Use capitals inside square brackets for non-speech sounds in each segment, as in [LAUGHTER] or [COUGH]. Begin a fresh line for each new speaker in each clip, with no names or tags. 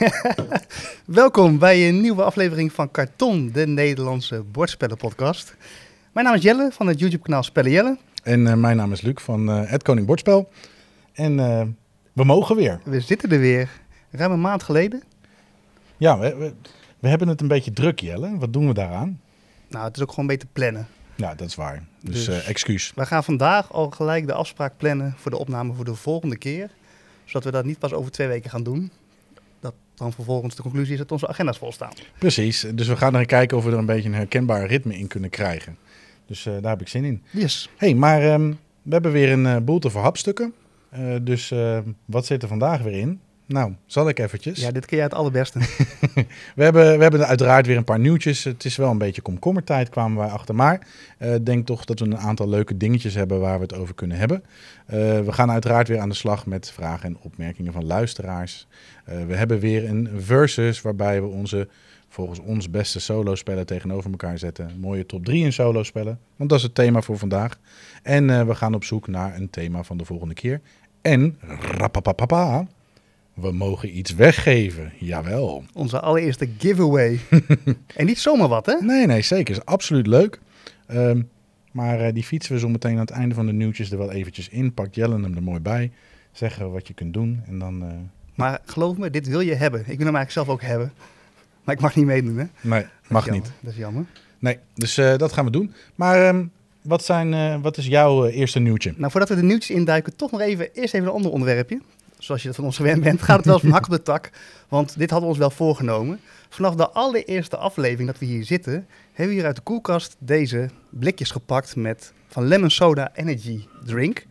[LAUGHS] Welkom bij een nieuwe aflevering van Karton, de Nederlandse bordspellenpodcast. Mijn naam is Jelle van het YouTube-kanaal Spellen Jelle.
En uh, mijn naam is Luc van uh, Het Koning Bordspel. En uh, we mogen weer.
We zitten er weer. Ruim een maand geleden.
Ja, we, we, we, hebben het een beetje druk, Jelle. Wat doen we daaraan?
Nou, het is ook gewoon een beetje plannen.
Ja, dat is waar. Dus, dus excuus.
We gaan vandaag al gelijk de afspraak plannen voor de opname voor de volgende keer. Zodat we dat niet pas over twee weken gaan doen dan vervolgens de conclusie is dat onze agenda's vol staan.
Precies, dus we gaan er kijken of we er een beetje een herkenbaar ritme in kunnen krijgen. Dus uh, daar heb ik zin in.
Yes.
hey, maar um, we hebben weer een uh, boel te verhapstukken. Uh, dus wat zit er vandaag weer in? Nou, zal ik eventjes.
Ja, dit kun jij het allerbeste. [LAUGHS]
we, hebben, we hebben uiteraard weer een paar nieuwtjes. Het is wel een beetje komkommertijd, kwamen wij achter. Maar ik uh, denk toch dat we een aantal leuke dingetjes hebben waar we het over kunnen hebben. Uh, we gaan uiteraard weer aan de slag met vragen en opmerkingen van luisteraars. Uh, we hebben weer een versus waarbij we onze, volgens ons, beste solo-spellen tegenover elkaar zetten. mooie top 3 in solo-spellen, want dat is het thema voor vandaag. En we gaan op zoek naar een thema van de volgende keer. En, rapapapapa, we mogen iets weggeven, jawel.
Onze allereerste giveaway. [LAUGHS] en niet zomaar wat, hè?
Nee, nee, zeker. Is absoluut leuk. Um, maar uh, die fietsen we zo meteen aan het einde van de nieuwtjes er wel eventjes in. Pakt Jellen hem er mooi bij. Zeggen wat je kunt doen en dan... Uh...
Maar geloof me, dit wil je hebben. Ik wil hem eigenlijk zelf ook hebben. Maar ik mag niet meedoen, hè?
Nee, mag niet.
Dat is jammer.
Nee, dus uh, dat gaan we doen. Maar um, wat, zijn, wat is jouw eerste nieuwtje?
Nou, voordat we de nieuwtjes induiken, toch nog even, eerst even een ander onderwerpje zoals je dat van ons gewend bent, gaat het wel eens van hak op de tak. Want dit hadden we ons wel voorgenomen. Vanaf de allereerste aflevering dat we hier zitten, hebben we hier uit de koelkast deze blikjes gepakt met van Lemon Soda Energy Drink.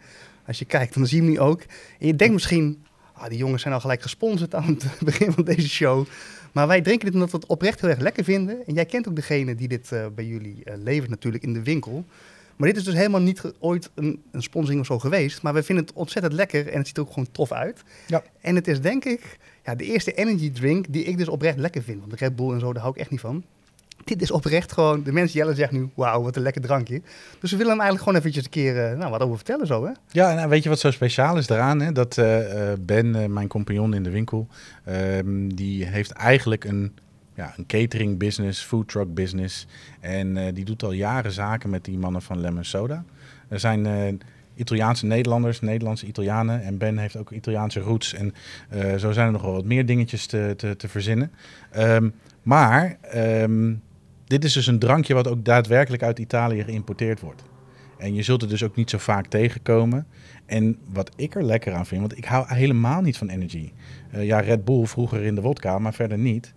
Als je kijkt, dan zie je hem nu ook. En je denkt misschien, ah, die jongens zijn al gelijk gesponsord aan het [LAUGHS] begin van deze show. Maar wij drinken dit omdat we het oprecht heel erg lekker vinden. En jij kent ook degene die dit uh, bij jullie uh, levert natuurlijk in de winkel. Maar dit is dus helemaal niet ooit een, een sponsoring of zo geweest. Maar we vinden het ontzettend lekker en het ziet er ook gewoon tof uit.
Ja.
En het is denk ik ja, de eerste energy drink die ik dus oprecht lekker vind. Want de Red Bull en zo, daar hou ik echt niet van. Dit is oprecht gewoon, de mensen jellen zeggen nu, wauw, wat een lekker drankje. Dus we willen hem eigenlijk gewoon eventjes een keer uh, nou, wat over vertellen zo, hè?
Ja, en weet je wat zo speciaal is daaraan? Hè? Dat uh, Ben, uh, mijn compagnon in de winkel, ehm, die heeft eigenlijk een ja, een catering business, food truck business. En uh, die doet al jaren zaken met die mannen van Lemon Soda. Er zijn uh, Italiaanse Nederlanders, Nederlandse Italianen. En Ben heeft ook Italiaanse roots. En uh, zo zijn er nog wel wat meer dingetjes te, te, te verzinnen. Um, maar um, dit is dus een drankje wat ook daadwerkelijk uit Italië geïmporteerd wordt. En je zult het dus ook niet zo vaak tegenkomen. En wat ik er lekker aan vind, want ik hou helemaal niet van energy. Ja, Red Bull vroeger in de wodka, maar verder niet.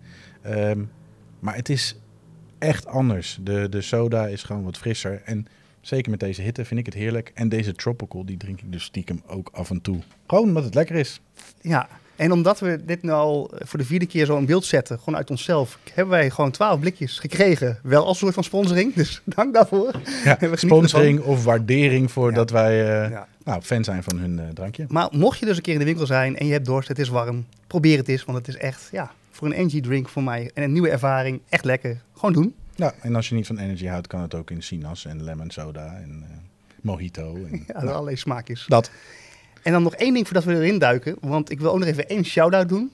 Um, maar het is echt anders. De, de soda is gewoon wat frisser. En zeker met deze hitte vind ik het heerlijk. En deze tropical, die drink ik dus stiekem ook af en toe. Gewoon omdat het lekker is.
Ja, en omdat we dit nu al voor de vierde keer zo in beeld zetten, gewoon uit onszelf, hebben wij gewoon twaalf blikjes gekregen. Wel als soort van sponsoring, [LAUGHS] dus dank daarvoor.
Ja, [LAUGHS] sponsoring of waardering voor ja. dat wij uh, ja. nou, fan zijn van hun uh, drankje.
Maar mocht je dus een keer in de winkel zijn en je hebt dorst, het is warm, probeer het eens, want het is echt, ja, voor een energy drink voor mij en een nieuwe ervaring echt lekker. Gewoon doen.
Ja, en als je niet van energy houdt, kan het ook in sinaas en lemon soda en uh, mojito. En, [LAUGHS]
ja, nou, allerlei smaakjes.
Dat.
En dan nog één ding voordat we erin duiken, want ik wil ook nog even één shout-out doen.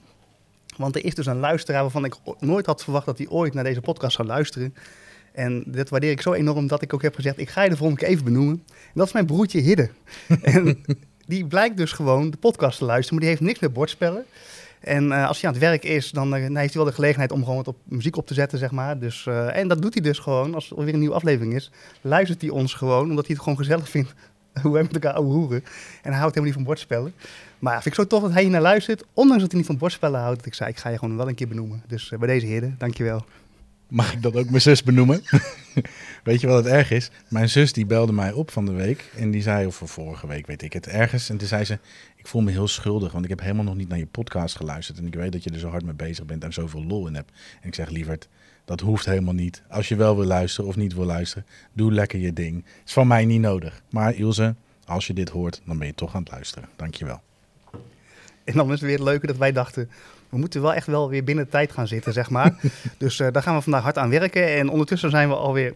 Want er is dus een luisteraar waarvan ik nooit had verwacht dat hij ooit naar deze podcast zou luisteren. En dat waardeer ik zo enorm dat ik ook heb gezegd, ik ga je de volgende keer even benoemen. En dat is mijn broertje Hidde. [LAUGHS] en die blijkt dus gewoon de podcast te luisteren, maar die heeft niks met bordspellen. En uh, als hij aan het werk is, dan, uh, dan, heeft hij wel de gelegenheid om gewoon wat op muziek op te zetten, zeg maar. Dus, uh, en dat doet hij dus gewoon, als er weer een nieuwe aflevering is, luistert hij ons gewoon, omdat hij het gewoon gezellig vindt [LAUGHS] hoe wij met elkaar hoeren. En hij houdt helemaal niet van bordspellen. Maar vind ik zo tof dat hij hier naar luistert, ondanks dat hij niet van bordspellen houdt. Dat ik zei, ik ga je gewoon wel een keer benoemen. Dus bij deze heren, dankjewel.
Mag ik dat ook mijn zus benoemen? [LAUGHS] weet je wat het erg is? Mijn zus die belde mij op van de week en die zei, of vorige week weet ik het, ergens. En toen zei ze, ik voel me heel schuldig, want ik heb helemaal nog niet naar je podcast geluisterd. En ik weet dat je er zo hard mee bezig bent en zoveel lol in hebt. En ik zeg, lieverd, dat hoeft helemaal niet. Als je wel wil luisteren of niet wil luisteren, doe lekker je ding. Is van mij niet nodig. Maar Ilse, als je dit hoort, dan ben je toch aan het luisteren. Dankjewel.
En dan is het weer het leuke dat wij dachten, we moeten wel echt wel weer binnen de tijd gaan zitten, zeg maar. [LAUGHS] dus uh, daar gaan we vandaag hard aan werken. En ondertussen zijn we alweer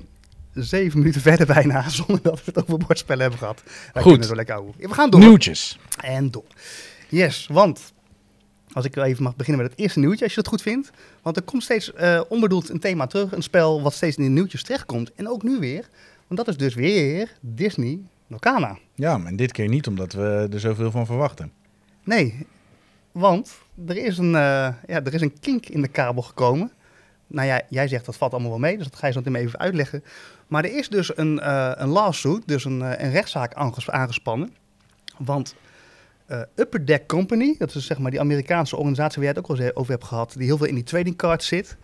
zeven minuten [LAUGHS] verder bijna, zonder dat we het over bordspellen hebben gehad. Wij
Goed.
Zo lekker ouwe. We gaan door.
Nieuwtjes.
En door. Yes, want Als ik even mag beginnen met het eerste nieuwtje, als je dat goed vindt. Want er komt steeds uh, onbedoeld een thema terug. Een spel wat steeds in de nieuwtjes terechtkomt. En ook nu weer. Want dat is dus weer Disney Locana.
Ja, en dit keer niet omdat we er zoveel van verwachten.
Nee, want er is een, uh, ja, er is een kink in de kabel gekomen. Nou ja, jij zegt dat valt allemaal wel mee, dus dat ga je zo meteen even uitleggen. Maar er is dus een, uh, een lawsuit, dus een, een rechtszaak aangespannen. Want uh, Upper Deck Company, dat is zeg maar die Amerikaanse organisatie waar jij het ook al over hebt gehad, die heel veel in die trading cards zit,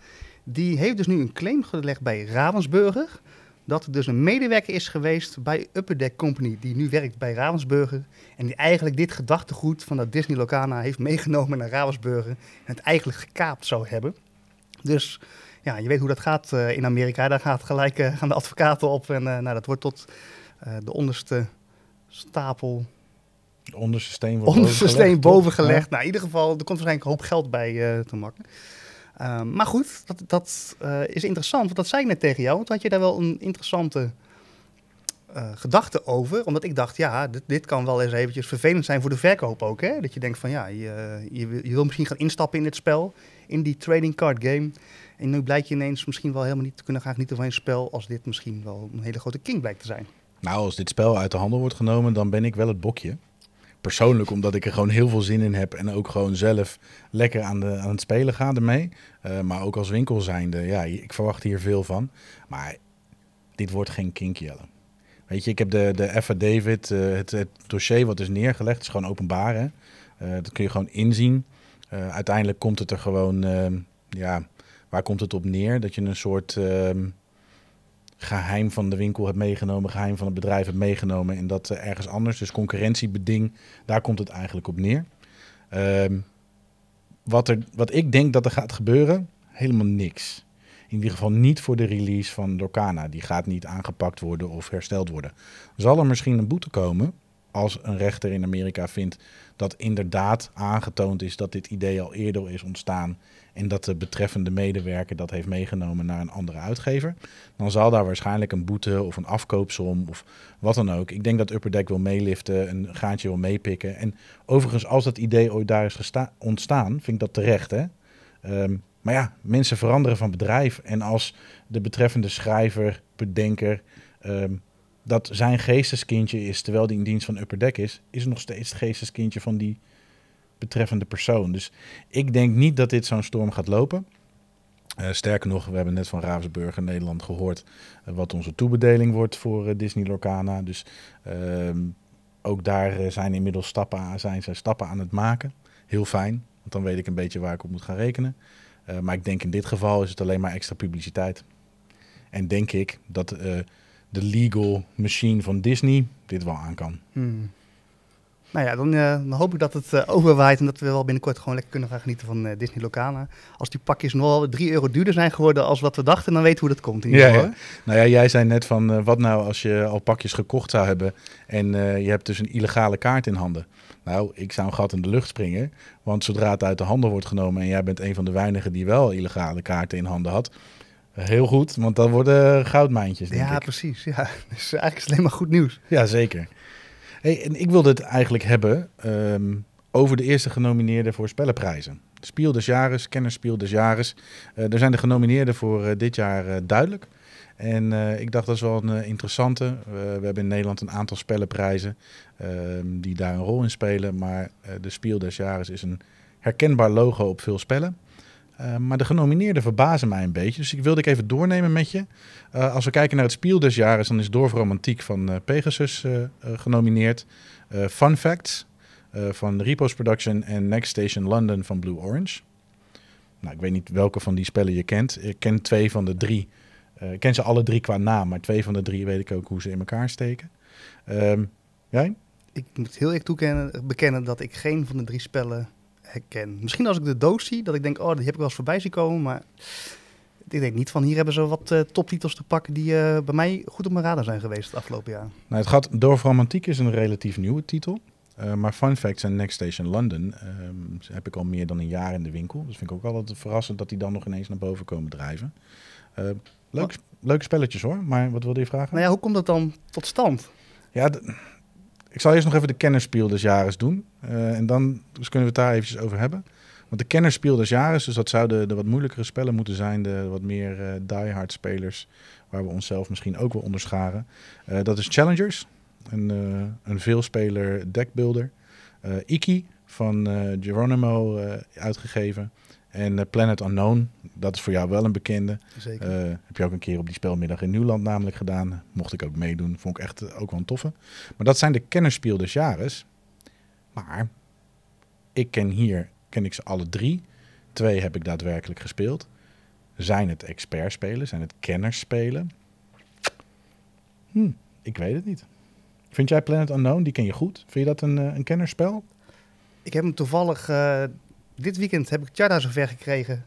die heeft dus nu een claim gelegd bij Ravensburger. Dat er dus een medewerker is geweest bij Upper Deck Company, die nu werkt bij Ravensburger. En die eigenlijk dit gedachtegoed van dat Disney Locana heeft meegenomen naar Ravensburger. En het eigenlijk gekaapt zou hebben. Dus ja, je weet hoe dat gaat uh, in Amerika. Daar gaat gelijk, uh, gaan de advocaten op. En nou, dat wordt tot de onderste stapel
de onderste steen wordt
onderste steen boven gelegd. Nou, in ieder geval, er komt waarschijnlijk een hoop geld bij uh, te makken. Uh, maar goed, dat, dat uh, is interessant, want dat zei ik net tegen jou. Want had je daar wel een interessante uh, gedachte over. Omdat ik dacht, ja, dit, dit, kan wel eens eventjes vervelend zijn voor de verkoop ook. Hè? Dat je denkt van, ja, je, je, je wil misschien gaan instappen in dit spel, in die trading card game. En nu blijkt je ineens misschien wel helemaal niet te kunnen gaan genieten van een spel... als dit misschien wel een hele grote king blijkt te zijn.
Nou, als dit spel uit de handel wordt genomen, dan ben ik wel het bokje persoonlijk omdat ik er gewoon heel veel zin in heb en ook gewoon zelf lekker aan, de, aan het spelen ga ermee. Uh, maar ook als winkel zijnde, ja, ik verwacht hier veel van. Maar dit wordt geen kinkjellen. Weet je, ik heb de, de affidavit, uh, het, het dossier wat is neergelegd, is gewoon openbaar. Hè? Uh, dat kun je gewoon inzien. uiteindelijk komt het er gewoon, ja, waar komt het op neer? Dat je een soort ehm, geheim van de winkel hebt meegenomen, geheim van het bedrijf hebt meegenomen en dat uh, ergens anders. Dus concurrentiebeding, daar komt het eigenlijk op neer. Um, wat, er, wat ik denk dat er gaat gebeuren, helemaal niks. In ieder geval niet voor de release van Lorcana. Die gaat niet aangepakt worden of hersteld worden. Zal er misschien een boete komen als een rechter in Amerika vindt dat inderdaad aangetoond is dat dit idee al eerder is ontstaan en dat de betreffende medewerker dat heeft meegenomen naar een andere uitgever, dan zal daar waarschijnlijk een boete of een afkoopsom of wat dan ook. Ik denk dat Upper Deck wil meeliften, een gaatje wil meepikken. En overigens, als dat idee ooit daar is ontstaan, vind ik dat terecht. Hè? Um, maar ja, mensen veranderen van bedrijf. En als de betreffende schrijver, bedenker, um, dat zijn geesteskindje is, terwijl die in dienst van Upper Deck is, is nog steeds het geesteskindje van die betreffende persoon. Dus ik denk niet dat dit zo'n storm gaat lopen. Uh, sterker nog, we hebben net van Ravensburg in Nederland gehoord uh, wat onze toebedeling wordt voor uh, Disney Lorcana. Dus ehm, ook daar zijn inmiddels stappen aan, zijn ze stappen aan het maken. Heel fijn, want dan weet ik een beetje waar ik op moet gaan rekenen. maar ik denk in dit geval is het alleen maar extra publiciteit. En denk ik dat de legal machine van Disney dit wel aan kan.
Hmm. Nou ja, dan, uh, dan, hoop ik dat het uh, overwaait en dat we wel binnenkort gewoon lekker kunnen gaan genieten van uh, Disney Locana. Als die pakjes nog wel 3 euro duurder zijn geworden als wat we dachten, dan weten we hoe dat komt. In
ja, ja. Nou ja, jij zei net van wat nou als je al pakjes gekocht zou hebben en je hebt dus een illegale kaart in handen. Nou, ik zou een gat in de lucht springen, want zodra het uit de handel wordt genomen en jij bent een van de weinigen die wel illegale kaarten in handen had, Heel goed, want dan worden goudmijntjes, denk
ja,
ik.
precies. Ja, [LAUGHS] dus eigenlijk is het alleen maar goed nieuws.
Ja, zeker. Hey, en ik wilde het eigenlijk hebben um, over de eerste genomineerden voor spellenprijzen. Spiel des Jahres, Kennerspiel des Jahres. Uh, er zijn de genomineerden voor uh, dit jaar uh, duidelijk. En ik dacht dat is wel een interessante. we hebben in Nederland een aantal spellenprijzen ehm, die daar een rol in spelen. Maar de Spiel des Jahres is een herkenbaar logo op veel spellen. Uh, maar de genomineerden verbazen mij een beetje. Dus ik wilde ik even doornemen met je. Uh, als we kijken naar het spiel des jaren, dan is Dorf Romantiek van uh, Pegasus genomineerd. Fun Facts van Repos Production en Next Station London van Blue Orange. Nou, ik weet niet welke van die spellen je kent. Ik ken twee van de drie. ik ken ze alle drie qua naam, maar twee van de drie weet ik ook hoe ze in elkaar steken. Um, jij?
Ik moet heel eerlijk toekennen, bekennen dat ik geen van de drie spellen herken. Misschien als ik de doos zie, dat ik denk, oh, die heb ik wel eens voorbij zien komen. Maar ik denk niet van, hier hebben ze wat uh, toptitels te pakken die uh, bij mij goed op mijn radar zijn geweest het afgelopen jaar.
Nou, het gaat, Dorf Romantiek is een relatief nieuwe titel. Uh, maar Fun Facts en Next Station London um, heb ik al meer dan een jaar in de winkel. Dus vind ik ook altijd verrassend dat die dan nog ineens naar boven komen drijven. leuk, leuke spelletjes hoor, maar wat wilde je vragen?
Nou ja, hoe komt dat dan tot stand?
Ja, ik zal eerst nog even de kennerspiel des jaren doen. Uh, en dan dus kunnen we het daar eventjes over hebben. Want de kennerspiel des jaren, dus dat zouden de wat moeilijkere spellen moeten zijn. De wat meer eh diehard spelers, waar we onszelf misschien ook wel onderscharen. Eh, dat is Challengers, een, eh, een veelspeler deckbuilder. Eh Iki van eh, Geronimo eh, uitgegeven. En eh, Planet Unknown, dat is voor jou wel een bekende.
Zeker.
Eh, heb je ook een keer op die spelmiddag in Nieuwland namelijk gedaan. Mocht ik ook meedoen. Vond ik echt eh, ook wel een toffe. Maar dat zijn de kennerspiel des jaren. Maar ik ken hier, ken ik ze alle drie. Twee heb ik daadwerkelijk gespeeld. Zijn het expertspelen? Zijn het kennerspelen? Hm, ik weet het niet. Vind jij Planet Unknown, die ken je goed? Vind je dat een, een kennerspel?
Ik heb hem toevallig, dit weekend heb ik Tjada zover gekregen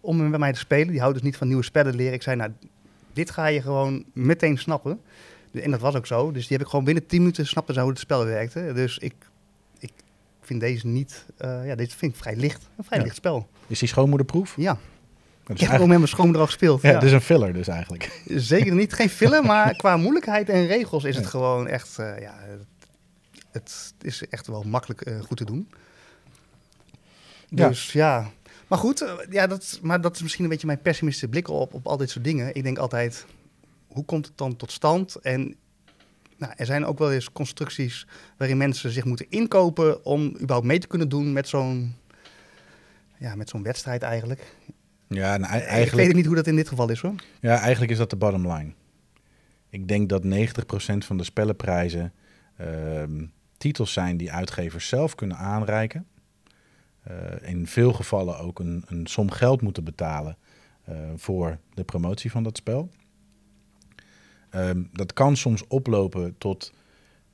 om hem met mij te spelen. Die houdt dus niet van nieuwe spellen leren. Ik zei, nou, dit ga je gewoon meteen snappen. En dat was ook zo. Dus die heb ik gewoon binnen 10 minuten snapte hoe het spel werkte. Dus ik, ik vind deze niet, eh, ja, dit vind ik vrij licht. Een vrij
Ja.
licht spel.
Is die schoonmoederproef?
Ja, ik heb gewoon met mijn schoonmoeder al gespeeld.
ja,
Ja,
het is een filler dus eigenlijk. [LAUGHS]
Zeker niet, geen filler, maar [LAUGHS] qua moeilijkheid en regels is het
Ja.
gewoon echt, eh, ja, het, het is echt wel makkelijk eh, goed te doen. Dus ja, maar goed, eh, ja, dat, maar dat is misschien een beetje mijn pessimistische blik op, op al dit soort dingen. Ik denk altijd, hoe komt het dan tot stand? En nou, er zijn ook wel eens constructies waarin mensen zich moeten inkopen om überhaupt mee te kunnen doen met zo'n ja, met zo'n wedstrijd eigenlijk.
Ja,
Ik weet niet hoe dat in dit geval is hoor.
ja, eigenlijk is dat de bottom line. Ik denk dat 90% van de spellenprijzen ehm, titels zijn die uitgevers zelf kunnen aanreiken. Eh, in veel gevallen ook een, een som geld moeten betalen eh, voor de promotie van dat spel. Ehm, dat kan soms oplopen tot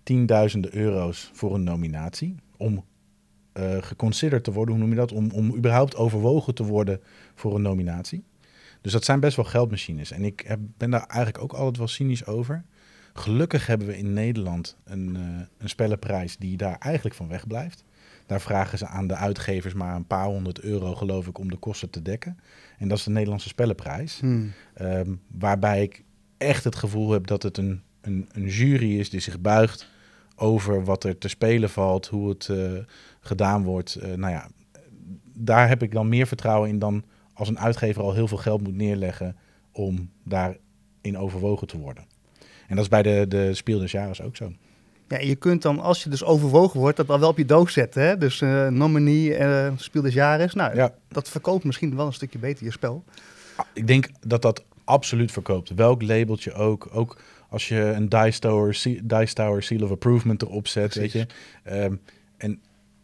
tienduizenden euro's voor een nominatie. Om eh geconsidered te worden, hoe noem je dat? Om, om überhaupt overwogen te worden voor een nominatie. Dus dat zijn best wel geldmachines. En ik heb, ben daar eigenlijk ook altijd wel cynisch over. Gelukkig hebben we in Nederland een, een spellenprijs die daar eigenlijk van wegblijft. Daar vragen ze aan de uitgevers maar een paar honderd euro, geloof ik, om de kosten te dekken. En dat is de Nederlandse spellenprijs.
Hmm.
Ehm, waarbij ik echt het gevoel heb dat het een, een, een jury is die zich buigt over wat er te spelen valt, hoe het eh, gedaan wordt. Eh, nou ja, daar heb ik dan meer vertrouwen in dan als een uitgever al heel veel geld moet neerleggen om daarin overwogen te worden. En dat is bij de, de Spiel des Jahres ook zo.
Ja, je kunt dan, als je dus overwogen wordt, dat dan wel op je doos zetten. Hè? Dus eh nominee, eh speel des. Nou,
Ja,
dat verkoopt misschien wel een stukje beter je spel.
ik denk dat dat absoluut verkoopt. Welk labeltje ook. Ook als je een Dice Tower, Dice Tower Seal of Approvement erop zet, weet je. Ehm, en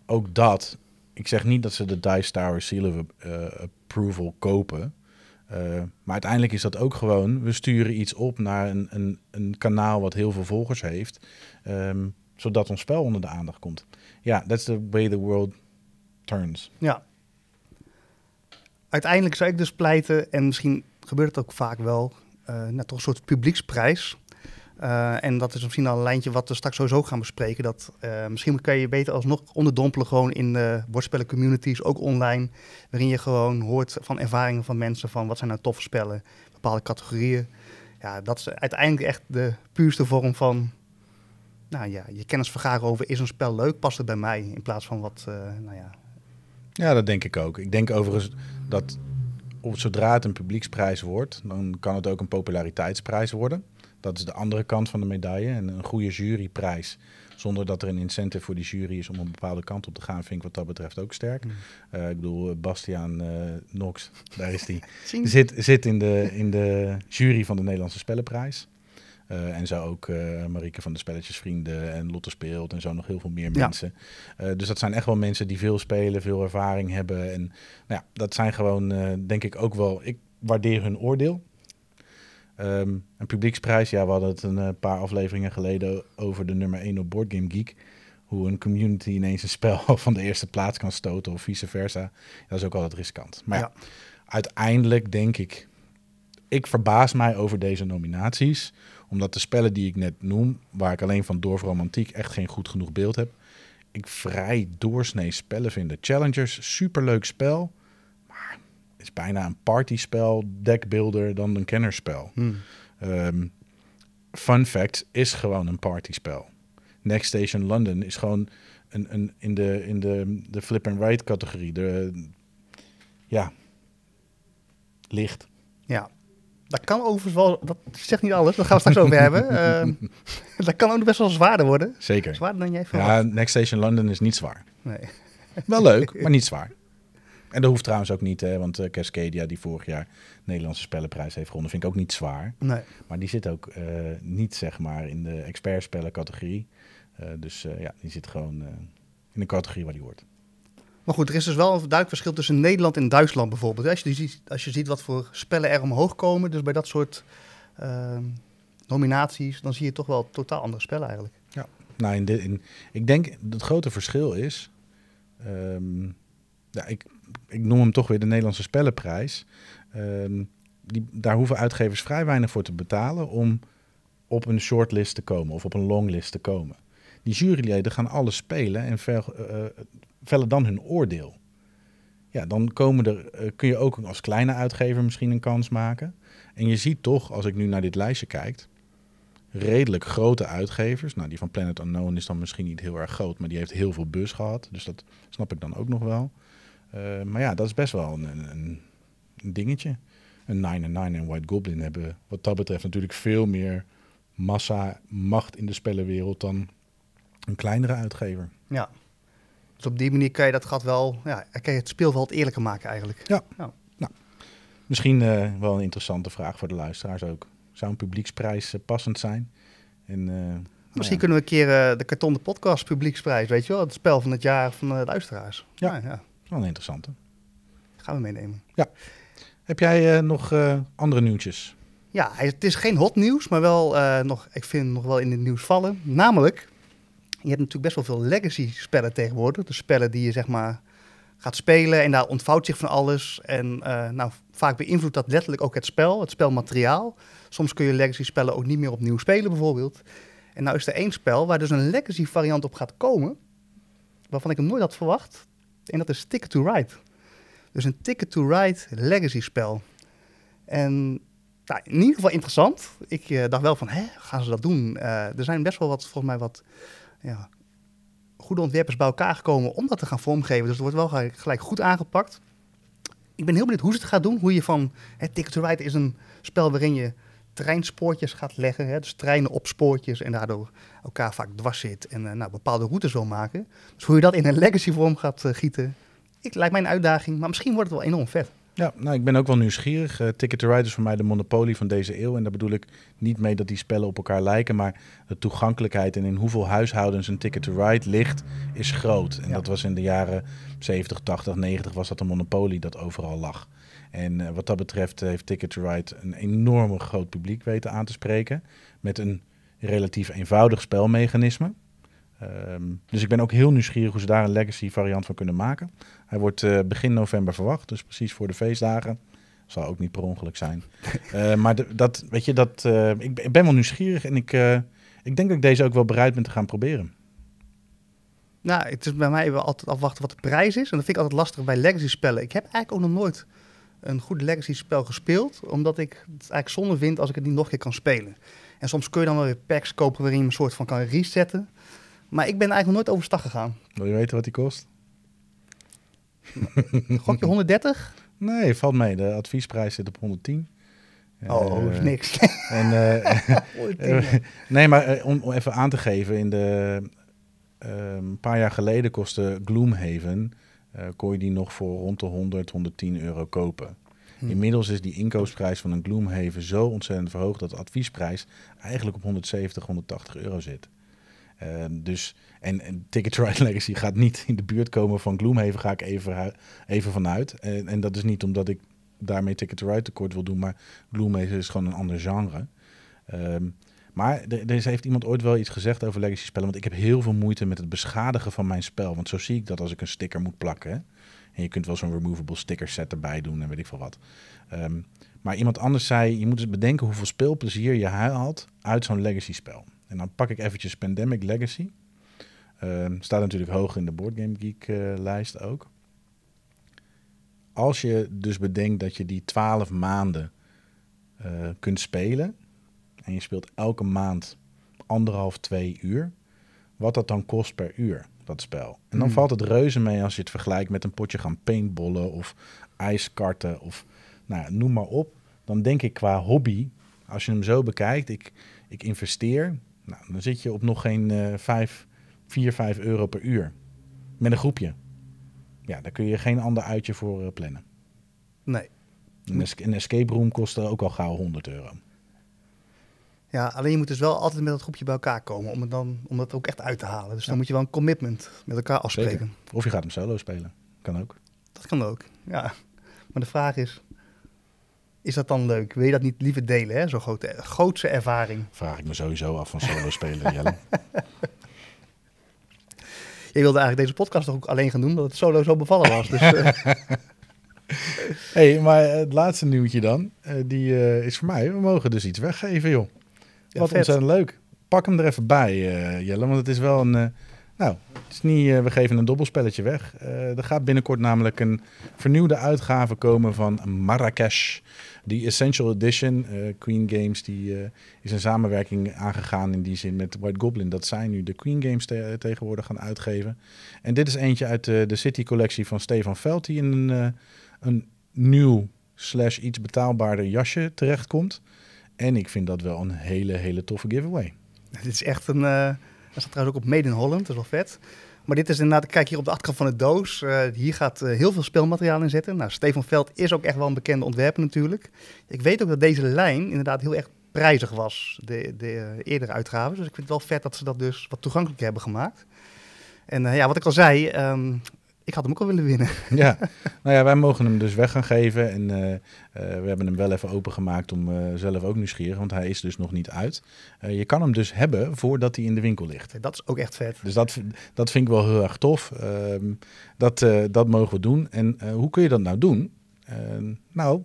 ook dat, ik zeg niet dat ze de Dice Tower Seal of eh, Approval kopen. Maar uiteindelijk is dat ook gewoon, we sturen iets op naar een, een, een kanaal wat heel veel volgers heeft. Ehm, zodat ons spel onder de aandacht komt. Ja, that's the way the world turns.
Ja. Uiteindelijk zou ik dus pleiten, en misschien gebeurt het ook vaak wel, nou, toch een soort publieksprijs. Eh, en dat is misschien al een lijntje wat we straks sowieso gaan bespreken. Dat, eh, misschien kan je beter alsnog onderdompelen gewoon in de bordspellen communities, ook online. Waarin je gewoon hoort van ervaringen van mensen van wat zijn nou toffe spellen, bepaalde categorieën. Ja, dat is uiteindelijk echt de puurste vorm van, nou ja, je kennis vergaren over is een spel leuk, past het bij mij? In plaats van wat, eh, nou ja,
Ja, dat denk ik ook. Ik denk overigens dat op, zodra het een publieksprijs wordt, dan kan het ook een populariteitsprijs worden. Dat is de andere kant van de medaille. En een goede juryprijs, zonder dat er een incentive voor die jury is om een bepaalde kant op te gaan, vind ik wat dat betreft ook sterk.
Mm.
Eh, ik bedoel, eh, Bastiaan eh Nox, daar is die, [LAUGHS] zit, zit in, de, in de jury van de Nederlandse Spellenprijs. Eh, en zo ook eh Marieke van de Spelletjesvrienden en Lotte Speelt en zo nog heel veel meer
Ja.
mensen. Eh, dus dat zijn echt wel mensen die veel spelen, veel ervaring hebben. En nou ja, dat zijn gewoon, denk ik ook wel, ik waardeer hun oordeel. Ehm, een publieksprijs, ja, we hadden het een paar afleveringen geleden over de nummer 1 op Board Game Geek. Hoe een community ineens een spel [LAUGHS] van de eerste plaats kan stoten of vice versa. Dat is ook altijd riskant. Maar Ja. uiteindelijk denk ik, ik verbaas mij over deze nominaties. Omdat de spellen die ik net noem, waar ik alleen van Dorf Romantiek echt geen goed genoeg beeld heb. Ik vrij doorsnee spellen vind. De Challengers, superleuk spel. Maar het is bijna een partyspel, deckbuilder dan een kennerspel.
Hmm.
Ehm, fun fact is gewoon een partyspel. Next Station London is gewoon een, een, in de, in de, de flip and ride categorie. De ja, licht.
Ja. Dat kan overigens wel, dat zegt niet alles, dat gaan we straks over hebben. [LAUGHS] Ehm, [LAUGHS] dat kan ook best wel zwaarder worden.
Zeker.
Zwaarder dan jij verwacht.
Ja, Next Station London is niet zwaar.
Nee.
Wel leuk, [LAUGHS] maar niet zwaar. En dat hoeft trouwens ook niet, hè, want eh, Cascadia, die vorig jaar Nederlandse Spellenprijs heeft gewonnen, vind ik ook niet zwaar.
nee.
Maar die zit ook eh, niet, zeg maar, in de expertspellen categorie. Eh, dus ja, die zit gewoon in de categorie waar die hoort.
Maar goed, er is dus wel een duidelijk verschil tussen Nederland en Duitsland bijvoorbeeld. Als je, ziet, als je ziet wat voor spellen er omhoog komen, dus bij dat soort ehm, nominaties, dan zie je toch wel totaal andere spellen eigenlijk.
Nou, in de, in, ik denk dat het grote verschil is. ehm, ja, ik, ik noem hem toch weer de Nederlandse Spellenprijs. Ehm, die, daar hoeven uitgevers vrij weinig voor te betalen om op een shortlist te komen of op een longlist te komen. Die juryleden gaan alles spelen en eh, eh, vellen dan hun oordeel. Ja, dan komen er, eh, kun je ook als kleine uitgever misschien een kans maken. En je ziet toch, als ik nu naar dit lijstje kijk, redelijk grote uitgevers. Nou, die van Planet Unknown is dan misschien niet heel erg groot, maar die heeft heel veel bus gehad. Dus dat snap ik dan ook nog wel. Maar ja, dat is best wel een, een, een dingetje. Een Nine and Nine en White Goblin hebben wat dat betreft natuurlijk veel meer massa, macht in de spellenwereld dan een kleinere uitgever.
Ja. Dus op die manier kan je dat gat wel, ja, kan je het speelveld eerlijker maken eigenlijk.
Ja.
Ja.
Nou, misschien eh, wel een interessante vraag voor de luisteraars ook. Zou een publieksprijs eh, passend zijn? En, eh, nou
Misschien
ja.
kunnen we een keer de Karton de Podcast publieksprijs, weet je wel, het spel van het jaar van de luisteraars.
Ja.
ja, ja.
Wel een interessante.
Gaan we meenemen.
Heb jij nog andere nieuwtjes?
Ja, het is geen hot nieuws, maar wel nog, ik vind nog wel in het nieuws vallen. Namelijk, je hebt natuurlijk best wel veel legacy spellen tegenwoordig. Dus spellen die je zeg maar gaat spelen en daar ontvouwt zich van alles. En eh, nou, vaak beïnvloedt dat letterlijk ook het spel, het spelmateriaal. Soms kun je legacy spellen ook niet meer opnieuw spelen bijvoorbeeld. En nou is er één spel waar dus een legacy variant op gaat komen, waarvan ik hem nooit had verwacht. En dat is Ticket to Ride. Dus een Ticket to Ride legacy spel. En nou, in ieder geval interessant. Ik eh, dacht wel van, hè, gaan ze dat doen? Eh, er zijn best wel wat, volgens mij, wat ja, goede ontwerpers bij elkaar gekomen om dat te gaan vormgeven. Dus het wordt wel gelijk, goed aangepakt. Ik ben heel benieuwd hoe ze het gaan doen. Hoe je van, hè, Ticket to Ride is een spel waarin je treinspoortjes gaat leggen. Hè, dus treinen op spoortjes en daardoor elkaar vaak dwars zit. En eh, nou, bepaalde routes wil maken. Dus hoe je dat in een legacy vorm gaat eh, gieten. Ik, lijkt mij een uitdaging, maar misschien wordt het wel enorm vet.
Ja, nou, ik ben ook wel nieuwsgierig. Eh, Ticket to Ride is voor mij de monopolie van deze eeuw. En daar bedoel ik niet mee dat die spellen op elkaar lijken, maar de toegankelijkheid en in hoeveel huishoudens een Ticket to Ride ligt, is groot. En
Ja.
dat was in de jaren 70, 80, 90 was dat een monopolie dat overal lag. En eh, wat dat betreft eh, heeft Ticket to Ride een enorm groot publiek weten aan te spreken. Met een relatief eenvoudig spelmechanisme. Ehm, dus ik ben ook heel nieuwsgierig hoe ze daar een legacy variant van kunnen maken. Hij wordt eh, begin november verwacht, dus precies voor de feestdagen. Zal ook niet per ongeluk zijn. [LAUGHS] Eh, maar de- dat, weet je, dat, eh, ik, ben- ik ben wel nieuwsgierig en ik, ik denk dat ik deze ook wel bereid ben te gaan proberen.
Nou, het is bij mij wel altijd afwachten wat de prijs is. En dat vind ik altijd lastig bij legacy spellen. Ik heb eigenlijk ook nog nooit een goed legacy spel gespeeld. Omdat ik het eigenlijk zonde vind als ik het niet nog een keer kan spelen. En soms kun je dan wel weer packs kopen waarin je een soort van kan resetten. Maar ik ben eigenlijk nog nooit overstag gegaan.
Wil je weten wat die kost? [LAUGHS]
Gokje 130?
Nee, valt mee. De adviesprijs zit op 110.
Oh,
Eh,
is niks. [LAUGHS]
En, eh, [LAUGHS] Eh, nee, maar eh, om, om even aan te geven, in de, eh, een paar jaar geleden kostte Gloomhaven, eh kon je die nog voor rond de 100, 110 euro kopen.
Hm.
Inmiddels is die inkoopprijs van een Gloomhaven zo ontzettend verhoogd dat de adviesprijs eigenlijk op 170, 180 euro zit. Eh, dus, en, Ticket to Ride [LAUGHS] Legacy gaat niet in de buurt komen van Gloomhaven, ga ik even, even vanuit. En, en dat is niet omdat ik daarmee Ticket to Ride tekort wil doen, maar Gloomhaven is gewoon een ander genre. Ehm, maar er, heeft iemand ooit wel iets gezegd over legacy spellen. Want ik heb heel veel moeite met het beschadigen van mijn spel. Want zo zie ik dat als ik een sticker moet plakken. En je kunt wel zo'n removable sticker set erbij doen en weet ik veel wat. Ehm, maar iemand anders zei, je moet eens bedenken hoeveel speelplezier je haalt uit zo'n legacy spel. En dan pak ik eventjes Pandemic Legacy. Ehm, staat natuurlijk hoog in de Board Game Geek eh, lijst ook. Als je dus bedenkt dat je die 12 maanden eh, kunt spelen en je speelt elke maand anderhalf, twee uur, wat dat dan kost per uur. dat spel. En dan
Hmm.
valt het reuze mee als je het vergelijkt met een potje gaan paintballen of ijskarten of nou, noem maar op. Dan denk ik qua hobby, als je hem zo bekijkt, ik, ik investeer, nou, dan zit je op nog geen eh 5, 4, 5 euro per uur. Met een groepje. Ja, daar kun je geen ander uitje voor eh, plannen.
Nee.
Een, es- een escape room kost ook al gauw 100 euro.
Ja, alleen je moet dus wel altijd met dat groepje bij elkaar komen om het dan om dat ook echt uit te halen. Dus dan moet je wel een commitment met elkaar afspreken.
Zeker. Of je gaat hem solo spelen. Kan ook.
Dat kan ook. Ja. Maar de vraag is, is dat dan leuk? Wil je dat niet liever delen, hè? Zo'n grote, grootse ervaring.
Vraag ik me sowieso af van solo spelen, [LAUGHS] Jelle.
Je wilde eigenlijk deze podcast toch ook alleen gaan doen, omdat het solo zo bevallen was. Dus eh, [LAUGHS]
hey, maar het laatste nieuwtje dan, eh, die eh, is voor mij. We mogen dus iets weggeven, joh.
Ja,
Wat
vet.
ontzettend leuk. Pak hem er even bij, Jelle, want het is wel een... nou, is eh, we geven een dobbelspelletje weg. Eh, er gaat binnenkort namelijk een vernieuwde uitgave komen van Marrakesh. Die Essential Edition. eh, Queen Games die, is een samenwerking aangegaan in die zin met White Goblin. Dat zij nu de Queen Games te- tegenwoordig gaan uitgeven. En dit is eentje uit de City collectie van Stefan Veld. Die in een, een nieuw slash iets betaalbaarder jasje terechtkomt. En ik vind dat wel een hele, hele toffe giveaway.
dit is echt een... dat staat trouwens ook op Made in Holland, dat is wel vet. Maar dit is inderdaad, kijk hier op de achterkant van de doos. eh, hier gaat eh, heel veel speelmateriaal in zitten. Nou, Stefan Veld is ook echt wel een bekende ontwerper natuurlijk. Ik weet ook dat deze lijn inderdaad heel erg prijzig was, de, de eh, eerdere uitgaven. Dus ik vind het wel vet dat ze dat dus wat toegankelijker hebben gemaakt. En ja, wat ik al zei, ehm, ik had hem ook al willen winnen. [LAUGHS]
Ja, nou ja, wij mogen hem dus weg gaan geven. En eh, eh, we hebben hem wel even opengemaakt om eh, zelf ook nieuwsgierig, want hij is dus nog niet uit. Je kan hem dus hebben voordat hij in de winkel ligt.
Dat is ook echt vet.
Dus dat, dat vind ik wel heel erg tof. Ehm, dat, dat mogen we doen. En hoe kun je dat nou doen? Ehm, nou,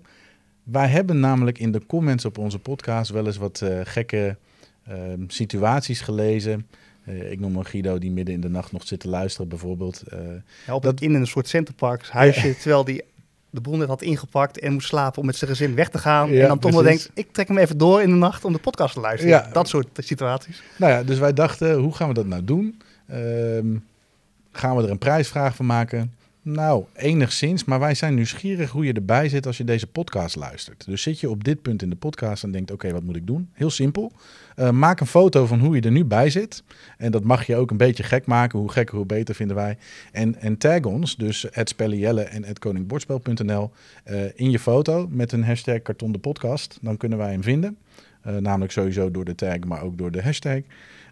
wij hebben namelijk in de comments op onze podcast wel eens wat gekke ehm, situaties gelezen. Eh, ik noem een Guido die midden in de nacht nog zit te luisteren bijvoorbeeld. Eh,
Ja, op
Dat-
in een soort Centerparks huisje, terwijl die de boel net had ingepakt en moest slapen om met zijn gezin weg te gaan.
Ja,
en dan toch wel denkt, ik trek hem even door in de nacht om de podcast te luisteren.
Ja.
Dat soort situaties.
Nou ja, dus wij dachten, hoe gaan we dat nou doen? Ehm, gaan we er een prijsvraag van maken? Nou, enigszins, maar wij zijn nieuwsgierig hoe je erbij zit als je deze podcast luistert. Dus zit je op dit punt in de podcast en denkt, oké, wat moet ik doen? Heel simpel. Eh, maak een foto van hoe je er nu bij zit. En dat mag je ook een beetje gek maken. Hoe gekker, hoe beter vinden wij. En, en tag ons, dus het Spellielle en het koningbordspel.nl, eh, in je foto met een hashtag karton de podcast. Dan kunnen wij hem vinden. Eh, namelijk sowieso door de tag, maar ook door de hashtag.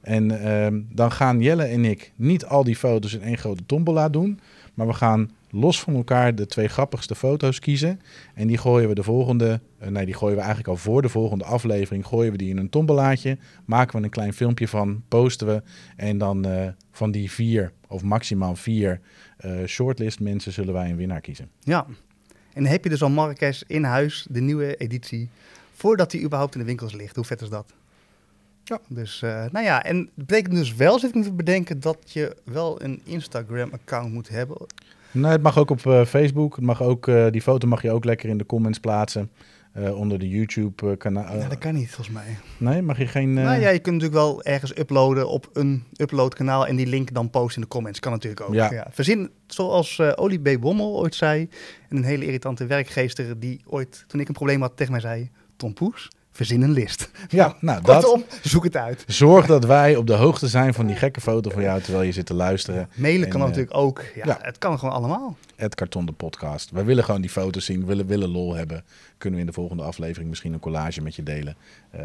En ehm, dan gaan Jelle en ik niet al die foto's in één grote tombola doen. Maar we gaan los van elkaar de twee grappigste foto's kiezen. En die gooien we de volgende, eh, nee, die gooien we eigenlijk al voor de volgende aflevering. Gooien we die in een tombolaatje. Maken we een klein filmpje van, posten we. En dan eh, van die vier, of maximaal vier eh, shortlist mensen, zullen wij een winnaar kiezen.
Ja. En heb je dus al Marrakesh in huis, de nieuwe editie, voordat die überhaupt in de winkels ligt. Hoe vet is dat?
Ja.
Dus, nou ja, en dat betekent dus wel, zit ik me te bedenken, dat je wel een Instagram-account moet hebben.
Nee, het mag ook op eh, Facebook. Het mag ook, eh, die foto mag je ook lekker in de comments plaatsen. eh, onder de YouTube-kanaal.
ja, dat kan niet, volgens mij.
nee, mag je geen...
Nou ja, je kunt natuurlijk wel ergens uploaden op een uploadkanaal en die link dan posten in de comments. Kan natuurlijk ook.
Ja.
Ja. Verzin, zoals Olie B. Wommel ooit zei, en een hele irritante werkgeester die ooit, toen ik een probleem had, tegen mij zei, Tom Poes, verzin een list.
Ja, nou, dat,
Kortom, zoek het uit.
Zorg dat wij op de hoogte zijn van die gekke foto van jou terwijl je zit te luisteren.
Mailen
En,
kan
eh,
natuurlijk ook. Ja,
ja.
Het kan gewoon allemaal.
Het Karton de podcast. Wij willen gewoon die foto's zien, we willen, willen lol hebben. Kunnen we in de volgende aflevering misschien een collage met je delen eh,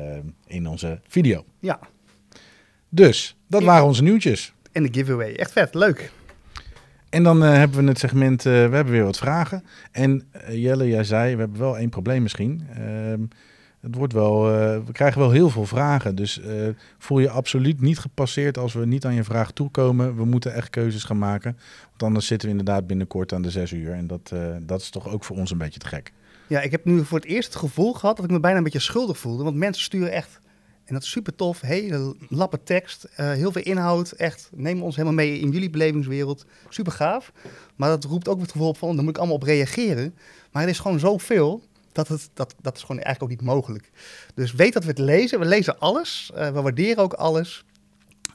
in onze video.
Ja,
Dus, dat
Ja.
waren onze nieuwtjes.
en de giveaway. Echt vet, leuk.
En dan eh, hebben we het segment, we hebben weer wat vragen. En Jelle, jij zei, we hebben wel één probleem misschien. Het wordt wel, eh, we krijgen wel heel veel vragen. Dus eh, voel je absoluut niet gepasseerd als we niet aan je vraag toekomen. We moeten echt keuzes gaan maken. Want anders zitten we inderdaad binnenkort aan de zes uur. En dat, eh, dat is toch ook voor ons een beetje te gek.
Ja, ik heb nu voor het eerst het gevoel gehad dat ik me bijna een beetje schuldig voelde. Want mensen sturen echt, en dat is super tof, hele lappe tekst, heel veel inhoud. Echt, neem ons helemaal mee in jullie belevingswereld. Super gaaf. Maar dat roept ook het gevoel op van, daar moet ik allemaal op reageren. Maar er is gewoon zoveel, dat, dat, dat is gewoon eigenlijk ook niet mogelijk. Dus weet dat we het lezen. We lezen alles. eh, we waarderen ook alles.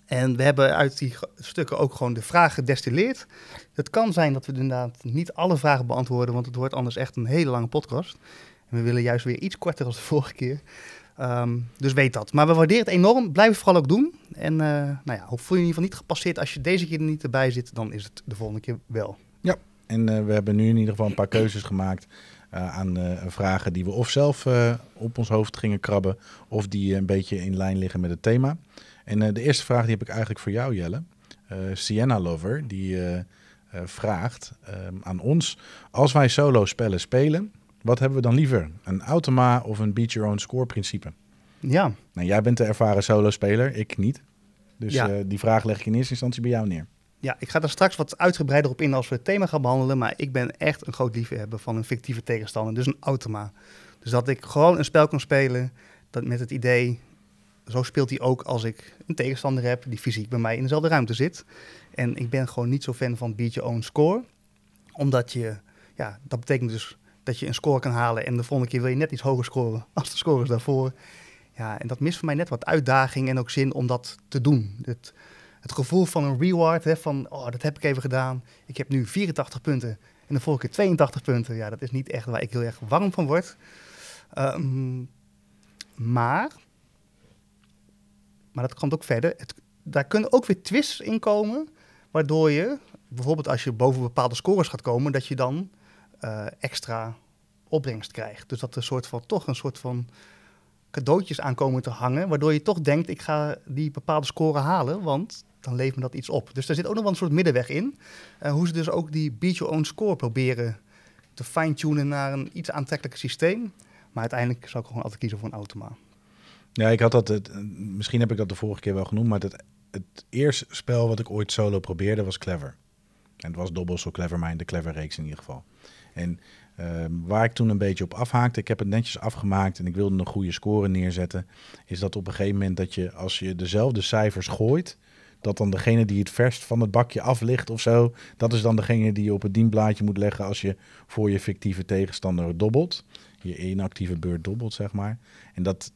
En we hebben uit die stukken ook gewoon de vragen gedestilleerd. Het kan zijn dat we inderdaad niet alle vragen beantwoorden, want het wordt anders echt een hele lange podcast. En we willen juist weer iets korter als de [LAUGHS] vorige keer. Ehm, dus weet dat. Maar we waarderen het enorm. Blijf het vooral ook doen. En uh, nou ja, voel je in ieder geval niet gepasseerd. Als je deze keer er niet erbij zit, dan is het de volgende keer wel.
En uh, we hebben nu in ieder geval een paar keuzes gemaakt aan uh, vragen die we of zelf uh, op ons hoofd gingen krabben, of die een beetje in lijn liggen met het thema. En de eerste vraag die heb ik eigenlijk voor jou, Jelle. Sienna Lover, die vraagt uh, aan ons: als wij solo spellen spelen, wat hebben we dan liever? Een automa of een beat your own score principe?
Ja.
Nou, jij bent de ervaren solo speler, ik niet. Dus ja. uh, die vraag leg ik in eerste instantie bij jou neer.
Ja, ik ga daar straks wat uitgebreider op in als we het thema gaan behandelen. Maar ik ben echt een groot liefhebber van een fictieve tegenstander, dus een automa. Dus dat ik gewoon een spel kan spelen dat met het idee, zo speelt hij ook als ik een tegenstander heb die fysiek bij mij in dezelfde ruimte zit. En ik ben gewoon niet zo fan van beat your own score. Omdat je, ja, dat betekent dus dat je een score kan halen en de volgende keer wil je net iets hoger scoren [LAUGHS] als de scores daarvoor. Ja, en dat mist voor mij net wat uitdaging en ook zin om dat te doen. Het, het gevoel van een reward, hè, van oh, dat heb ik even gedaan. Ik heb nu 84 punten en de vorige keer 82 punten. Ja, dat is niet echt waar ik heel erg warm van word. Um, maar, maar dat komt ook verder. Het, daar kunnen ook weer twists in komen, waardoor je, bijvoorbeeld als je boven bepaalde scores gaat komen, dat je dan uh, extra opbrengst krijgt. Dus dat er soort van, toch een soort van cadeautjes aankomen te hangen, waardoor je toch denkt, ik ga die bepaalde score halen, want dan levert me dat iets op. Dus daar zit ook nog wel een soort middenweg in. Uh, hoe ze dus ook die beat your own score proberen te fine-tunen naar een iets aantrekkelijker systeem. Maar uiteindelijk zou ik gewoon altijd kiezen voor een automa.
Ja, ik had dat, het, misschien heb ik dat de vorige keer wel genoemd, maar het, het eerste spel wat ik ooit solo probeerde was Clever. En het was Dobbel zo Clever Mind, de Clever reeks in ieder geval. En uh, waar ik toen een beetje op afhaakte, ik heb het netjes afgemaakt en ik wilde een goede score neerzetten, is dat op een gegeven moment dat je, als je dezelfde cijfers gooit, dat dan degene die het verst van het bakje af ligt of zo, dat is dan degene die je op het dienblaadje moet leggen als je voor je fictieve tegenstander dobbelt. Je inactieve beurt dobbelt, zeg maar. En dat,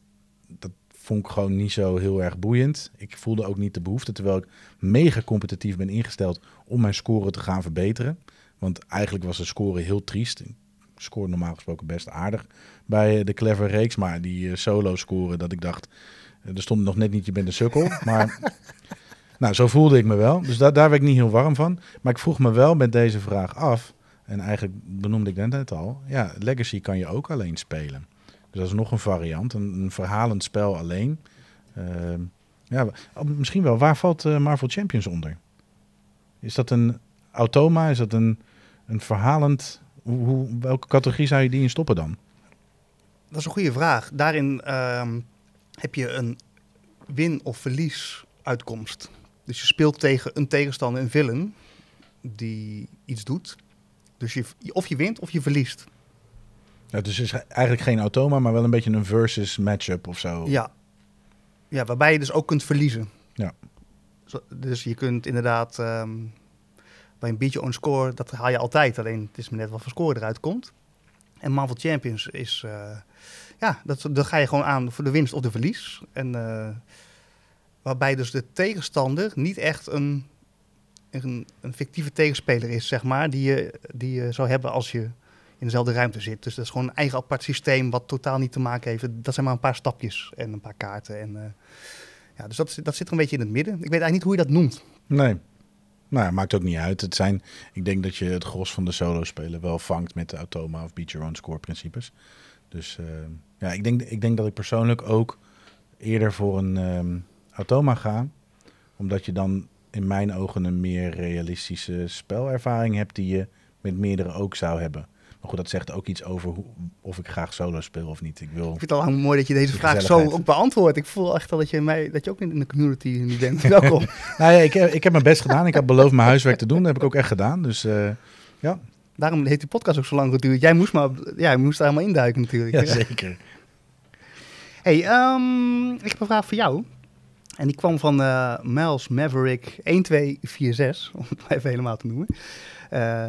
dat vond ik gewoon niet zo heel erg boeiend. Ik voelde ook niet de behoefte, terwijl ik mega competitief ben ingesteld om mijn score te gaan verbeteren. Want eigenlijk was de score heel triest. Ik scoorde normaal gesproken best aardig bij de Clever Reeks. Maar die uh, solo scoren, dat ik dacht, uh, er stond nog net niet, je bent een sukkel. Maar [LAUGHS] nou, zo voelde ik me wel. Dus da daar werd ik niet heel warm van. Maar ik vroeg me wel met deze vraag af. En eigenlijk benoemde ik net al. Ja, Legacy kan je ook alleen spelen. Dus dat is nog een variant. Een, verhalend spel alleen. Uh, ja, misschien wel. Waar valt uh, Marvel Champions onder? Is dat een automa? Is dat een, een verhalend... Hoe, welke categorie zou je die in stoppen dan?
Dat is een goede vraag. Daarin uh, heb je een win- of verlies uitkomst. Dus je speelt tegen een tegenstander, een villain, die iets doet. Dus je, of je wint of je verliest.
Ja, dus het is eigenlijk geen automa, maar wel een beetje een versus matchup of zo.
Ja. ja, waarbij je dus ook kunt verliezen.
Ja.
Zo, dus je kunt inderdaad um, bij een beat on score, dat haal je altijd. Alleen het is maar net wat voor score eruit komt. En Marvel Champions is, uh, ja, dat, dat ga je gewoon aan voor de winst of de verlies. En uh, waarbij dus de tegenstander niet echt een, een, een fictieve tegenspeler is, zeg maar, die je, die je zou hebben als je in dezelfde ruimte zit. Dus dat is gewoon een eigen apart systeem wat totaal niet te maken heeft. Dat zijn maar een paar stapjes en een paar kaarten. En, uh, ja, dus dat, dat zit er een beetje in het midden. Ik weet eigenlijk niet hoe je dat noemt.
Nee. Nou, ja, maakt ook niet uit. Het zijn, ik denk dat je het gros van de solo-spelen wel vangt met de Automa of Beat Your Own Score principes. Dus uh, ja, ik denk, ik denk dat ik persoonlijk ook eerder voor een um, Automa ga. Omdat je dan in mijn ogen een meer realistische spelervaring hebt die je met meerdere ook zou hebben. Maar goed, dat zegt ook iets over hoe, of ik graag solo speel of niet. Ik, wil
ik vind het al lang mooi dat je deze vraag zo ook beantwoordt. Ik voel echt al dat je, mij, dat je ook in de community niet bent. [LAUGHS] Welkom.
nou ja, ik, ik heb mijn best gedaan. Ik heb beloofd mijn huiswerk te doen. Dat heb ik ook echt gedaan. Dus uh, ja.
Daarom heeft die podcast ook zo lang geduurd. Jij moest, maar, ja, je moest daar helemaal induiken natuurlijk.
Ja, zeker.
hey, um, ik heb een vraag voor jou. En die kwam van uh, Miles Maverick 1246, [LAUGHS] om het even helemaal te noemen. Uh,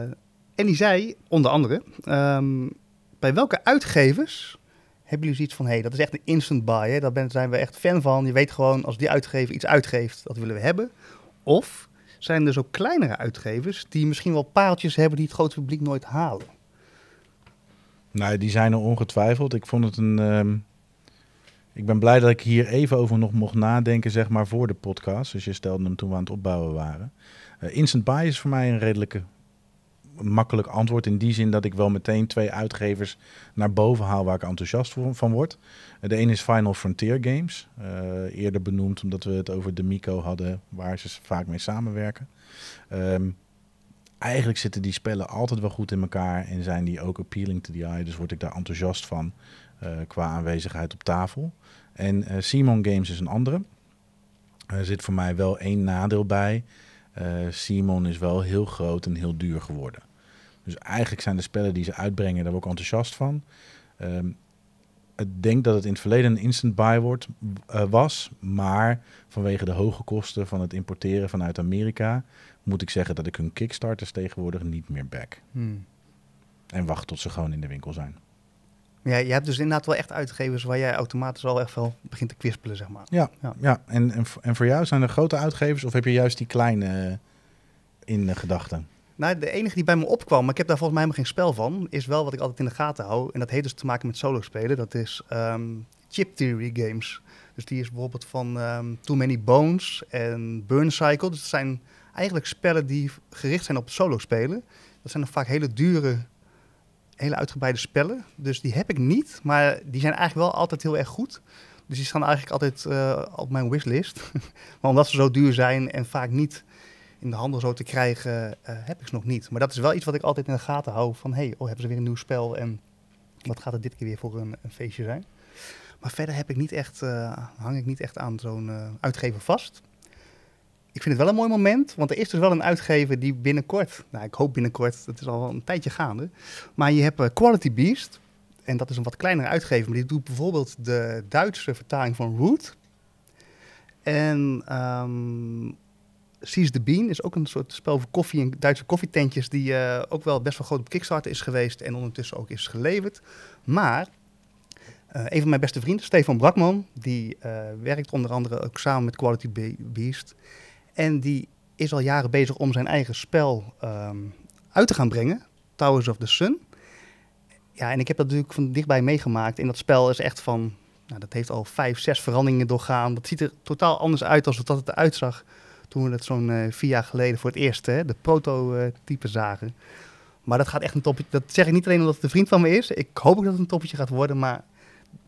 en die zei onder andere: um, bij welke uitgevers Hebben jullie zoiets van, hé, hey, dat is echt een instant buy, hè? daar zijn we echt fan van. Je weet gewoon, als die uitgever iets uitgeeft, dat willen we hebben. Of zijn er zo kleinere uitgevers die misschien wel pareltjes hebben die het grote publiek nooit halen?
Nou, die zijn er ongetwijfeld. Ik vond het een. ehm, ik ben blij dat ik hier even over nog mocht nadenken, zeg maar, voor de podcast. Dus je stelde hem toen we aan het opbouwen waren. Eh, instant buy is voor mij een redelijke makkelijk antwoord. In die zin dat ik wel meteen twee uitgevers naar boven haal waar ik enthousiast van word. Eh, de ene is Final Frontier Games. eh, eerder benoemd omdat we het over de Mico hadden, waar ze vaak mee samenwerken. Ehm, eigenlijk zitten die spellen altijd wel goed in elkaar en zijn die ook appealing to the eye. Dus word ik daar enthousiast van qua aanwezigheid op tafel. En eh, Simon Games is een andere. Er zit voor mij wel één nadeel bij. Eh, Simon is wel heel groot en heel duur geworden. Dus eigenlijk zijn de spellen die ze uitbrengen, daar word ik enthousiast van. Ehm, ik denk dat het in het verleden een instant buy wordt, eh, was. Maar vanwege de hoge kosten van het importeren vanuit Amerika... moet ik zeggen dat ik hun kickstarters tegenwoordig niet meer back. En wacht tot ze gewoon in de winkel zijn.
Ja, je hebt dus inderdaad wel echt uitgevers waar jij automatisch al echt wel begint te kwispelen, zeg maar.
Ja,
Ja.
ja. En, en, en voor jou zijn er grote uitgevers of heb je juist die kleine eh, in de gedachten?
Nou, de enige die bij me opkwam, maar ik heb daar volgens mij helemaal geen spel van, is wel wat ik altijd in de gaten hou. En dat heeft dus te maken met solo spelen. Dat is ehm, chip theory games. Dus die is bijvoorbeeld van ehm, Too Many Bones en Burn Cycle. Dus het zijn eigenlijk spellen die gericht zijn op solo spelen. Dat zijn dan vaak hele dure, hele uitgebreide spellen. Dus die heb ik niet, maar die zijn eigenlijk wel altijd heel erg goed. Dus die staan eigenlijk altijd eh, op mijn wishlist. [LAUGHS] maar omdat ze zo duur zijn en vaak niet in de handel zo te krijgen, eh, heb ik ze nog niet. Maar dat is wel iets wat ik altijd in de gaten hou. Van, hey, oh, hebben ze weer een nieuw spel en wat gaat het dit keer weer voor een, feestje zijn? Maar verder heb ik niet echt, eh, hang ik niet echt aan zo'n uitgever vast. Ik vind het wel een mooi moment, want er is dus wel een uitgever die binnenkort, nou ik hoop binnenkort, dat is al een tijdje gaande, maar je hebt eh, Quality Beast. En dat is een wat kleinere uitgever, maar die doet bijvoorbeeld de Duitse vertaling van Root. En ehm Seize the Bean is ook een soort spel voor koffie en Duitse koffietentjes die eh, ook wel best wel groot op Kickstarter is geweest en ondertussen ook is geleverd. Maar eh, een van mijn beste vrienden, Stefan Brakman, die werkt onder andere ook samen met Quality Be- Beast. En die is al jaren bezig om zijn eigen spel ehm, uit te gaan brengen, Towers of the Sun. Ja, en ik heb dat natuurlijk van dichtbij meegemaakt. En dat spel is echt van, nou, dat heeft al vijf, zes veranderingen doorgaan. Dat ziet er totaal anders uit dan dat het eruit zag toen we het zo'n eh, vier jaar geleden voor het eerst hè, de prototype zagen. Maar dat gaat echt een toppetje. Dat zeg ik niet alleen omdat het een vriend van me is. Ik hoop ook dat het een toppetje gaat worden. Maar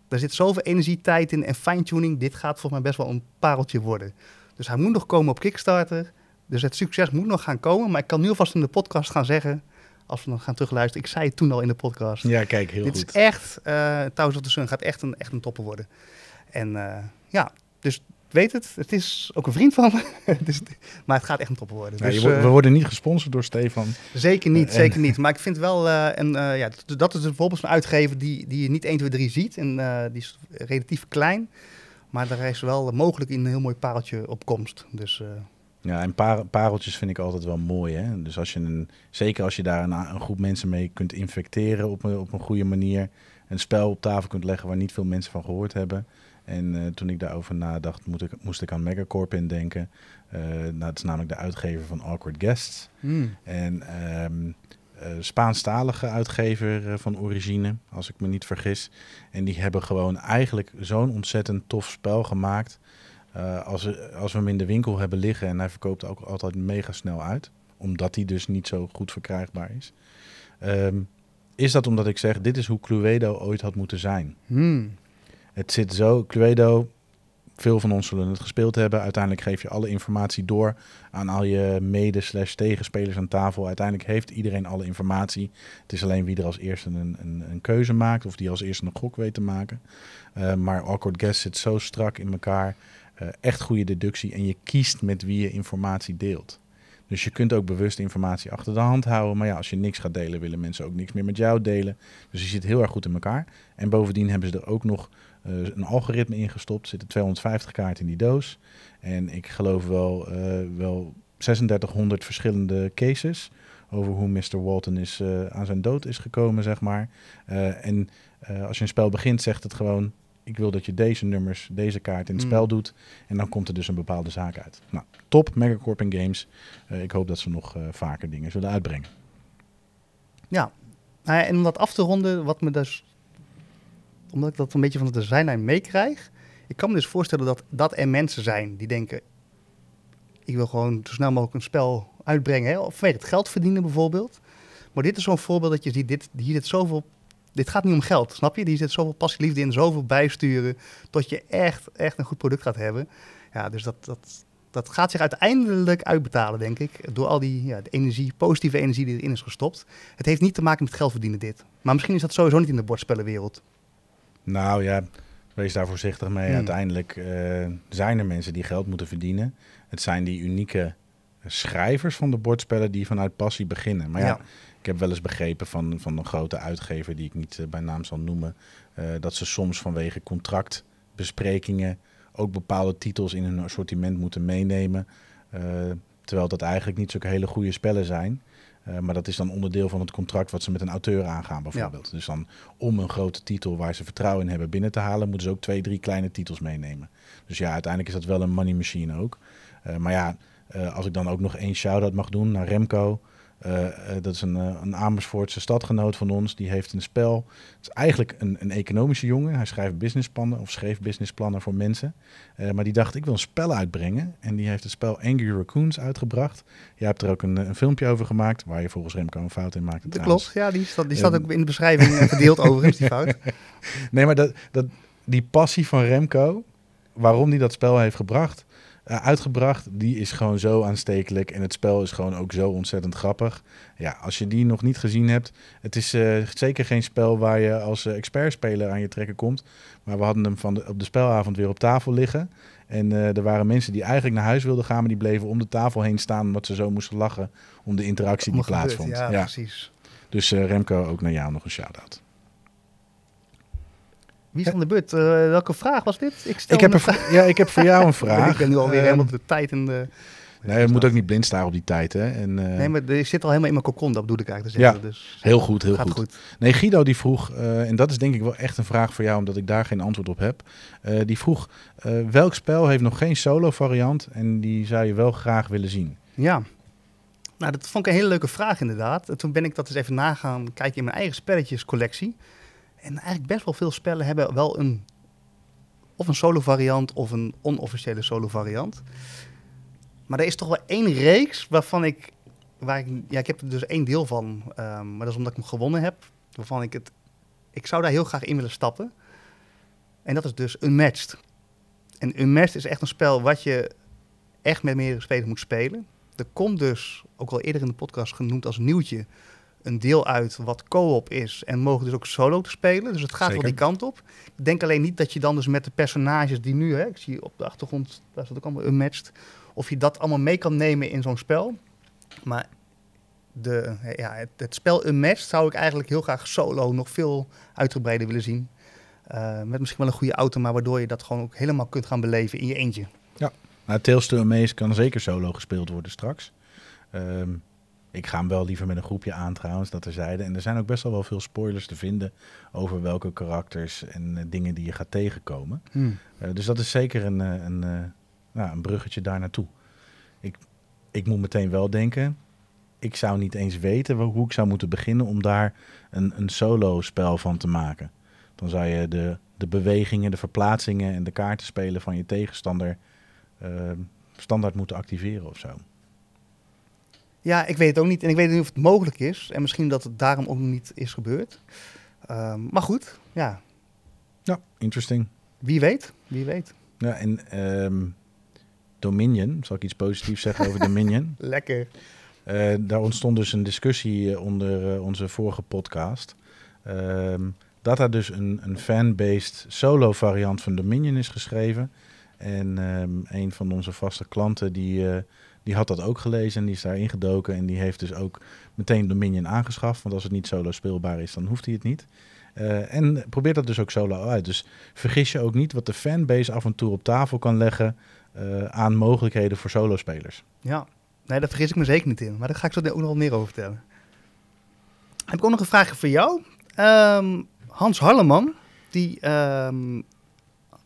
er zit zoveel energie, tijd in en fine-tuning. Dit gaat volgens mij best wel een pareltje worden. Dus hij moet nog komen op Kickstarter. Dus het succes moet nog gaan komen. Maar ik kan nu alvast in de podcast gaan zeggen. Als we dan gaan terugluisteren. Ik zei het toen al in de podcast.
Ja, kijk, heel
Dit
goed.
is echt, uh, Towers of the Sun gaat echt een, echt een topper worden. En uh, ja, dus weet het, het is ook een vriend van me. [LAUGHS] dus, maar het gaat echt een topper worden.
Ja,
dus,
je, we worden niet gesponsord door Stefan.
Zeker niet,
En-
zeker niet. Maar ik vind wel, uh, en, uh, ja, dat, is bijvoorbeeld een uitgever die, die je niet 1, 2, 3 ziet. En die is relatief klein. Maar daar is wel mogelijk een heel mooi pareltje op komst. Dus, uh,
Ja, en par pareltjes vind ik altijd wel mooi. Hè? Dus als je een, zeker als je daar een, een groep mensen mee kunt infecteren op een, op een goede manier. Een spel op tafel kunt leggen waar niet veel mensen van gehoord hebben. En uh, toen ik daarover nadacht, moet ik, moest ik aan Megacorp indenken. Uh, nou, dat is namelijk de uitgever van Awkward Guests.
mm.
En um, uh, Spaanstalige uitgever uh, van origine, als ik me niet vergis. En die hebben gewoon eigenlijk zo'n ontzettend tof spel gemaakt. Uh, als, als we hem in de winkel hebben liggen en hij verkoopt ook altijd mega snel uit. Omdat hij dus niet zo goed verkrijgbaar is. Um, is dat omdat ik zeg, dit is hoe Cluedo ooit had moeten zijn.
Mm.
Het zit zo, Cluedo, veel van ons zullen het gespeeld hebben. Uiteindelijk geef je alle informatie door aan al je mede-slash tegenspelers aan tafel. Uiteindelijk heeft iedereen alle informatie. Het is alleen wie er als eerste een, een, een keuze maakt of die als eerste een gok weet te maken. Uh, maar Awkward Guest zit zo strak in elkaar. Uh, echt goede deductie en je kiest met wie je informatie deelt. Dus je kunt ook bewust informatie achter de hand houden. Maar ja, als je niks gaat delen, willen mensen ook niks meer met jou delen. Dus je zit heel erg goed in elkaar. En bovendien hebben ze er ook nog een algoritme ingestopt. Er zitten 250 kaarten in die doos. En ik geloof wel, uh, wel 3600 verschillende cases over hoe Mr. Walton is, eh, aan zijn dood is gekomen, zeg maar. Eh, en eh, als je een spel begint, zegt het gewoon... ik wil dat je deze nummers, deze kaart in het
Mm.
spel doet. En dan komt er dus een bepaalde zaak uit. Nou, top, Megacorp en Games. Eh, ik hoop dat ze nog eh, vaker dingen zullen uitbrengen.
Nou ja, en om dat af te ronden, wat me dus, omdat ik dat een beetje van het designlijn meekrijg, ik kan me dus voorstellen dat, dat er mensen zijn die denken, ik wil gewoon zo snel mogelijk een spel uitbrengen, hè, of vanwege het geld verdienen bijvoorbeeld. Maar dit is zo'n voorbeeld dat je ziet, dit, hier zit zoveel, dit gaat niet om geld, snap je? Hier zit zoveel passie, liefde in, zoveel bijsturen, tot je echt, echt een goed product gaat hebben. Ja, dus dat, dat, dat gaat zich uiteindelijk uitbetalen, denk ik, door al die ja, de energie, positieve energie die erin is gestopt. Het heeft niet te maken met geld verdienen dit. Maar misschien is dat sowieso niet in de bordspellenwereld.
Nou ja, wees daar voorzichtig mee.
Hmm.
Uiteindelijk eh, zijn er mensen die geld moeten verdienen. Het zijn die unieke schrijvers van de bordspellen die vanuit passie beginnen. Maar ja,
Ja.
ik heb wel eens begrepen van, van een grote uitgever die ik niet eh, bij naam zal noemen, eh, dat ze soms vanwege contractbesprekingen ook bepaalde titels in hun assortiment moeten meenemen. Terwijl dat eigenlijk niet zulke hele goede spellen zijn. Eh, maar dat is dan onderdeel van het contract wat ze met een auteur aangaan bijvoorbeeld. Dus dan om een grote titel waar ze vertrouwen in hebben binnen te halen, moeten ze ook twee, drie kleine titels meenemen. Dus ja, uiteindelijk is dat wel een money machine ook. Eh, maar ja, eh, als ik dan ook nog één shout-out mag doen naar Remco. Eh, eh, dat is een, eh, een Amersfoortse stadgenoot van ons. Die heeft een spel. Het is eigenlijk een, een economische jongen. Hij schrijft businessplannen of schreef businessplannen voor mensen. Maar die dacht, ik wil een spel uitbrengen. En die heeft het spel Angry Raccoons uitgebracht. Jij hebt er ook een, een filmpje over gemaakt. Waar je volgens Remco een fout in maakte.
Dat klopt, ja, die staat, die staat
Ehm.
ook in de beschrijving gedeeld overigens, die fout. [LAUGHS]
Nee, maar dat, dat, die passie van Remco, waarom hij dat spel heeft gebracht, uitgebracht, die is gewoon zo aanstekelijk. En het spel is gewoon ook zo ontzettend grappig. Ja, als je die nog niet gezien hebt, het is eh, zeker geen spel waar je als eh, expertspeler aan je trekken komt. Maar we hadden hem van de, op de spelavond weer op tafel liggen. En eh, er waren mensen die eigenlijk naar huis wilden gaan, maar die bleven om de tafel heen staan omdat ze zo moesten lachen om de interactie die plaatsvond.
Ja,
Ja,
precies.
Dus eh, Remco, ook naar jou nog een shout-out.
Wie is aan de beurt? Eh, welke vraag was dit? stel
Ik heb,
een
ja, ik heb voor jou een [LAUGHS]
vraag. Ik ben nu alweer
Ehm,
helemaal de tijd in de...
Nee, je moet ook niet blind staren op die tijd. Hè? En, eh,
Nee, maar ik zit al helemaal in mijn kokon, dat bedoel ik eigenlijk te
Ja.
Dus
Heel goed, heel
gaat
goed.
goed.
Nee, Guido die vroeg, eh, en dat is denk ik wel echt een vraag voor jou, omdat ik daar geen antwoord op heb. Die vroeg, welk spel heeft nog geen solo variant en die zou je wel graag willen zien?
Ja. Nou, dat vond ik een hele leuke vraag inderdaad. En toen ben ik dat eens even nagaan kijken in mijn eigen spelletjescollectie. En eigenlijk best wel veel spellen hebben wel een... Of een solo variant of een onofficiële solo variant. Maar er is toch wel één reeks waarvan ik... Waar ik ja, ik heb er dus één deel van. ehm, maar dat is omdat ik hem gewonnen heb. Waarvan ik het... Ik zou daar heel graag in willen stappen. En dat is dus Unmatched. En Unmatched is echt een spel wat je echt met meerdere spelers moet spelen. Er komt dus, ook al eerder in de podcast genoemd als nieuwtje, een deel uit wat co-op is en mogen dus ook solo te spelen. Dus het gaat
Zeker.
wel die kant op. Ik denk alleen niet dat je dan dus met de personages die nu, hè, ik zie op de achtergrond, daar staat ook allemaal unmatched, of je dat allemaal mee kan nemen in zo'n spel. Maar de, ja, het, het spel Unmatched zou ik eigenlijk heel graag solo nog veel uitgebreider willen zien. Eh, met misschien wel een goede auto, maar waardoor je dat gewoon ook helemaal kunt gaan beleven in je eentje.
Nou, Tales to Amaze kan zeker solo gespeeld worden straks. Ehm, ik ga hem wel liever met een groepje aan trouwens, dat terzijde. En er zijn ook best wel wel veel spoilers te vinden over welke karakters en eh, dingen die je gaat tegenkomen. Eh, dus dat is zeker een, eh, een, eh, nou, een bruggetje daar naartoe. Ik, ik moet meteen wel denken, ik zou niet eens weten hoe ik zou moeten beginnen om daar een, een solo spel van te maken. Dan zou je de, de bewegingen, de verplaatsingen en de kaartenspelen van je tegenstander standaard moeten activeren of zo.
Ja, ik weet het ook niet. En ik weet niet of het mogelijk is. En misschien dat het daarom ook niet is gebeurd. Ehm, maar goed, ja,
Ja, interesting.
wie weet. Wie weet.
Ja, en ehm, Dominion, zal ik iets positiefs zeggen over Dominion? [LAUGHS]
Lekker.
Eh, daar ontstond dus een discussie eh, onder eh, onze vorige podcast. Ehm, dat er dus een, een fan-based solo variant van Dominion is geschreven. En een van onze vaste klanten die, die had dat ook gelezen en die is daar ingedoken. En die heeft dus ook meteen Dominion aangeschaft. Want als het niet solo speelbaar is, dan hoeft hij het niet. Eh, en probeert dat dus ook solo uit. Dus vergis je ook niet wat de fanbase af en toe op tafel kan leggen eh, aan mogelijkheden voor solo-spelers.
Ja. Nee, daar vergis ik me zeker niet in. Maar daar ga ik zo ook nog meer over vertellen. Heb ik ook nog een vraagje voor jou. Ehm, Hans Harleman, die ehm,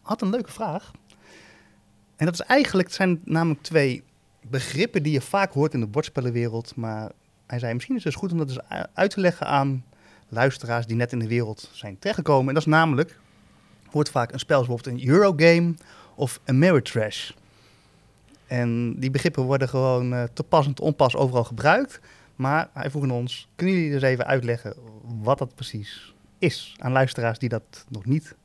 had een leuke vraag. En dat is eigenlijk, zijn namelijk twee begrippen die je vaak hoort in de bordspellenwereld. Maar hij zei, misschien is het dus goed om dat eens uit te leggen aan luisteraars die net in de wereld zijn terechtgekomen. En dat is namelijk, hoort vaak een spel zoals bijvoorbeeld een Eurogame of Ameritrash. En die begrippen worden gewoon uh, te pas en te onpas overal gebruikt. Maar hij vroeg aan ons, kunnen jullie dus even uitleggen wat dat precies is aan luisteraars die dat nog niet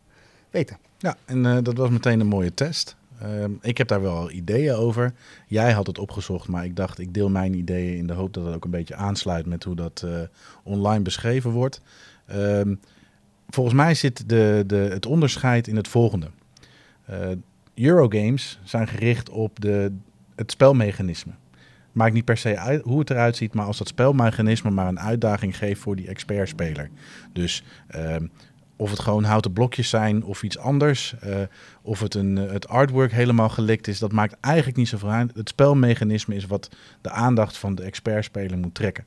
weten?
Ja, en uh, dat was meteen een mooie test. Uh, ik heb daar wel ideeën over. Jij had het opgezocht, maar ik dacht, ik deel mijn ideeën in de hoop dat het ook een beetje aansluit met hoe dat uh, online beschreven wordt. Ehm, volgens mij zit de, de, het onderscheid in het volgende. Eurogames zijn gericht op de, het spelmechanisme. Maakt niet per se uit hoe het eruit ziet, maar als dat spelmechanisme maar een uitdaging geeft voor die expertspeler. Dus ehm, of het gewoon houten blokjes zijn of iets anders, uh, of het, een, uh, het artwork helemaal gelikt is, dat maakt eigenlijk niet zoveel uit. Het spelmechanisme is wat de aandacht van de expertspeler moet trekken.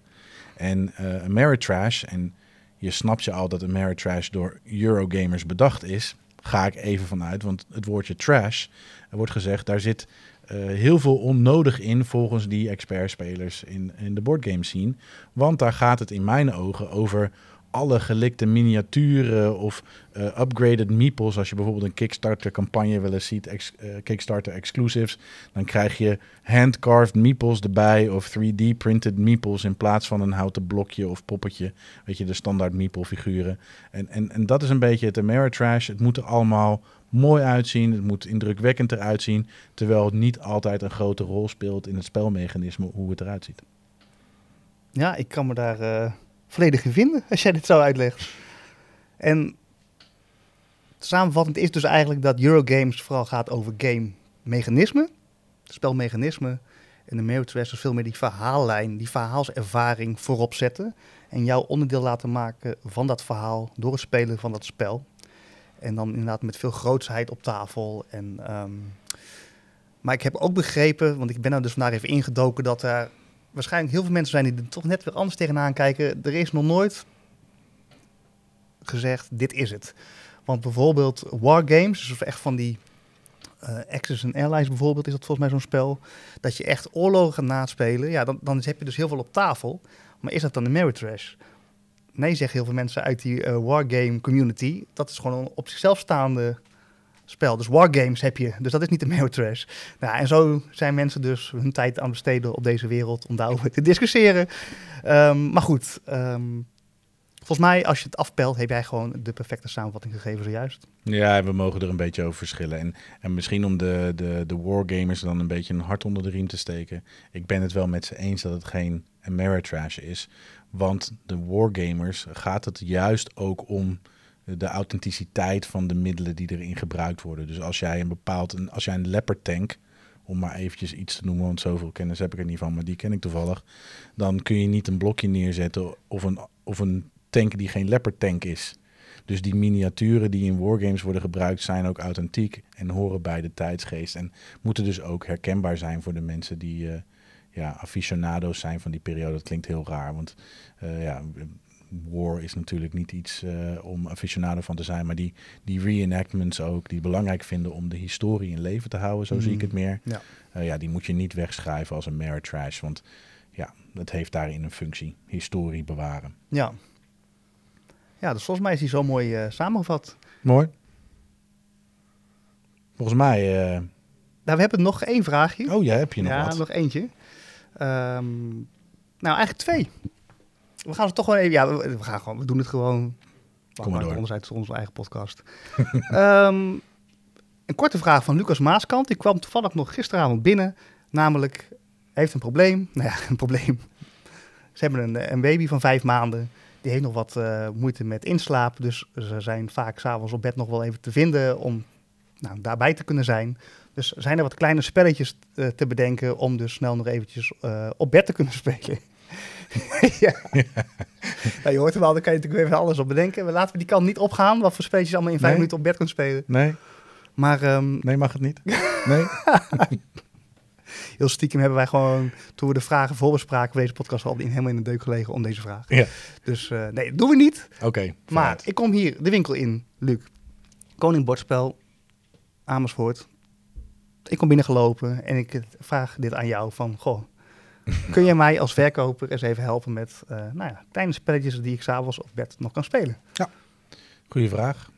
En uh, Ameritrash, en je snapt je al dat Ameritrash door Eurogamers bedacht is, ga ik even vanuit, want het woordje trash, er wordt gezegd, daar zit heel veel onnodig in volgens die expertspelers in, in de boardgame scene. Want daar gaat het in mijn ogen over alle gelikte miniaturen of uh, upgraded meeples. Als je bijvoorbeeld een Kickstarter campagne wel eens ziet, ex, uh, Kickstarter exclusives, dan krijg je handcarved meeples erbij of 3D printed meeples in plaats van een houten blokje of poppetje. Weet je, de standaard meeple figuren. En, en, en dat is een beetje het Ameritrash. Het moet er allemaal mooi uitzien, het moet indrukwekkend eruit zien, terwijl het niet altijd een grote rol speelt in het spelmechanisme hoe het eruit ziet.
Ja, ik kan me daar uh, volledig in vinden als jij dit zo uitlegt. En samenvattend is dus eigenlijk dat Eurogames vooral gaat over game mechanisme, spelmechanisme. En de is veel meer die verhaallijn, die verhaalservaring voorop zetten. En jou onderdeel laten maken van dat verhaal door het spelen van dat spel. En dan inderdaad met veel grootsheid op tafel. En, um, maar ik heb ook begrepen, want ik ben er dus vandaag even ingedoken, dat er waarschijnlijk heel veel mensen zijn die er toch net weer anders tegenaan kijken. Er is nog nooit gezegd, dit is het. Want bijvoorbeeld Wargames, dus echt van die uh, Access and Allies bijvoorbeeld, is dat volgens mij zo'n spel. Dat je echt oorlogen gaat naspelen. Ja, dan, dan heb je dus heel veel op tafel. Maar is dat dan de Ameritrash? nee zeggen heel veel mensen uit die uh, wargame community. Dat is gewoon een op zichzelf staande spel. Dus wargames heb je, dus dat is niet de Meotrash. Nou, en zo zijn mensen dus hun tijd aan besteden op deze wereld om daarover te discussiëren. Um, maar goed, um, volgens mij als je het afpelt, heb jij gewoon de perfecte samenvatting gegeven zojuist.
Ja, we mogen er een beetje over verschillen. En, en misschien om de, de, de wargamers dan een beetje een hart onder de riem te steken. Ik ben het wel met ze eens dat het geen Ameritrash is. Want de wargamers gaat het juist ook om de authenticiteit van de middelen die erin gebruikt worden. Dus als jij een bepaald, een, als jij een leopard tank, om maar eventjes iets te noemen, want zoveel kennis heb ik er niet van, maar die ken ik toevallig, dan kun je niet een blokje neerzetten of een, of een tank die geen leopard tank is. Dus die miniaturen die in wargames worden gebruikt zijn ook authentiek en horen bij de tijdsgeest en moeten dus ook herkenbaar zijn voor de mensen die uh, ja, aficionado's zijn van die periode. Dat klinkt heel raar, want uh, ja, war is natuurlijk niet iets uh, om aficionado van te zijn, maar die, die reenactments ook, die belangrijk vinden om de historie in leven te houden, zo mm. zie ik het meer. Ja. Uh, ja, die moet je niet wegschrijven als een mere trash, want ja, dat heeft daarin een functie, historie bewaren.
Ja. Ja, dus volgens mij is hij zo mooi uh, samengevat.
Mooi. Volgens mij...
Nou, we hebben nog één vraagje.
Oh ja, heb je nog
ja,
wat?
Ja, nog eentje. Um, nou, eigenlijk twee. We gaan het toch gewoon even. Ja, we, we gaan gewoon. We doen het gewoon.
Kom maar door.
Uit onze eigen podcast. um, [LAUGHS] een korte vraag van Lucas Maaskant. Die kwam toevallig nog gisteravond binnen. Namelijk, heeft een probleem. [LAUGHS] Nou ja, een probleem. Ze hebben een, een baby van vijf maanden. Die heeft nog wat uh, moeite met inslapen. Dus ze zijn vaak s'avonds op bed nog wel even te vinden om nou, daarbij te kunnen zijn. Dus zijn er wat kleine spelletjes uh, te bedenken om dus snel nog eventjes uh, op bed te kunnen [LAUGHS] spelen. Ja. [LAUGHS] ja. Nou, je hoort hem al, dan kan je natuurlijk even alles op bedenken. Maar laten we die kant niet opgaan, wat voor spelletjes allemaal in vijf nee. minuten op bed kunnen spelen.
Nee.
Maar, um...
nee, mag het niet. [LAUGHS] Nee. [LAUGHS]
heel stiekem hebben wij gewoon, toen we de vragen voorbespraken voor deze podcast, al in, helemaal in de deuk gelegen om deze vraag.
Ja.
Dus nee, dat doen we niet.
Oké.
maar ik kom hier de winkel in, Luc. Koning Bordspel, Amersfoort. Ik kom binnengelopen en ik vraag dit aan jou van, goh, kun je mij als verkoper eens even helpen met uh, nou ja, kleine spelletjes die ik s'avonds op bed nog kan spelen?
Ja, goede vraag.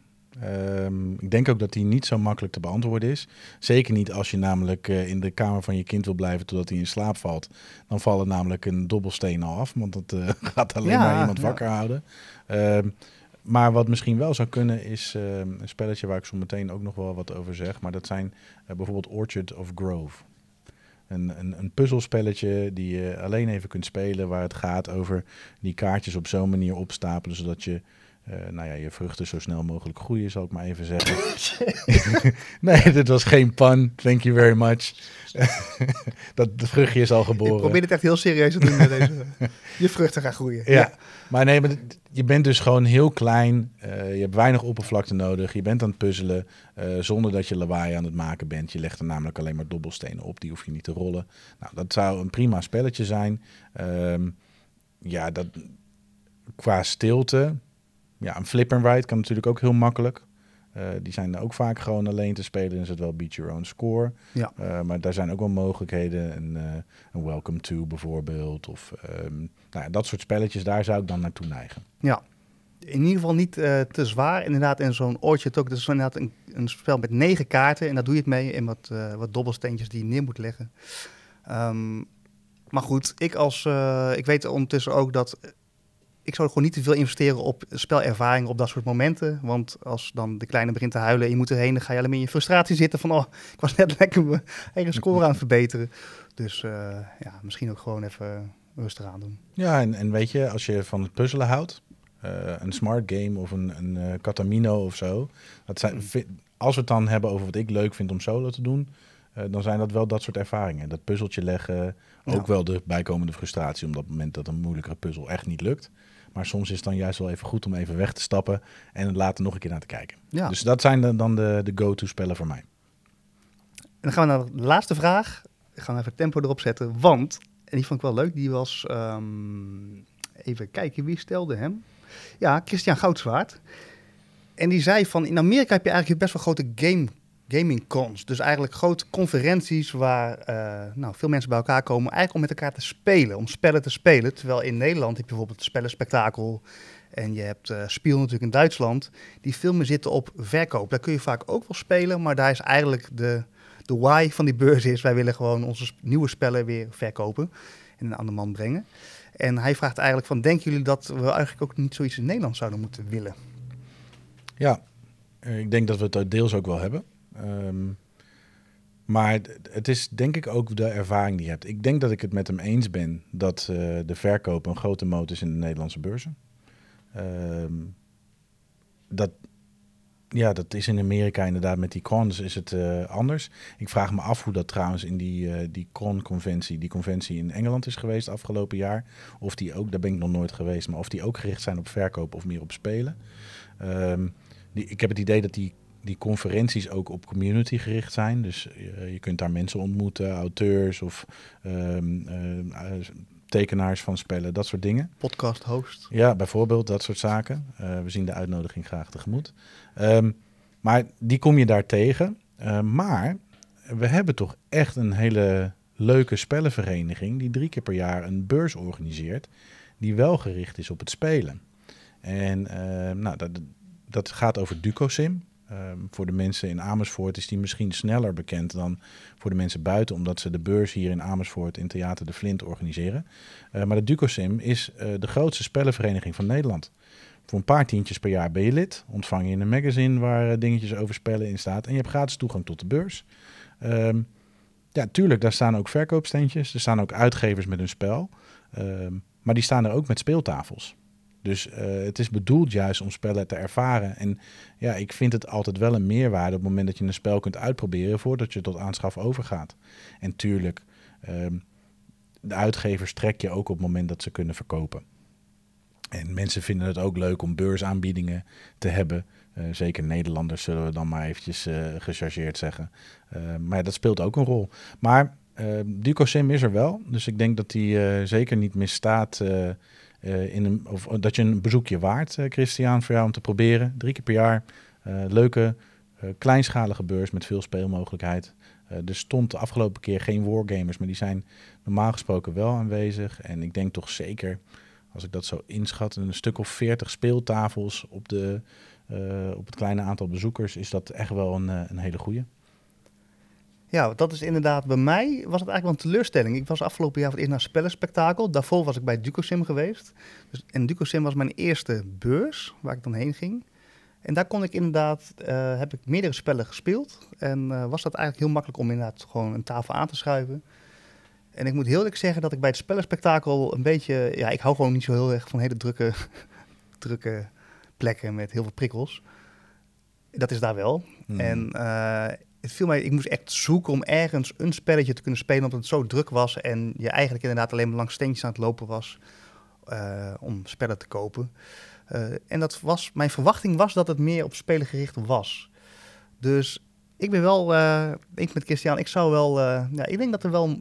Um, ik denk ook dat die niet zo makkelijk te beantwoorden is. Zeker niet als je namelijk uh, in de kamer van je kind wil blijven totdat hij in slaap valt. Dan vallen namelijk een dobbelsteen al af, want dat uh, [LAUGHS] gaat alleen ja, maar iemand wakker ja. houden. Um, maar wat misschien wel zou kunnen is uh, een spelletje waar ik zo meteen ook nog wel wat over zeg. Maar dat zijn uh, bijvoorbeeld Orchard of Grove. Een, een, een puzzelspelletje die je alleen even kunt spelen. Waar het gaat over die kaartjes op zo'n manier opstapelen. Zodat je nou ja, je vruchten zo snel mogelijk groeien, zal ik maar even zeggen. [LAUGHS] [LAUGHS] nee, dit was geen pun. Thank you very much. [LAUGHS] dat de vruchtje is al geboren. Ik
probeer het echt heel serieus te doen met deze. Je vruchten gaan groeien.
Ja, ja. maar nee, maar je bent dus gewoon heel klein. Uh, je hebt weinig oppervlakte nodig. Je bent aan het puzzelen uh, zonder dat je lawaai aan het maken bent. Je legt er namelijk alleen maar dobbelstenen op. Die hoef je niet te rollen. Nou, dat zou een prima spelletje zijn. Um, ja, dat qua stilte ja, een flip and ride kan natuurlijk ook heel makkelijk. Uh, die zijn ook vaak gewoon alleen te spelen. Is het wel beat your own score.
Ja.
Uh, maar daar zijn ook wel mogelijkheden. Een, uh, een welcome to bijvoorbeeld. Of um, nou ja, dat soort spelletjes, daar zou ik dan naartoe neigen.
Ja, in ieder geval niet te zwaar. Inderdaad, in zo'n oortje ook. Dat is inderdaad een, een, spel met negen kaarten. En daar doe je het mee. En wat, wat dobbelsteentjes die je neer moet leggen. Um, maar goed, ik als. ik weet ondertussen ook dat ik zou gewoon niet te veel investeren op spelervaring op dat soort momenten. Want als dan de kleine begint te huilen en je moet erheen, dan ga je alleen maar in je frustratie zitten van, oh, [LAUGHS] ik was net lekker mijn eigen score aan het verbeteren. Dus uh, ja, misschien ook gewoon even rustig aan doen.
Ja, en, en weet je, als je van het puzzelen houdt, uh, een smart game of een, een uh, Catamino of zo, dat zijn, als we het dan hebben over wat ik leuk vind om solo te doen, dan zijn dat wel dat soort ervaringen. Dat puzzeltje leggen, ook ja. wel de bijkomende frustratie op dat moment dat een moeilijkere puzzel echt niet lukt. Maar soms is het dan juist wel even goed om even weg te stappen en het later nog een keer naar te kijken.
Ja.
Dus dat zijn dan de, de go-to spellen voor mij.
En dan gaan we naar de laatste vraag. We gaan even tempo erop zetten, want, en die vond ik wel leuk, die was, um, even kijken, wie stelde hem? Ja, Christian Goudzwaard. En die zei van, in Amerika heb je eigenlijk best wel grote game gaming cons. Dus eigenlijk grote conferenties waar uh, nou, veel mensen bij elkaar komen, eigenlijk om met elkaar te spelen, om spellen te spelen. Terwijl in Nederland heb je bijvoorbeeld spellen spektakel en je hebt uh, Spiel natuurlijk in Duitsland, die veel zitten op verkoop. Daar kun je vaak ook wel spelen, maar daar is eigenlijk de, de why van die beurs is, wij willen gewoon onze nieuwe spellen weer verkopen en een ander man brengen. En hij vraagt eigenlijk van, denken jullie dat we eigenlijk ook niet zoiets in Nederland zouden moeten willen?
Ja, ik denk dat we het deels ook wel hebben. Um, maar het is denk ik ook de ervaring die je hebt. Ik denk dat ik het met hem eens ben dat uh, de verkoop een grote motor is in de Nederlandse beurzen. Um, dat, ja, dat is in Amerika inderdaad met die cons is het uh, anders. Ik vraag me af hoe dat trouwens in die, uh, die con-conventie, die conventie in Engeland is geweest afgelopen jaar. Of die ook, daar ben ik nog nooit geweest, maar of die ook gericht zijn op verkoop of meer op spelen. Die, ik heb het idee dat die die conferenties ook op community gericht zijn. Dus uh, je kunt daar mensen ontmoeten, auteurs of um, uh, tekenaars van spellen, dat soort dingen.
Podcast host.
Ja, bijvoorbeeld dat soort zaken. Uh, we zien de uitnodiging graag tegemoet. Um, maar die kom je daar tegen. maar we hebben toch echt een hele leuke spellenvereniging die drie keer per jaar een beurs organiseert, die wel gericht is op het spelen. En nou, dat, dat gaat over Ducosim. Um, voor de mensen in Amersfoort is die misschien sneller bekend dan voor de mensen buiten, omdat ze de beurs hier in Amersfoort in Theater de Flint organiseren. Uh, maar de Ducosim is uh, de grootste spellenvereniging van Nederland. Voor een paar tientjes per jaar ben je lid, ontvang je een magazine waar uh, dingetjes over spellen in staat en je hebt gratis toegang tot de beurs. Um, ja, tuurlijk, daar staan ook verkoopsteentjes, er staan ook uitgevers met hun spel, um, maar die staan er ook met speeltafels. Dus uh, het is bedoeld juist om spellen te ervaren. En ja, ik vind het altijd wel een meerwaarde op het moment dat je een spel kunt uitproberen voordat je tot aanschaf overgaat. En tuurlijk, um, de uitgevers trek je ook op het moment dat ze kunnen verkopen. En mensen vinden het ook leuk om beursaanbiedingen te hebben. Uh, zeker Nederlanders zullen we dan maar eventjes uh, gechargeerd zeggen. Maar dat speelt ook een rol. Maar Uh, DucoSim is er wel, dus ik denk dat die zeker niet misstaat in een, of dat je een bezoekje waard, Christian, voor jou om te proberen. Drie keer per jaar, leuke, kleinschalige beurs met veel speelmogelijkheid. er stond de afgelopen keer geen wargamers, maar die zijn normaal gesproken wel aanwezig. En ik denk toch zeker, als ik dat zo inschat, een stuk of veertig speeltafels op, de, op het kleine aantal bezoekers, is dat echt wel een, een hele goede.
Ja, dat is inderdaad bij mij was het eigenlijk wel een teleurstelling. Ik was afgelopen jaar voor het eerst naar spellenspectakel. Daarvoor was ik bij Ducosim geweest. Dus, en Ducosim was mijn eerste beurs waar ik dan heen ging. En daar kon ik inderdaad, uh, heb ik meerdere spellen gespeeld. En uh, was dat eigenlijk heel makkelijk om inderdaad gewoon een tafel aan te schuiven. En ik moet heel eerlijk zeggen dat ik bij het spellenspectakel een beetje... Ja, ik hou gewoon niet zo heel erg van hele drukke, [LAUGHS] drukke plekken met heel veel prikkels. Dat is daar wel. Hmm. En uh, het viel mij, ik moest echt zoeken om ergens een spelletje te kunnen spelen, omdat het zo druk was en je eigenlijk inderdaad alleen maar langs steentjes aan het lopen was uh, om spellen te kopen. Uh, en dat was, mijn verwachting was dat het meer op spelen gericht was. Dus ik ben wel, uh, ik met Christian, ik zou wel, ja, ik denk dat er wel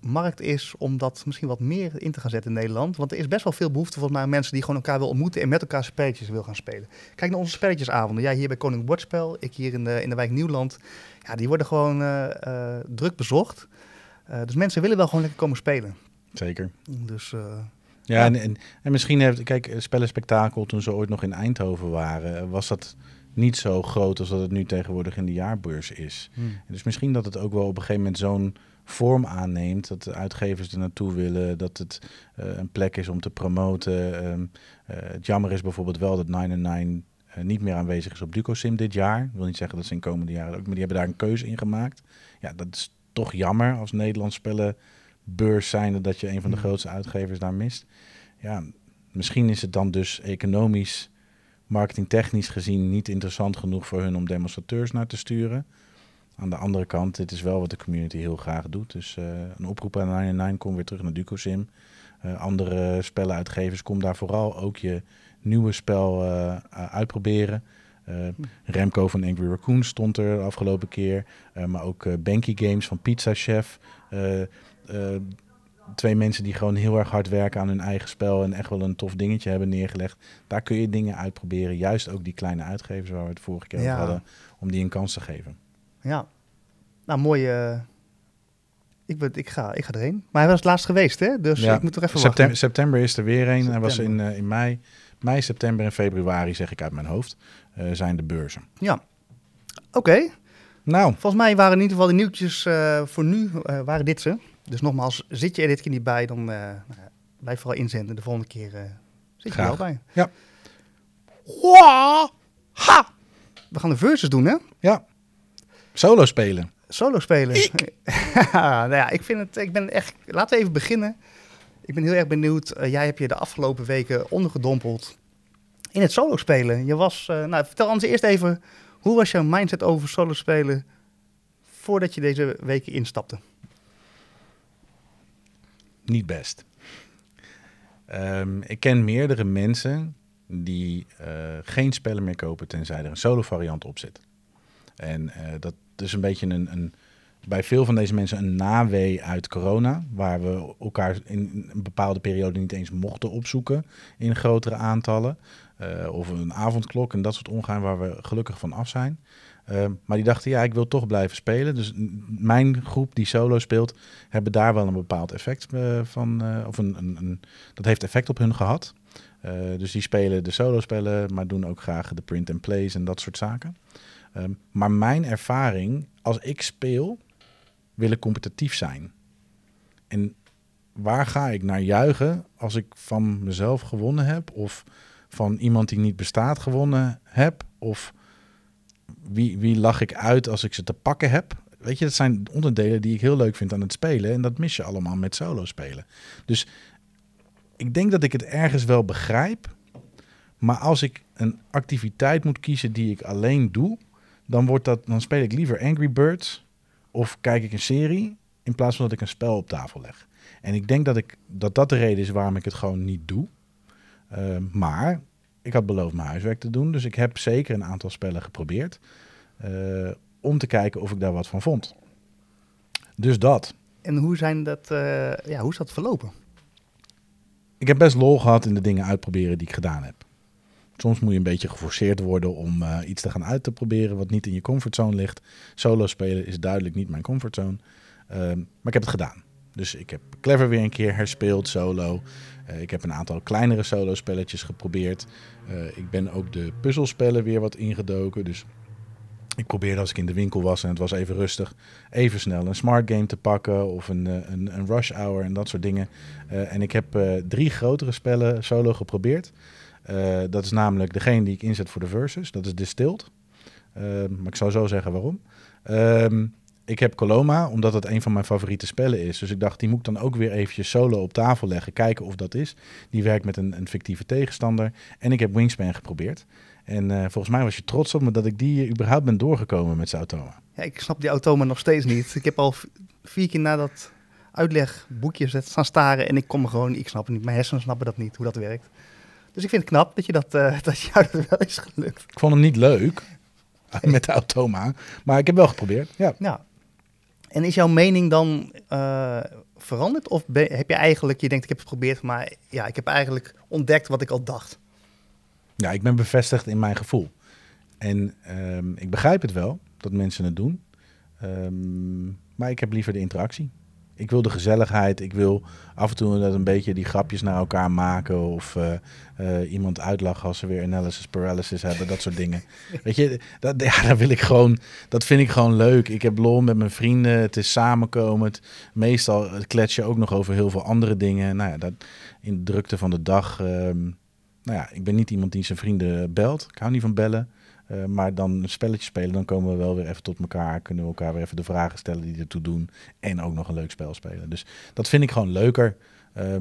markt is om dat misschien wat meer in te gaan zetten in Nederland. Want er is best wel veel behoefte volgens mij aan mensen die gewoon elkaar willen ontmoeten en met elkaar spelletjes wil gaan spelen. Kijk naar onze spelletjesavonden. Jij hier bij Koning Bordspel, ik hier in de, in de wijk Nieuwland. Ja, die worden gewoon uh, uh, druk bezocht. Uh, dus mensen willen wel gewoon lekker komen spelen.
Zeker.
Dus...
Ja, ja. En, en, en, misschien heeft, kijk, Spellenspectakel toen ze ooit nog in Eindhoven waren, was dat niet zo groot als dat het nu tegenwoordig in de jaarbeurs is. Hmm. Dus misschien dat het ook wel op een gegeven moment zo'n vorm aanneemt. Dat de uitgevers er naartoe willen, dat het uh, een plek is om te promoten. Um, uh, het jammer is bijvoorbeeld wel dat 999 uh, niet meer aanwezig is op DucoSim dit jaar. Ik wil niet zeggen dat ze in komende jaren ook, maar die hebben daar een keuze in gemaakt. Ja, dat is toch jammer als Nederlands spellen beurs zijnde dat je een van de grootste uitgevers daar mist. Ja, misschien is het dan dus economisch, marketingtechnisch gezien niet interessant genoeg voor hun om demonstrateurs naar te sturen. Aan de andere kant, dit is wel wat de community heel graag doet. Dus uh, een oproep aan 99, kom weer terug naar DucoSim. Uh, andere spellenuitgevers, kom daar vooral ook je nieuwe spel uh, uitproberen. Remco van Angry Raccoon stond er de afgelopen keer. maar ook Banky Games van Pizza Chef. twee mensen die gewoon heel erg hard werken aan hun eigen spel en echt wel een tof dingetje hebben neergelegd. Daar kun je dingen uitproberen. Juist ook die kleine uitgevers waar we het vorige keer over hadden, om die een kans te geven.
Ja. Nou, mooi. Uh, ik, ben, ik, ga, ik ga erheen. Maar hij was het laatst geweest, hè? Dus ik moet toch even
september,
wachten.
September is er weer een. Hij was in, uh, in mei. Mei, september en februari, zeg ik uit mijn hoofd, uh, zijn de beurzen.
Ja. Oké. Okay.
Nou.
Volgens mij waren in ieder geval de nieuwtjes voor nu waren dit ze. Dus nogmaals, zit je er dit keer niet bij, dan blijf vooral inzenden. De volgende keer zit je er wel bij.
Ja.
Wow. Ha! We gaan de versus doen, hè?
Ja. Solo spelen.
Solo spelen. [LAUGHS] nou ja, ik vind het. Ik ben echt. Laten we even beginnen. Ik ben heel erg benieuwd. Uh, jij hebt je de afgelopen weken ondergedompeld in het solo spelen. Je was. Uh, nou, vertel ons eerst even. Hoe was jouw mindset over solo spelen voordat je deze weken instapte?
Niet best. Um, ik ken meerdere mensen die uh, geen spellen meer kopen tenzij er een solo variant op zit. En uh, dat is een beetje een, een, bij veel van deze mensen een nawee uit corona. Waar we elkaar in een bepaalde periode niet eens mochten opzoeken in grotere aantallen. Uh, of een avondklok en dat soort ongein waar we gelukkig van af zijn. Uh, maar die dachten, ja, ik wil toch blijven spelen. Dus mijn groep die solo speelt, hebben daar wel een bepaald effect uh, van. of een, een, een, dat heeft effect op hun gehad. dus die spelen de solo spellen, maar doen ook graag de print and plays en dat soort zaken. Um, maar mijn ervaring, als ik speel, wil ik competitief zijn. En waar ga ik naar juichen als ik van mezelf gewonnen heb? Of van iemand die niet bestaat gewonnen heb? Of wie, wie lach ik uit als ik ze te pakken heb? Weet je, dat zijn onderdelen die ik heel leuk vind aan het spelen. En dat mis je allemaal met solo spelen. Dus ik denk dat ik het ergens wel begrijp. Maar als ik een activiteit moet kiezen die ik alleen doe, dan, wordt dat, dan speel ik liever Angry Birds of kijk ik een serie in plaats van dat ik een spel op tafel leg. En ik denk dat ik, dat, dat de reden is waarom ik het gewoon niet doe. Uh, maar ik had beloofd mijn huiswerk te doen, dus ik heb zeker een aantal spellen geprobeerd uh, om te kijken of ik daar wat van vond. Dus dat.
En hoe, zijn dat, eh, ja, hoe is dat verlopen?
Ik heb best lol gehad in de dingen uitproberen die ik gedaan heb. Soms moet je een beetje geforceerd worden om eh, iets te gaan uit te proberen wat niet in je comfortzone ligt. Solo spelen is duidelijk niet mijn comfortzone. Ehm, maar ik heb het gedaan. Dus ik heb Clever weer een keer herspeeld solo. Eh, ik heb een aantal kleinere solo spelletjes geprobeerd. Eh, ik ben ook de puzzelspellen weer wat ingedoken. Dus ik probeerde als ik in de winkel was en het was even rustig, even snel een smart game te pakken of een, een, een rush hour en dat soort dingen. en ik heb drie grotere spellen solo geprobeerd. Uh, dat is namelijk degene die ik inzet voor de versus. Dat is Distilled. Uh, maar ik zou zo zeggen waarom. Uh, ik heb Coloma, omdat het een van mijn favoriete spellen is. Dus ik dacht, die moet ik dan ook weer eventjes solo op tafel leggen. Kijken of dat is. Die werkt met een, een fictieve tegenstander. En ik heb Wingspan geprobeerd. En uh, volgens mij was je trots op me dat ik die überhaupt ben doorgekomen met zijn automa.
Ja, ik snap die automa nog steeds niet. Ik heb al vier keer na dat uitlegboekje staan staren en ik kom gewoon, ik snap het niet. Mijn hersenen snappen dat niet, hoe dat werkt. Dus ik vind het knap dat, je dat, uh, [LAUGHS] dat jou dat wel is gelukt.
Ik vond hem niet leuk [LAUGHS] met de automa, maar ik heb wel geprobeerd. Ja.
ja. En is jouw mening dan uh, veranderd? Of heb je eigenlijk, je denkt ik heb het geprobeerd, maar ja, ik heb eigenlijk ontdekt wat ik al dacht?
Ja, ik ben bevestigd in mijn gevoel. En um, ik begrijp het wel dat mensen het doen. Um, maar ik heb liever de interactie. Ik wil de gezelligheid. Ik wil af en toe dat een beetje die grapjes naar elkaar maken. Of uh, uh, iemand uitlachen als ze weer analysis paralysis hebben. Dat soort dingen. [LAUGHS] Weet je, dat, ja, dat wil ik gewoon. Dat vind ik gewoon leuk. Ik heb lol met mijn vrienden. Het is samenkomen. Het, meestal klets je ook nog over heel veel andere dingen. Nou ja, dat, in de drukte van de dag. Um, nou ja, ik ben niet iemand die zijn vrienden belt. Ik hou niet van bellen. Uh, maar dan een spelletje spelen, dan komen we wel weer even tot elkaar. Kunnen we elkaar weer even de vragen stellen die ertoe doen. En ook nog een leuk spel spelen. Dus dat vind ik gewoon leuker. Uh,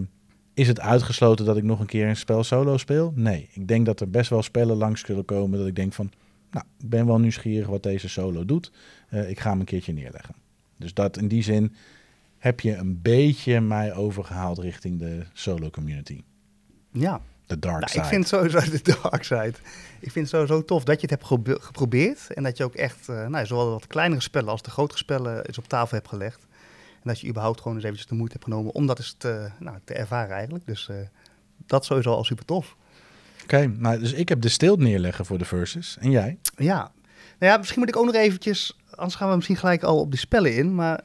is het uitgesloten dat ik nog een keer een spel solo speel? Nee. Ik denk dat er best wel spellen langs kunnen komen dat ik denk van... Nou, ik ben wel nieuwsgierig wat deze solo doet. Uh, ik ga hem een keertje neerleggen. Dus dat in die zin heb je een beetje mij overgehaald richting de solo community.
Ja,
de dark
nou,
side.
Ik vind sowieso [LAUGHS] de dark side. Ik vind het sowieso tof dat je het hebt geprobeerd. En dat je ook echt, uh, nou, zowel wat kleinere spellen als de grotere spellen eens op tafel hebt gelegd. En dat je überhaupt gewoon eens eventjes de moeite hebt genomen om dat eens te, nou, te ervaren eigenlijk. Dus uh, dat sowieso al super tof.
Oké, okay, nou, dus ik heb de stilt neerleggen voor de versus. En jij?
Ja. Nou ja, misschien moet ik ook nog eventjes, anders gaan we misschien gelijk al op die spellen in. Maar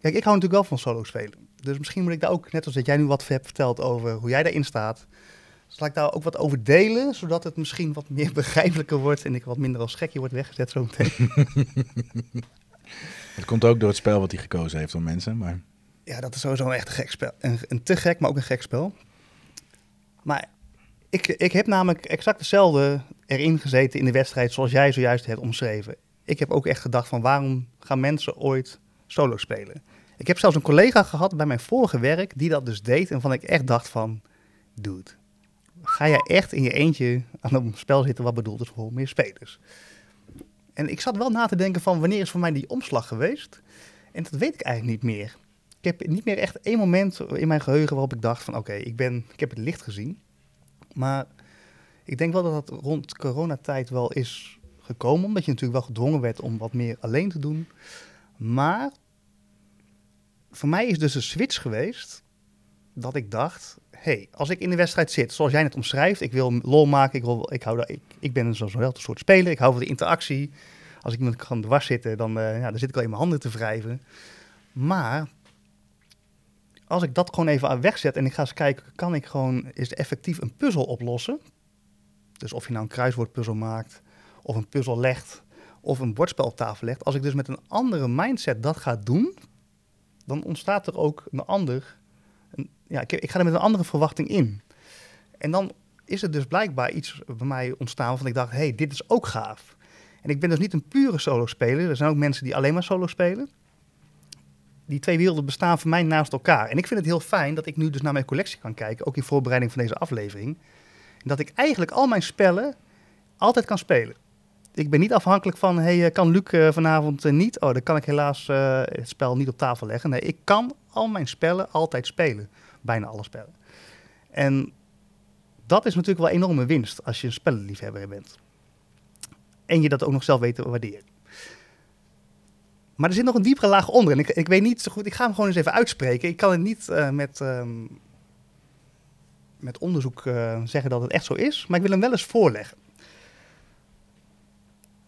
kijk, ik hou natuurlijk wel van solo spelen. Dus misschien moet ik daar ook, net als dat jij nu wat hebt verteld over hoe jij daarin staat zal ik daar ook wat over delen, zodat het misschien wat meer [LAUGHS] begrijpelijker wordt en ik wat minder als gekje word weggezet zo meteen. [LAUGHS]
Het komt ook door het spel wat hij gekozen heeft van mensen, maar...
Ja, dat is sowieso echt een gek spel. Een, een te gek, maar ook een gek spel. Maar ik, ik heb namelijk exact hetzelfde erin gezeten in de wedstrijd zoals jij zojuist hebt omschreven. Ik heb ook echt gedacht van waarom gaan mensen ooit solo spelen? Ik heb zelfs een collega gehad bij mijn vorige werk die dat dus deed en van ik echt dacht van, dude, ga je echt in je eentje aan een spel zitten wat bedoeld is voor meer spelers. En ik zat wel na te denken van wanneer is voor mij die omslag geweest? En dat weet ik eigenlijk niet meer. Ik heb niet meer echt één moment in mijn geheugen waarop ik dacht van oké, ik ik, ik heb het licht gezien. Maar ik denk wel dat dat rond coronatijd wel is gekomen, omdat je natuurlijk wel gedwongen werd om wat meer alleen te doen. Maar voor mij is dus een switch geweest dat ik dacht, hey, als ik in de wedstrijd zit, zoals jij het omschrijft, ik wil lol maken, ik, wil, ik, hou daar, ik, ik ben een soort speler, ik hou van de interactie. Als ik iemand kan dwars zitten, dan, uh, ja, dan zit ik al in mijn handen te wrijven. Maar als ik dat gewoon even wegzet en ik ga eens kijken, kan ik gewoon is effectief een puzzel oplossen? Dus of je nou een kruiswoordpuzzel maakt, of een puzzel legt, of een bordspel op tafel legt. Als ik dus met een andere mindset dat ga doen, dan ontstaat er ook een ander ja, ik, ga er met een andere verwachting in. En dan is er dus blijkbaar iets bij mij ontstaan waarvan ik dacht, hey, dit is ook gaaf. En ik ben dus niet een pure solo-speler. Er zijn ook mensen die alleen maar solo spelen. Die twee werelden bestaan voor mij naast elkaar. En ik vind het heel fijn dat ik nu dus naar mijn collectie kan kijken, ook in voorbereiding van deze aflevering. En dat ik eigenlijk al mijn spellen altijd kan spelen. Ik ben niet afhankelijk van, hey, kan Luc uh, vanavond uh, niet? Oh, dan kan ik helaas het spel niet op tafel leggen. Nee, ik kan al mijn spellen altijd spelen bijna alle spellen. En dat is natuurlijk wel een enorme winst als je een spellenliefhebber bent. En je dat ook nog zelf weet te waarderen. Maar er zit nog een diepere laag onder. En ik, ik weet niet zo goed, ik ga hem gewoon eens even uitspreken. Ik kan het niet met, uh, met onderzoek zeggen dat het echt zo is, maar ik wil hem wel eens voorleggen.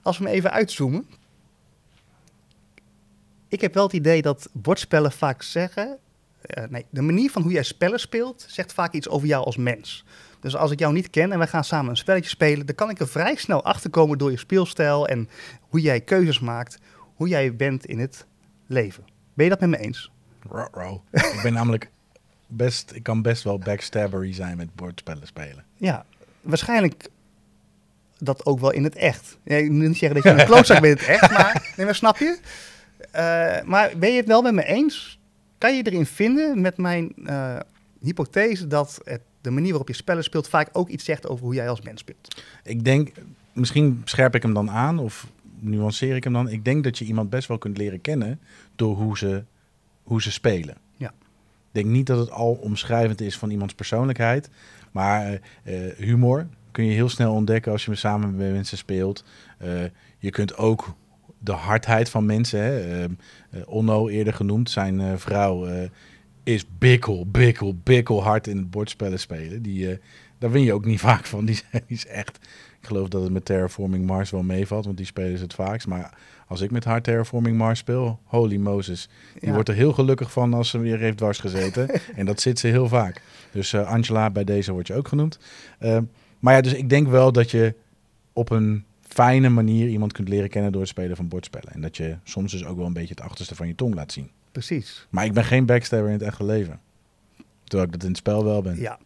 Als we hem even uitzoomen. Ik heb wel het idee dat bordspellen vaak zeggen. Uh, nee, de manier van hoe jij spellen speelt zegt vaak iets over jou als mens. Dus als ik jou niet ken en wij gaan samen een spelletje spelen, dan kan ik er vrij snel achter komen door je speelstijl en hoe jij keuzes maakt, hoe jij bent in het leven. Ben je dat met me eens?
Ik ben namelijk best, ik kan best wel backstabbery zijn met bordspellen spelen.
Ja, waarschijnlijk dat ook wel in het echt. Ja, ik moet niet zeggen dat je een [LAUGHS] klootzak bent in het echt, maar, nee, maar snap je? Uh, maar ben je het wel met me eens? Kan je erin vinden met mijn uh, hypothese dat het, de manier waarop je spellen speelt vaak ook iets zegt over hoe jij als mens speelt?
Ik denk, misschien scherp ik hem dan aan of nuanceer ik hem dan. Ik denk dat je iemand best wel kunt leren kennen door hoe ze, hoe ze spelen.
Ja.
Ik denk niet dat het al omschrijvend is van iemands persoonlijkheid, maar uh, humor kun je heel snel ontdekken als je samen met mensen speelt. Uh, je kunt ook de hardheid van mensen. Hè? Uh, Onno eerder genoemd, zijn uh, vrouw is bikkel, bikkel, bikkel hard in het bordspellen spelen. Die, daar win je ook niet [LAUGHS] vaak van. Die, die, is echt. Ik geloof dat het met Terraforming Mars wel meevalt, want die spelen ze het vaakst. Maar als ik met haar Terraforming Mars speel, holy Moses. Die ja. wordt er heel gelukkig van als ze weer heeft dwars gezeten. [LAUGHS] en dat zit ze heel vaak. Dus Angela, bij deze wordt je ook genoemd. Maar ja, dus ik denk wel dat je op een fijne manier iemand kunt leren kennen door het spelen van bordspellen. En dat je soms dus ook wel een beetje het achterste van je tong laat zien.
Precies.
Maar ik ben geen backstabber in het echte leven. Terwijl ik dat in het spel wel ben.
Ja.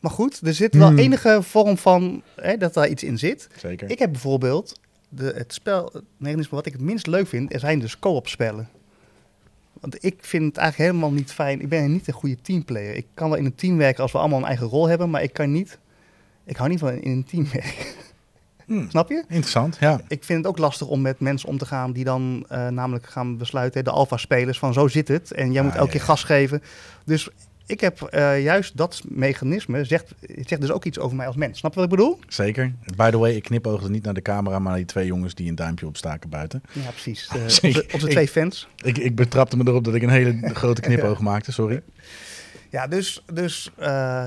Maar goed, er zit wel hmm. enige vorm van hè, dat daar iets in zit.
Zeker.
Ik heb bijvoorbeeld de, het spel, het mechanisme wat ik het minst leuk vind, er zijn dus co-op spellen. Want ik vind het eigenlijk helemaal niet fijn. Ik ben niet een goede teamplayer. Ik kan wel in een team werken als we allemaal een eigen rol hebben, maar ik kan niet ik hou niet van in een team werken. [LAUGHS] Hmm. Snap je?
Interessant, ja.
Ik vind het ook lastig om met mensen om te gaan die dan uh, namelijk gaan besluiten, de alfa-spelers, van zo zit het en jij moet ah, elke ja, keer gas geven. Dus ik heb uh, juist dat mechanisme, zegt, zegt dus ook iets over mij als mens. Snap je wat ik bedoel?
Zeker. By the way, ik knipoogde niet naar de camera, maar naar die twee jongens die een duimpje opstaken buiten.
Ja, precies. Uh, onze, onze, twee
ik,
fans.
Ik, ik betrapte me erop dat ik een hele [LAUGHS] grote knipoog maakte, sorry.
Ja, dus, dus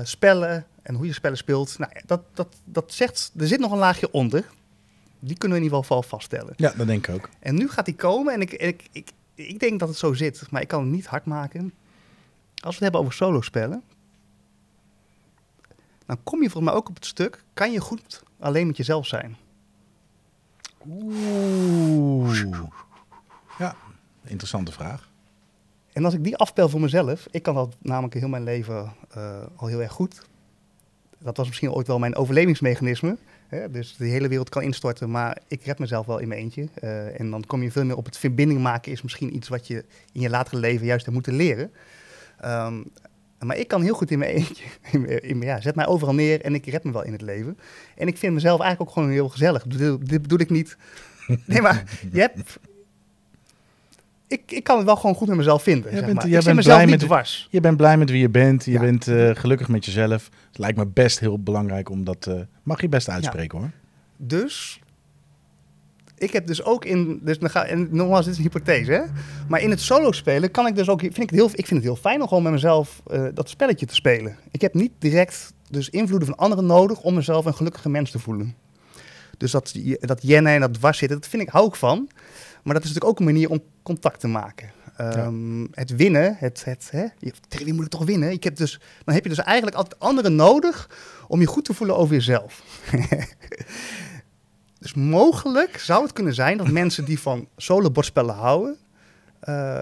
spellen, en hoe je spellen speelt. Nou, dat, dat, dat zegt, er zit nog een laagje onder. Die kunnen we in ieder geval vaststellen.
Ja, dat denk ik ook.
En nu gaat die komen en ik, ik, ik, ik denk dat het zo zit, maar ik kan het niet hard maken. Als we het hebben over solo spellen, dan kom je volgens mij ook op het stuk, kan je goed alleen met jezelf zijn?
Oeh. Ja, interessante vraag.
En als ik die afpel voor mezelf, ik kan dat namelijk heel mijn leven uh, al heel erg goed dat was misschien ooit wel mijn overlevingsmechanisme. Hè? Dus de hele wereld kan instorten, maar ik red mezelf wel in mijn eentje. Uh, en dan kom je veel meer op het verbinding maken, is misschien iets wat je in je latere leven juist hebt moeten leren. Um, maar ik kan heel goed in mijn eentje. [LAUGHS] In, ja, zet mij overal neer en ik red me wel in het leven. En ik vind mezelf eigenlijk ook gewoon heel gezellig. Dit bedoel ik niet. [LAUGHS] Nee, maar je hebt ik, ik kan het wel gewoon goed met mezelf vinden. Jij bent, zeg maar. ik blij met, dwars.
Je bent blij met wie je bent. Je bent uh, gelukkig met jezelf. Het lijkt me best heel belangrijk om dat... Uh, mag je best uitspreken ja. hoor.
Dus... Ik heb dus ook in... Dus dan ga, en nogmaals, dit is een hypothese hè. Maar in het solo spelen kan ik dus ook... Vind ik, het heel, ik vind het heel fijn om gewoon met mezelf uh, dat spelletje te spelen. Ik heb niet direct dus invloeden van anderen nodig om mezelf een gelukkige mens te voelen. Dus dat, dat jennen en dat dwars zitten, dat vind ik, hou ik van. Maar dat is natuurlijk ook een manier om contact te maken. Um, ja. Het winnen, het, het, hè, tegen wie moet ik toch winnen? Ik heb dus, dan heb je dus eigenlijk altijd anderen nodig om je goed te voelen over jezelf. [LAUGHS] dus mogelijk zou het kunnen zijn dat mensen die van solo bordspellen houden, uh,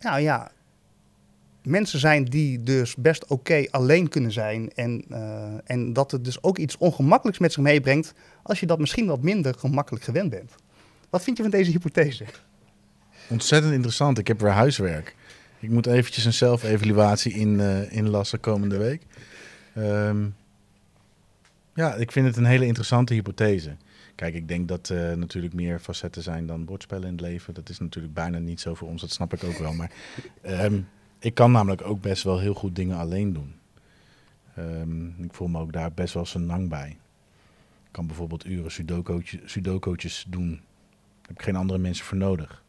nou ja, mensen zijn die dus best oké alleen kunnen zijn. En, uh, en dat het dus ook iets ongemakkelijks met zich meebrengt als je dat misschien wat minder gemakkelijk gewend bent. Wat vind je van deze hypothese?
Ontzettend interessant. Ik heb weer huiswerk. Ik moet eventjes een zelfevaluatie in, uh, inlassen komende week. Um, ja, ik vind het een hele interessante hypothese. Kijk, ik denk dat er uh, natuurlijk meer facetten zijn dan bordspellen in het leven. Dat is natuurlijk bijna niet zo voor ons, dat snap ik ook wel. Maar um, ik kan namelijk ook best wel heel goed dingen alleen doen. Um, ik voel me ook daar best wel nang bij. Ik kan bijvoorbeeld uren sudokootjes doen heb ik geen andere mensen voor nodig.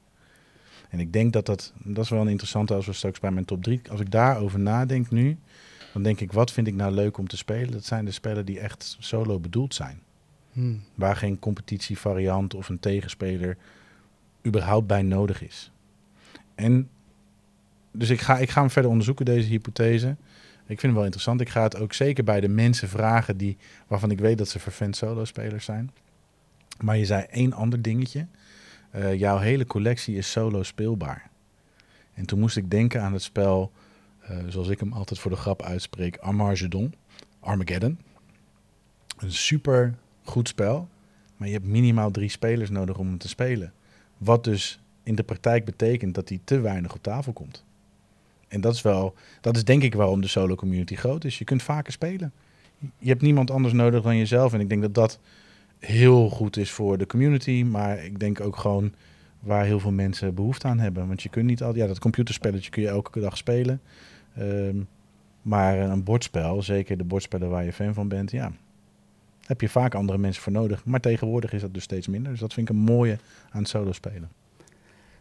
En ik denk dat dat, dat is wel een interessante als we straks bij mijn top 3, als ik daarover nadenk nu, dan denk ik, wat vind ik nou leuk om te spelen? Dat zijn de spellen die echt solo bedoeld zijn.
Hmm.
Waar geen competitievariant of een tegenspeler überhaupt bij nodig is. En dus ik ga, ik ga hem verder onderzoeken, deze hypothese. Ik vind hem wel interessant. Ik ga het ook zeker bij de mensen vragen die, waarvan ik weet dat ze vervent solo-spelers zijn. Maar je zei één ander dingetje. Eh, jouw hele collectie is solo speelbaar. En toen moest ik denken aan het spel, eh, zoals ik hem altijd voor de grap uitspreek, Armageddon, Armageddon. Een super goed spel, maar je hebt minimaal drie spelers nodig om hem te spelen. Wat dus in de praktijk betekent dat hij te weinig op tafel komt. En dat is wel, dat is denk ik waarom de solo community groot is. Je kunt vaker spelen. Je hebt niemand anders nodig dan jezelf. En ik denk dat dat heel goed is voor de community. Maar ik denk ook gewoon waar heel veel mensen behoefte aan hebben. Want je kunt niet al, ja, dat computerspelletje kun je elke dag spelen. Ehm, maar een bordspel, zeker de bordspellen waar je fan van bent, ja, heb je vaak andere mensen voor nodig. Maar tegenwoordig is dat dus steeds minder. Dus dat vind ik een mooie aan het solo spelen.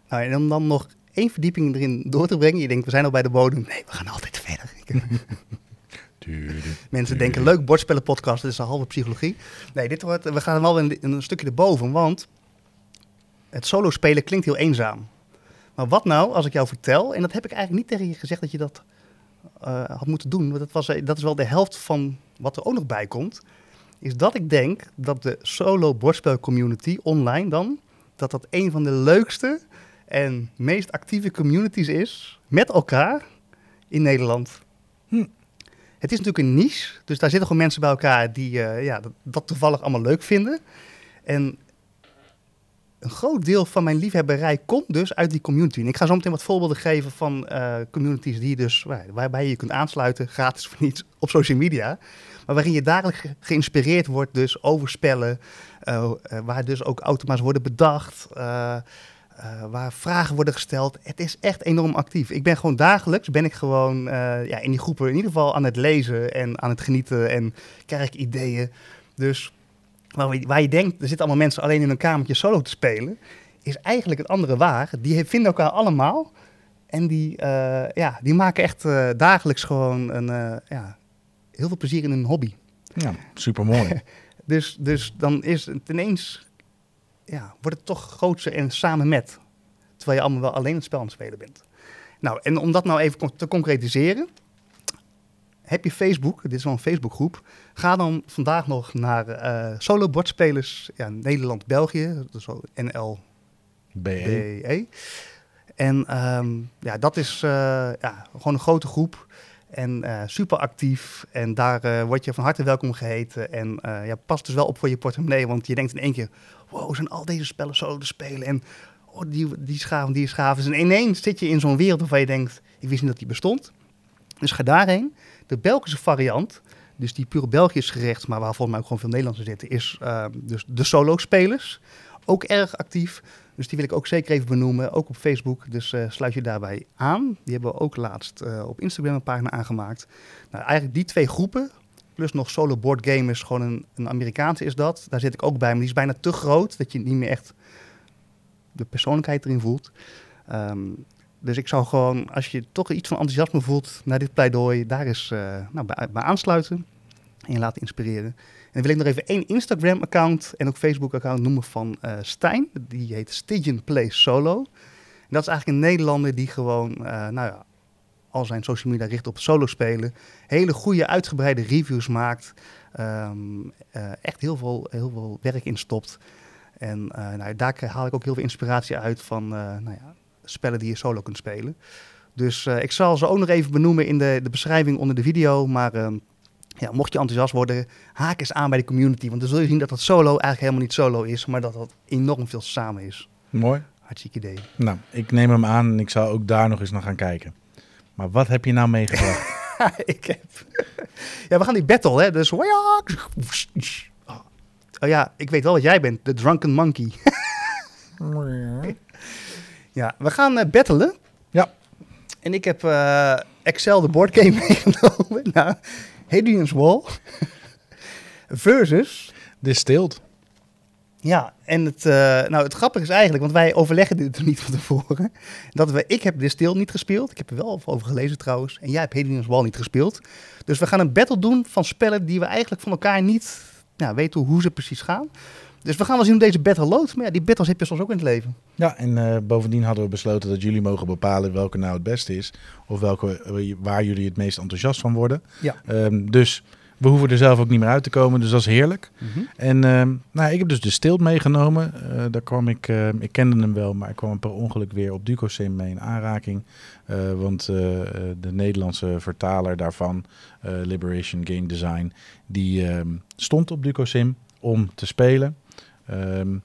Nou, en om dan nog één verdieping erin door te brengen. Je denkt, we zijn al bij de bodem. Nee, we gaan altijd verder. [LAUGHS] Mensen denken, leuk bordspellen podcast, dat is een halve psychologie. Nee, dit wordt, we gaan wel een, een stukje erboven, want het solo spelen klinkt heel eenzaam. Maar wat nou als ik jou vertel, en dat heb ik eigenlijk niet tegen je gezegd dat je dat uh, had moeten doen, want dat, was, dat is wel de helft van wat er ook nog bij komt, is dat ik denk dat de solo bordspel community online dan, dat dat een van de leukste en meest actieve communities is met elkaar in Nederland. Hm. Het is natuurlijk een niche, dus daar zitten gewoon mensen bij elkaar die uh, ja, dat, dat, toevallig allemaal leuk vinden. En een groot deel van mijn liefhebberij komt dus uit die community. En ik ga zo meteen wat voorbeelden geven van uh, communities die dus, waar, waarbij je kunt aansluiten, gratis of niet, op social media. Maar waarin je dagelijks geïnspireerd wordt dus over spellen, uh, waar dus ook automa's worden bedacht. Uh, waar vragen worden gesteld. Het is echt enorm actief. Ik ben gewoon dagelijks ben ik gewoon ja, in die groepen in ieder geval aan het lezen en aan het genieten en krijg ideeën. Dus waar, je denkt, er zitten allemaal mensen alleen in een kamertje solo te spelen, is eigenlijk het andere waar. Die vinden elkaar allemaal en die, ja, die maken echt dagelijks gewoon een, ja, heel veel plezier in hun hobby.
Ja, super mooi. [LAUGHS]
dus, dus dan is het ineens ja, wordt het toch grootser en samen met. Terwijl je allemaal wel alleen het spel aan het spelen bent. Nou, en om dat nou even te concretiseren. Heb je Facebook, dit is wel een Facebookgroep. Ga dan vandaag nog naar uh, solo bordspelers ja, Nederland-België. Is NL BE. E. En um, ja, dat is uh, ja, gewoon een grote groep. En uh, super actief. En daar uh, word je van harte welkom geheten. En uh, ja, pas dus wel op voor je portemonnee. Want je denkt in één keer: wow, zijn al deze spellen zo te spelen? En oh, die, die schaven, die schaven. En ineens zit je in zo'n wereld waarvan je denkt: ik wist niet dat die bestond. Dus ga daarheen. De Belgische variant, dus die pure Belgisch gerecht, maar waar volgens mij ook gewoon veel Nederlanders zitten, is dus de solo-spelers. Ook erg actief. Dus die wil ik ook zeker even benoemen, ook op Facebook. Dus uh, sluit je daarbij aan. Die hebben we ook laatst uh, op Instagram een pagina aangemaakt. Nou, eigenlijk die twee groepen, plus nog solo board gamers, gewoon een, een Amerikaanse is dat. Daar zit ik ook bij, maar die is bijna te groot dat je niet meer echt de persoonlijkheid erin voelt. Um, dus ik zou gewoon, als je toch iets van enthousiasme voelt naar dit pleidooi, daar eens uh, nou, bij, bij aansluiten en je laten inspireren. Dan wil ik nog even één Instagram-account en ook Facebook-account noemen van uh, Stijn. Die heet Stygian Play Solo. En dat is eigenlijk een Nederlander die gewoon, uh, nou ja, al zijn social media richt op solo spelen. Hele goede, uitgebreide reviews maakt. Um, uh, echt heel veel, heel veel werk in stopt. En nou, daar haal ik ook heel veel inspiratie uit van nou ja, spellen die je solo kunt spelen. Dus ik zal ze ook nog even benoemen in de, de beschrijving onder de video. Maar ehm, ja, mocht je enthousiast worden, haak eens aan bij de community. Want dan zul je zien dat dat solo eigenlijk helemaal niet solo is, maar dat dat enorm veel samen is.
Mooi.
Hartstikke idee.
Nou, ik neem hem aan en ik zal ook daar nog eens naar gaan kijken. Maar wat heb je nou meegebracht? [LAUGHS]
ik heb... ja, we gaan die battle, hè. Dus... Oh ja, ik weet wel wat jij bent. De Drunken Monkey. [LAUGHS] ja, we gaan uh, battelen.
Ja.
En ik heb uh, Excel, de boardgame, [LAUGHS] meegenomen. nou, Hadrian's Wall versus...
Distilled.
Ja, en het, eh, nou, het grappige is eigenlijk, want wij overleggen dit er niet van tevoren, dat we, ik heb Distill niet gespeeld. Ik heb er wel over gelezen trouwens. En jij hebt Hedon's Wall niet gespeeld. Dus we gaan een battle doen van spellen die we eigenlijk van elkaar niet nou, weten hoe ze precies gaan. Dus we gaan wel zien hoe deze battle loopt. Maar ja, die battles heb je soms ook in het leven.
Ja, en eh, bovendien hadden we besloten dat jullie mogen bepalen welke nou het beste is. Of welke, eh, waar jullie het meest enthousiast van worden.
Ja.
Ehm, dus we hoeven er zelf ook niet meer uit te komen, dus dat is heerlijk.
Mhm.
En ehm, nou, ik heb dus de stilt meegenomen. Eh, daar kwam ik, eh, ik kende hem wel, maar ik kwam per ongeluk weer op Ducosim mee in aanraking. Want de Nederlandse vertaler daarvan, Liberation Game Design, die ehm, stond op Ducosim om te spelen. Ehm,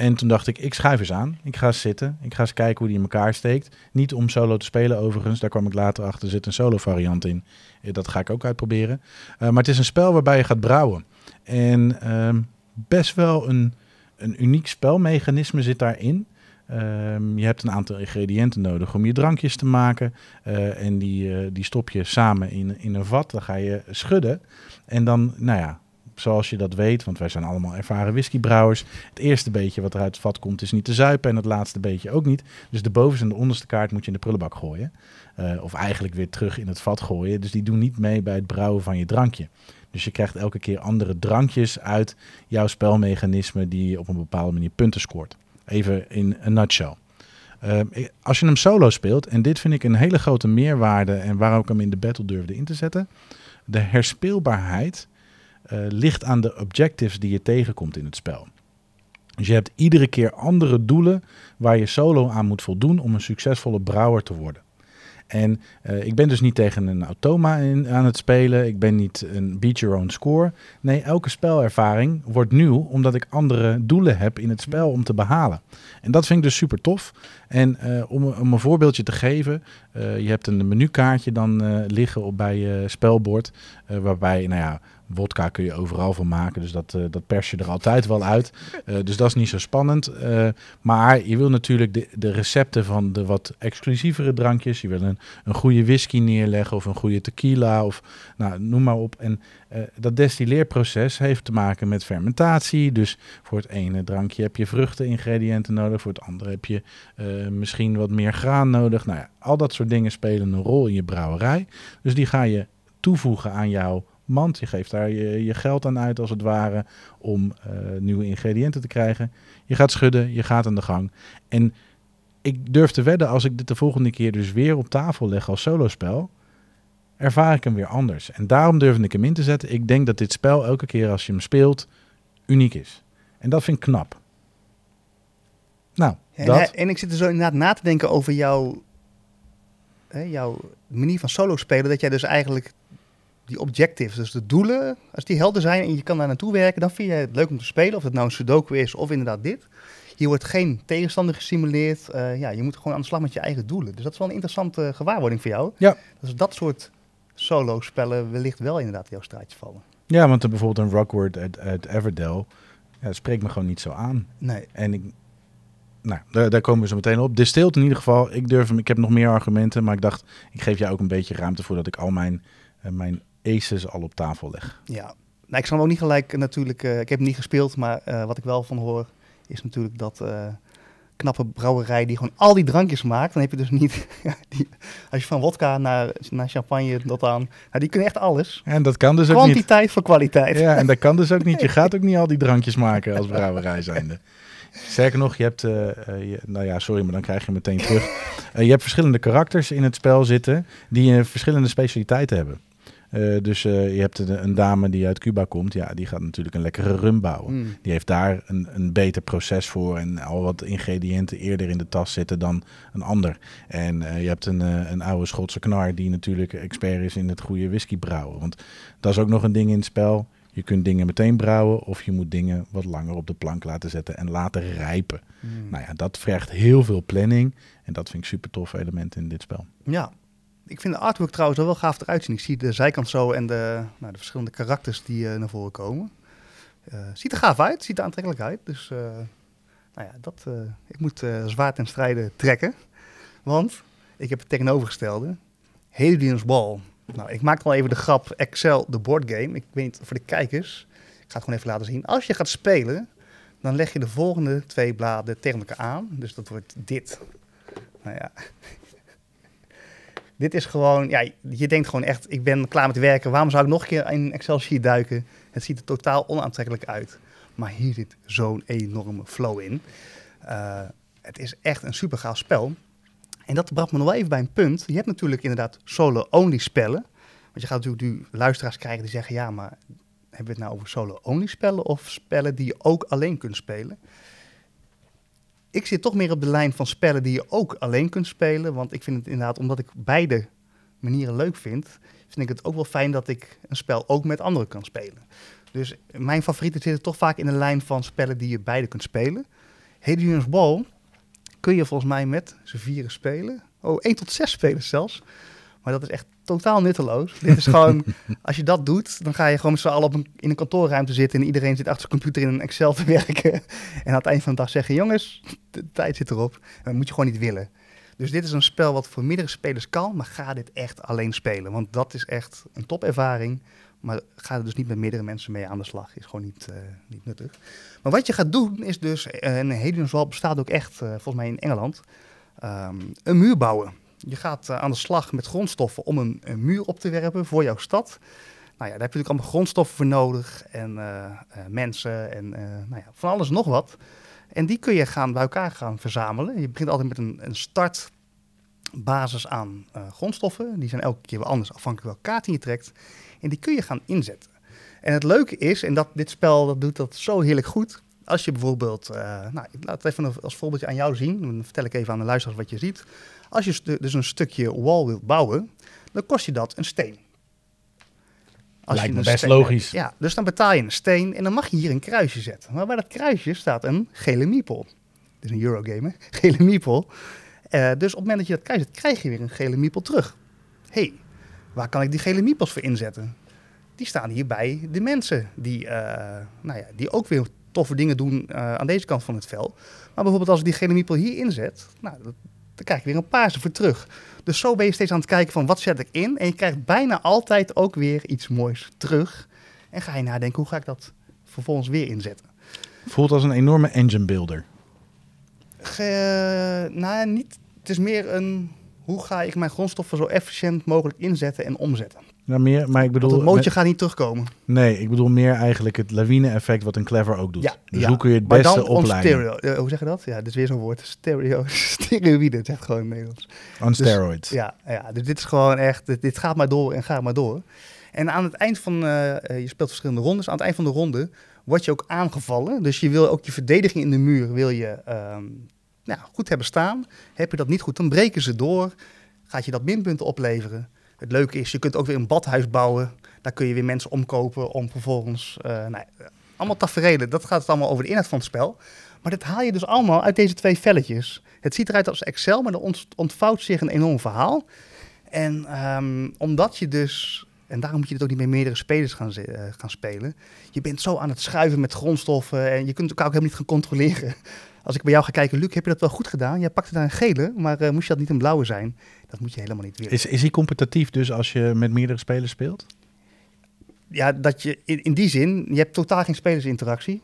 en toen dacht ik, ik schuif eens aan. Ik ga eens zitten. Ik ga eens kijken hoe die in elkaar steekt. Niet om solo te spelen overigens. Daar kwam ik later achter. Er zit een solo variant in. Eh, Dat ga ik ook uitproberen. Eh, maar het is een spel waarbij je gaat brouwen. En ehm, best wel een, een uniek spelmechanisme zit daarin. Ehm, je hebt een aantal ingrediënten nodig om je drankjes te maken. Eh, en die, die stop je samen in, in een vat. Dan ga je schudden. En dan, nou ja, zoals je dat weet, want wij zijn allemaal ervaren whiskybrouwers. Het eerste beetje wat er uit het vat komt is niet te zuipen en het laatste beetje ook niet. Dus de bovenste en de onderste kaart moet je in de prullenbak gooien. Eh, of eigenlijk weer terug in het vat gooien. Dus die doen niet mee bij het brouwen van je drankje. Dus je krijgt elke keer andere drankjes uit jouw spelmechanisme die op een bepaalde manier punten scoort. Even in een nutshell. Ik- als je hem solo speelt, en dit vind ik een hele grote meerwaarde en waarom ik hem in de battle durfde in te zetten. De herspeelbaarheid eh, ligt aan de objectives die je tegenkomt in het spel. Dus je hebt iedere keer andere doelen waar je solo aan moet voldoen om een succesvolle brouwer te worden. En eh, ik ben dus niet tegen een automa aan het spelen. Ik ben niet een beat your own score. Nee, elke spelervaring wordt nieuw omdat ik andere doelen heb in het spel om te behalen. En dat vind ik dus super tof. En eh, om, een voorbeeldje te geven, eh, je hebt een menukaartje dan eh, liggen op bij je spelbord, eh, waarbij, nou ja, wodka kun je overal van maken, dus dat, eh, dat pers je er altijd wel uit. Eh, dus dat is niet zo spannend. Eh, maar je wil natuurlijk de, de recepten van de wat exclusievere drankjes. Je wil een, een goede whisky neerleggen of een goede tequila of nou, noem maar op. En dat destilleerproces heeft te maken met fermentatie. Dus voor het ene drankje heb je vruchteningrediënten nodig. Voor het andere heb je misschien wat meer graan nodig. Nou ja, al dat soort dingen spelen een rol in je brouwerij. Dus die ga je toevoegen aan jouw mand. Je geeft daar je, je geld aan uit als het ware om eh, nieuwe ingrediënten te krijgen. Je gaat schudden, je gaat aan de gang. En ik durf te wedden, als ik dit de volgende keer dus weer op tafel leg als solospel, ervaar ik hem weer anders. En daarom durfde ik hem in te zetten. Ik denk dat dit spel elke keer als je hem speelt, uniek is. En dat vind ik knap. Nou,
En,
dat.
en ik zit er zo inderdaad na te denken over jouw, hè, jouw manier van solo spelen. Dat jij dus eigenlijk die objectives, dus de doelen, als die helder zijn en je kan daar naartoe werken, dan vind je het leuk om te spelen. Of het nou een sudoku is of inderdaad dit. Hier wordt geen tegenstander gesimuleerd. Eh, ja, je moet gewoon aan de slag met je eigen doelen. Dus dat is wel een interessante gewaarwording voor jou.
Ja.
Dus dat soort solo-spellen wellicht wel inderdaad in jouw straatje vallen.
Ja, want er bijvoorbeeld een Rockwood uit, uit Everdell, ja, spreekt me gewoon niet zo aan.
Nee.
En ik, nou, daar, daar komen we zo meteen op. Distilled in ieder geval, ik durf hem, ik heb nog meer argumenten, maar ik dacht, ik geef jou ook een beetje ruimte voordat ik al mijn, eh, mijn aces al op tafel leg.
Ja, nou, ik hem ook niet gelijk eh, natuurlijk. eh, ik heb hem niet gespeeld, maar eh, wat ik wel van hoor is natuurlijk dat knappe brouwerij die gewoon al die drankjes maakt. Dan heb je dus niet. [LAUGHS] die, als je van wodka naar, naar champagne tot aan. Nou, die kunnen echt alles.
En dat kan dus ook niet.
Kwantiteit voor kwaliteit.
Ja, en dat kan dus ook niet. Je [LAUGHS] gaat ook niet al die drankjes maken als brouwerij zijnde. Sterker nog, je hebt, je- nou ja, sorry, maar dan krijg je meteen terug. Je hebt verschillende karakters in het spel zitten die verschillende specialiteiten hebben. Eh, dus eh, je hebt een, een dame die uit Cuba komt, ja, die gaat natuurlijk een lekkere rum bouwen.
Mm.
Die heeft daar een, een beter proces voor en al wat ingrediënten eerder in de tas zitten dan een ander. En eh, je hebt een, een oude Schotse knar die natuurlijk expert is in het goede whisky brouwen. Want dat is ook nog een ding in het spel. Je kunt dingen meteen brouwen of je moet dingen wat langer op de plank laten zetten en laten rijpen.
Mm.
Nou ja, dat vergt heel veel planning en dat vind ik super tof element in dit spel.
Ja. Ik vind de artwork trouwens er wel gaaf eruit zien. Ik zie de zijkant zo en de, nou, de verschillende karakters die eh, naar voren komen. Eh, ziet er gaaf uit, ziet er aantrekkelijk uit. Dus eh, nou ja, dat, ik moet zwaard en strijden trekken. Want ik heb het tegenovergestelde. Hadrian's Ball. Nou, ik maak al even de grap Excel, de boardgame. Ik weet niet, voor de kijkers, ik ga het gewoon even laten zien. Als je gaat spelen, Dan leg je de volgende twee bladen tegen aan. Dus dat wordt dit. Nou ja. Dit is gewoon, ja, je denkt gewoon echt, ik ben klaar met werken. Waarom zou ik nog een keer in Excel sheet duiken? Het ziet er totaal onaantrekkelijk uit. Maar hier zit zo'n enorme flow in. Uh, het is echt een super gaaf spel. En dat bracht me nog wel even bij een punt. Je hebt natuurlijk inderdaad solo-only spellen. Want je gaat natuurlijk nu luisteraars krijgen die zeggen: ja, maar hebben we het nou over solo-only spellen of spellen die je ook alleen kunt spelen? Ik zit toch meer op de lijn van spellen die je ook alleen kunt spelen. Want ik vind het inderdaad, omdat ik beide manieren leuk vind, vind ik het ook wel fijn dat ik een spel ook met anderen kan spelen. Dus mijn favorieten zitten toch vaak in de lijn van spellen die je beide kunt spelen. Hadrian's Wall kun je volgens mij met z'n vieren spelen. Oh, 1 tot 6 spelers zelfs. Maar dat is echt totaal nutteloos. Dit is gewoon, [LAUGHS] als je dat doet, dan ga je gewoon met z'n allen op een, in een kantoorruimte zitten en iedereen zit achter zijn computer in een Excel te [LAUGHS] werken. En aan het eind van de dag zeggen, jongens, de tijd zit erop. En dat moet je gewoon niet willen. Dus dit is een spel wat voor meerdere spelers kan, maar ga dit echt alleen spelen. Want dat is echt een topervaring. Maar ga er dus niet met meerdere mensen mee aan de slag. Is gewoon niet, uh, niet nuttig. Maar wat je gaat doen is dus, en Hedon's Wall bestaat ook echt, uh, volgens mij in Engeland, um, een muur bouwen. Je gaat uh, aan de slag met grondstoffen om een, muur op te werpen voor jouw stad. Nou ja, daar heb je natuurlijk allemaal grondstoffen voor nodig en mensen en nou ja, van alles nog wat. En die kun je gaan, bij elkaar gaan verzamelen. Je begint altijd met een, een startbasis aan grondstoffen. Die zijn elke keer weer anders afhankelijk welke kaart je trekt. En die kun je gaan inzetten. En het leuke is, en dat dit spel dat doet dat zo heerlijk goed. Als je bijvoorbeeld, nou, laat even als voorbeeldje aan jou zien. Dan vertel ik even aan de luisteraars wat je ziet. Als je dus een stukje wall wilt bouwen, dan kost je dat een steen.
Als Lijkt me best logisch.
Ja, dus dan betaal je een steen en dan mag je hier een kruisje zetten. Maar bij dat kruisje staat een gele meeple. Dit is een Eurogame, [LAUGHS] gele meeple. Uh, dus op het moment dat je dat kruis zet, krijg je weer een gele meeple terug. hey, Waar kan ik die gele miepels voor inzetten? Die staan hier bij de mensen die, uh, nou ja, die ook weer toffe dingen doen uh, aan deze kant van het veld. Maar bijvoorbeeld als ik die gele miepel hier inzet, nou, dan krijg ik weer een paarse voor terug. Dus zo ben je steeds aan het kijken van wat zet ik in. En je krijgt bijna altijd ook weer iets moois terug. En ga je nadenken, hoe ga ik dat vervolgens weer inzetten?
Voelt als een enorme engine builder.
Ge, nou, niet. Het is meer een hoe ga ik mijn grondstoffen zo efficiënt mogelijk inzetten en omzetten?
Nou, meer, maar ik bedoel,
Want het mootje gaat niet terugkomen.
Nee, ik bedoel meer eigenlijk het lawine-effect wat een clever ook doet. Ja, dus hoe kun je het beste opleiden?
Stereo, uh, hoe zeg je dat? Ja, is weer zo'n woord. Stereo, [LAUGHS] steroïde, het zegt gewoon in Nederlands.
On dus, steroids.
Ja, ja, dus dit is gewoon echt, dit, gaat maar door en gaat maar door. En aan het eind van, uh, je speelt verschillende rondes, aan het eind van de ronde word je ook aangevallen. Dus je wil ook je verdediging in de muur, wil je... Um, nou, goed hebben staan. Heb je dat niet goed, dan breken ze door. Gaat je dat minpunten opleveren. Het leuke is, je kunt ook weer een badhuis bouwen. Daar kun je weer mensen omkopen om vervolgens... Uh, nou, allemaal tafereelen, dat gaat het allemaal over de inhoud van het spel. Maar dat haal je dus allemaal uit deze twee velletjes. Het ziet eruit als Excel, maar er ontvouwt zich een enorm verhaal. En um, omdat je dus en daarom moet je het ook niet met meerdere spelers gaan, uh, gaan spelen. Je bent zo aan het schuiven met grondstoffen en je kunt elkaar ook helemaal niet gaan controleren. Als ik bij jou ga kijken, Luc, heb je dat wel goed gedaan? Jij pakte daar een gele, maar uh, moest je dat niet een blauwe zijn? Dat moet je helemaal niet willen.
Is, is hij competitief dus als je met meerdere spelers speelt?
Ja, dat je in, in die zin, je hebt totaal geen spelersinteractie.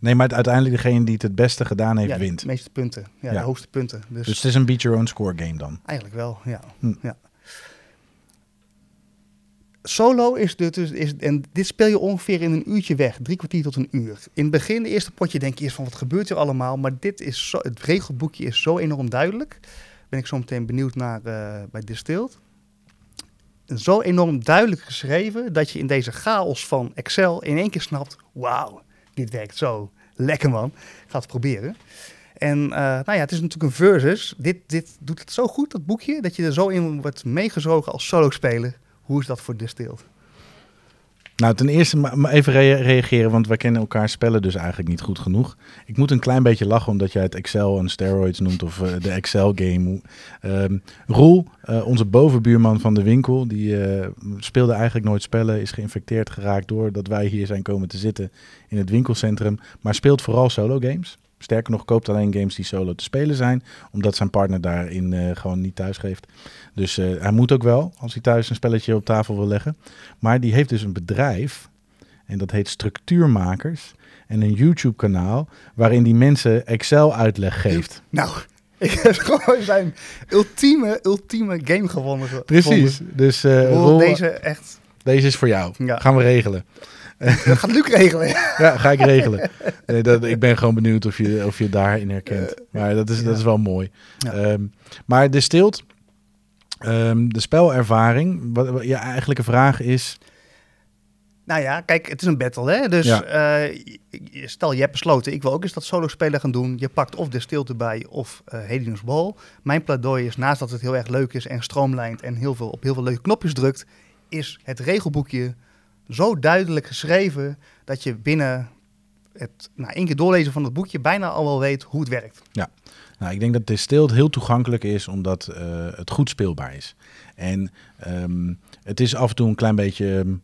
Nee, maar uiteindelijk degene die het het beste gedaan heeft,
ja,
wint.
De meeste punten, ja, ja, de hoogste punten.
Dus, dus het is een beat your own score game dan?
Eigenlijk wel, ja. Hm. ja. Solo is dus, is, en dit speel je ongeveer in een uurtje weg, drie kwartier tot een uur. In het begin, de eerste potje, denk je eerst van wat gebeurt er allemaal, maar dit is het regelboekje is zo enorm duidelijk. Ben ik zo meteen benieuwd naar uh, bij Distilled. Zo enorm duidelijk geschreven dat je in deze chaos van Excel in één keer snapt, wauw, dit werkt zo. Lekker man, ga het proberen. En uh, nou ja, het is natuurlijk een versus. Dit, dit doet het zo goed, dat boekje, dat je er zo in wordt meegezogen als solo-speler. Hoe is dat voor Distilled?
Nou, ten eerste maar even reageren, want wij kennen elkaar spellen dus eigenlijk niet goed genoeg. Ik moet een klein beetje lachen omdat jij het Excel en steroids noemt of uh, de Excel-game. Um, Roel, uh, onze bovenbuurman van de winkel, die uh, speelde eigenlijk nooit spellen, is geïnfecteerd geraakt doordat wij hier zijn komen te zitten in het winkelcentrum, maar speelt vooral solo-games. Sterker nog, koopt alleen games die solo te spelen zijn, omdat zijn partner daarin uh, gewoon niet thuis geeft. Dus uh, hij moet ook wel, als hij thuis een spelletje op tafel wil leggen. Maar die heeft dus een bedrijf En dat heet Structuurmakers. En een YouTube-kanaal waarin die mensen Excel-uitleg geeft.
Nou, [LAUGHS] ik heb gewoon zijn ultieme, ultieme game gewonnen. ge-
Precies.
gevonden.
Dus eh, Roel,
deze echt...
deze is voor jou.
Ja.
Gaan we regelen. [LAUGHS]
Dat gaat Luc regelen. [LAUGHS]
Ja, ga ik regelen. Nee, dat, ik ben gewoon benieuwd of je, of je daarin herkent. Maar dat is, dat is wel mooi. Ehm, maar de stilt, ehm, de spelervaring, wat, wat je eigenlijke vraag is...
Nou ja, kijk, het is een battle, hè? Dus
Ja.
eh, stel, je hebt besloten, ik wil ook eens dat solo spelen gaan doen. Je pakt of de stilte bij of eh Hedinus Ball. Mijn pleidooi is, naast dat het heel erg leuk is en stroomlijnd en heel veel, op heel veel leuke knopjes drukt, is het regelboekje zo duidelijk geschreven dat je binnen het na één keer doorlezen van het boekje bijna al wel weet hoe het werkt.
Nou, ik denk dat Distilled heel toegankelijk is, omdat eh, het goed speelbaar is. En ehm, het is af en toe een klein beetje ehm,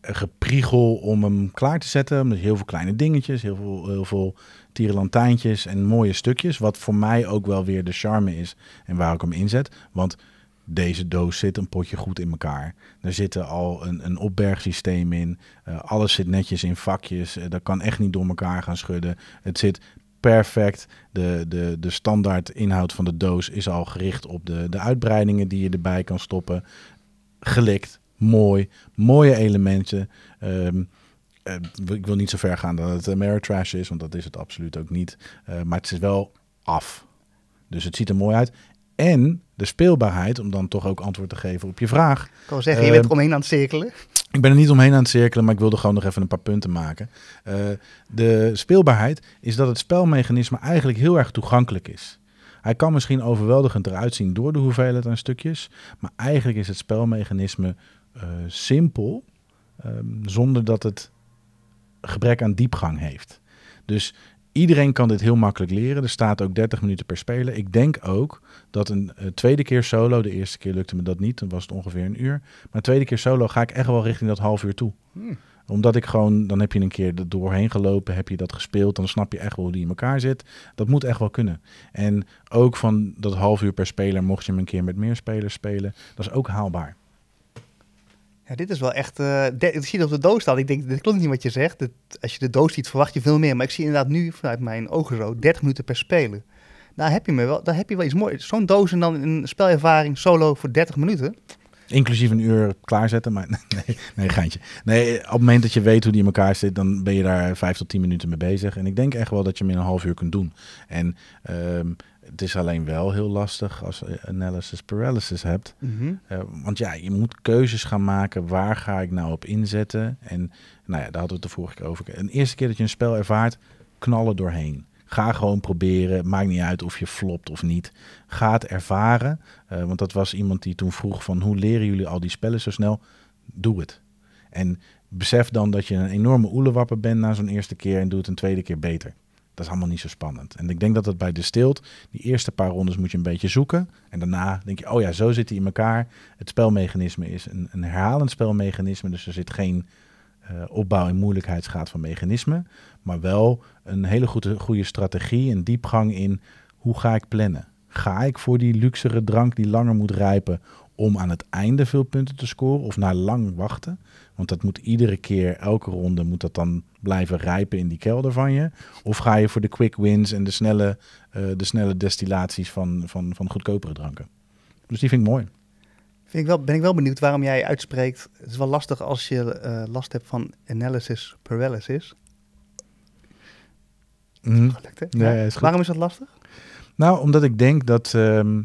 gepriegel om hem klaar te zetten. Met heel veel kleine dingetjes, heel veel, heel veel tierenlantijntjes en mooie stukjes. Wat voor mij ook wel weer de charme is en waar ik hem inzet. Want deze doos zit een potje goed in elkaar. Er zit er al een, een opbergsysteem in. Eh, alles zit netjes in vakjes. Eh, dat kan echt niet door elkaar gaan schudden. Het zit perfect. De, de, de standaard inhoud van de doos is al gericht op de, de uitbreidingen die je erbij kan stoppen. Gelikt, mooi, mooie elementen. Ehm, eh, ik wil niet zo ver gaan dat het Ameritrash is, want dat is het absoluut ook niet. Maar het is wel af. Dus het ziet er mooi uit. En de speelbaarheid, om dan toch ook antwoord te geven op je vraag.
Ik wil zeggen, je bent eromheen aan het cirkelen.
Ik ben er niet omheen aan het cirkelen, maar ik wilde gewoon nog even een paar punten maken. Eh, de speelbaarheid is dat het spelmechanisme eigenlijk heel erg toegankelijk is. Hij kan misschien overweldigend eruit zien door de hoeveelheid aan stukjes, maar eigenlijk is het spelmechanisme eh, simpel, ehm, zonder dat het gebrek aan diepgang heeft. Dus iedereen kan dit heel makkelijk leren. Er staat ook 30 minuten per speler. Ik denk ook dat een eh, tweede keer solo, de eerste keer lukte me dat niet, dan was het ongeveer een uur. Maar tweede keer solo ga ik echt wel richting dat half uur toe.
Hmm.
Omdat ik gewoon, dan heb je een keer er doorheen gelopen, heb je dat gespeeld, dan snap je echt wel hoe die in elkaar zit. Dat moet echt wel kunnen. En ook van dat half uur per speler, mocht je hem een keer met meer spelers spelen, dat is ook haalbaar.
Ja, dit is wel echt. eh de- ik zie het op de doos staan. Ik denk, dit klopt niet wat je zegt. Dit- als je de doos ziet, verwacht je veel meer. Maar ik zie inderdaad nu vanuit mijn ogen zo 30 minuten per speler. Daar heb je, me wel, daar heb je wel iets moois. Zo'n doos en dan een spelervaring solo voor 30 minuten.
Inclusief een uur klaarzetten, maar [LAUGHS] nee, nee, geintje. Nee, op het moment dat je weet hoe die in elkaar zit, dan ben je daar vijf tot tien minuten mee bezig. En ik denk echt wel dat je hem in een half uur kunt doen. En ehm, het is alleen wel heel lastig als je analysis paralysis hebt. Eh, want ja, je moet keuzes gaan maken. Waar ga ik nou op inzetten? En nou ja, daar hadden we het de vorige keer over. Een eerste keer dat je een spel ervaart, knallen doorheen. Ga gewoon proberen. Maakt niet uit of je flopt of niet. Ga het ervaren. Eh, want dat was iemand die toen vroeg van hoe leren jullie al die spellen zo snel? Doe het. En besef dan dat je een enorme oelewapper bent na zo'n eerste keer en doe het een tweede keer beter. Dat is allemaal niet zo spannend. En ik denk dat het bij Distilled, die eerste paar rondes moet je een beetje zoeken. En daarna denk je, oh ja, zo zit hij in elkaar. Het spelmechanisme is een, een herhalend spelmechanisme. Dus er zit geen opbouw- en moeilijkheidsgraad van mechanisme. Maar wel een hele goede, goede strategie en diepgang in hoe ga ik plannen. Ga ik voor die luxere drank die langer moet rijpen om aan het einde veel punten te scoren of na lang wachten? Want dat moet iedere keer, elke ronde moet dat dan blijven rijpen in die kelder van je. Of ga je voor de quick wins en de snelle, eh, de snelle destillaties van, van, van goedkopere dranken. Dus die vind ik mooi.
Vind ik wel, ben ik wel benieuwd waarom jij uitspreekt. Het is wel lastig als je eh, last hebt van analysis paralysis.
Mhm.
Gelukt, hè?
Ja, ja, is goed.
Waarom is dat lastig?
Nou, omdat ik denk dat ehm,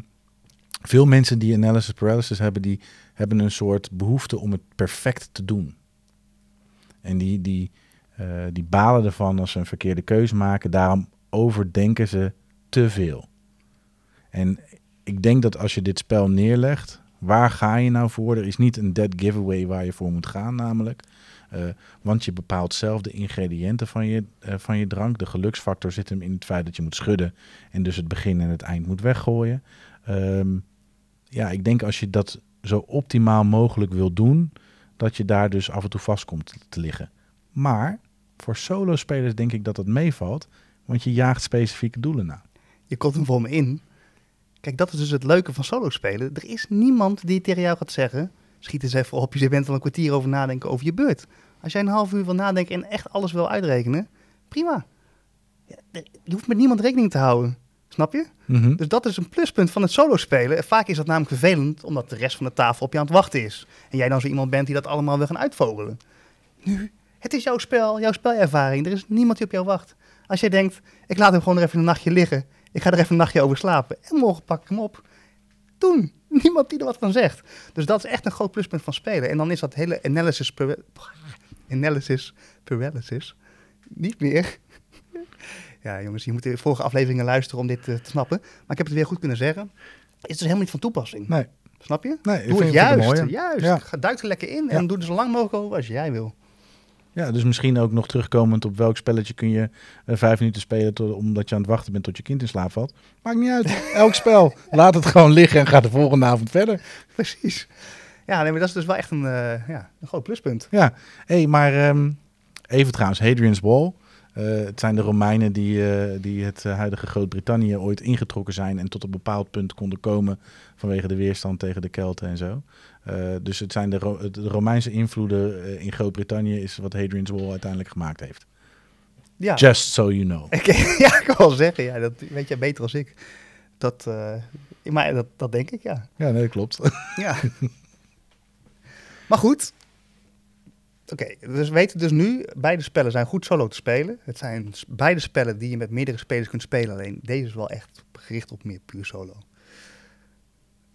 veel mensen die analysis paralysis hebben, die hebben een soort behoefte om het perfect te doen. En die, die, eh, die balen ervan als ze een verkeerde keuze maken. Daarom overdenken ze te veel. En ik denk dat als je dit spel neerlegt, waar ga je nou voor? Er is niet een dead giveaway waar je voor moet gaan, namelijk. Eh, want je bepaalt zelf de ingrediënten van je, eh, van je drank. De geluksfactor zit hem in het feit dat je moet schudden en dus het begin en het eind moet weggooien. Ehm, ja, ik denk als je dat zo optimaal mogelijk wil doen, dat je daar dus af en toe vast komt te liggen. Maar voor solo-spelers denk ik dat dat meevalt, want je jaagt specifieke doelen na.
Je komt hem voor me in. Kijk, dat is dus het leuke van solo spelen. Er is niemand die tegen jou gaat zeggen... schiet eens even op, je bent al een kwartier over nadenken over je beurt. Als jij een half uur wil nadenken en echt alles wil uitrekenen, prima. Je hoeft met niemand rekening te houden. Snap je?
Mhm.
Dus dat is een pluspunt van het solo spelen. En Vaak is dat namelijk vervelend, omdat de rest van de tafel op je aan het wachten is. En jij dan zo iemand bent die dat allemaal wil gaan uitvogelen. Nu, het is jouw spel, jouw spelervaring. Er is niemand die op jou wacht. Als jij denkt, ik laat hem gewoon nog even een nachtje liggen. Ik ga er even een nachtje over slapen. En morgen pak ik hem op. Doen. [LAUGHS] Niemand die er wat van zegt. Dus dat is echt een groot pluspunt van spelen. En dan is dat hele analysis, [LAUGHS] analysis paralysis niet meer. [LAUGHS] Ja, jongens, je moet de vorige afleveringen luisteren om dit eh, te snappen. Maar ik heb het weer goed kunnen zeggen. Is dus helemaal niet van toepassing.
Nee,
Snap je?
nee ik
Doe
vind-
het juist. Juist.
Ja.
Ga- Duik er lekker in
Ja.
en doe er zo lang mogelijk over als jij wil.
Ja, dus misschien ook nog terugkomend op welk spelletje kun je eh, vijf minuten spelen tot, omdat je aan het wachten bent tot je kind in slaap valt. Maakt niet uit. [LAUGHS] Elk spel. Laat het gewoon liggen en ga de volgende avond verder. [LAUGHS]
Precies. Ja, nee, maar dat is dus wel echt een, eh, ja, een groot pluspunt.
Ja, hey, maar ehm, even trouwens, Hadrian's Wall. Eh, het zijn de Romeinen die, eh, die het eh, huidige Groot-Brittannië ooit ingetrokken zijn en tot een bepaald punt konden komen vanwege de weerstand tegen de Kelten en zo. Dus het zijn de, Ro- de Romeinse invloeden in Groot-Brittannië is wat Hadrian's Wall uiteindelijk gemaakt heeft.
Ja,
Just so you know. [LAUGHS]
ik, ja, ik kan wel zeggen. Ja, dat weet jij beter als ik. Dat, eh, maar dat, dat denk ik, ja.
Ja, nee, dat klopt.
Ja. maar goed. Oké, dus we weten dus nu, beide spellen zijn goed solo te spelen. Het zijn beide spellen die je met meerdere spelers kunt spelen. Alleen deze is wel echt gericht op meer puur solo.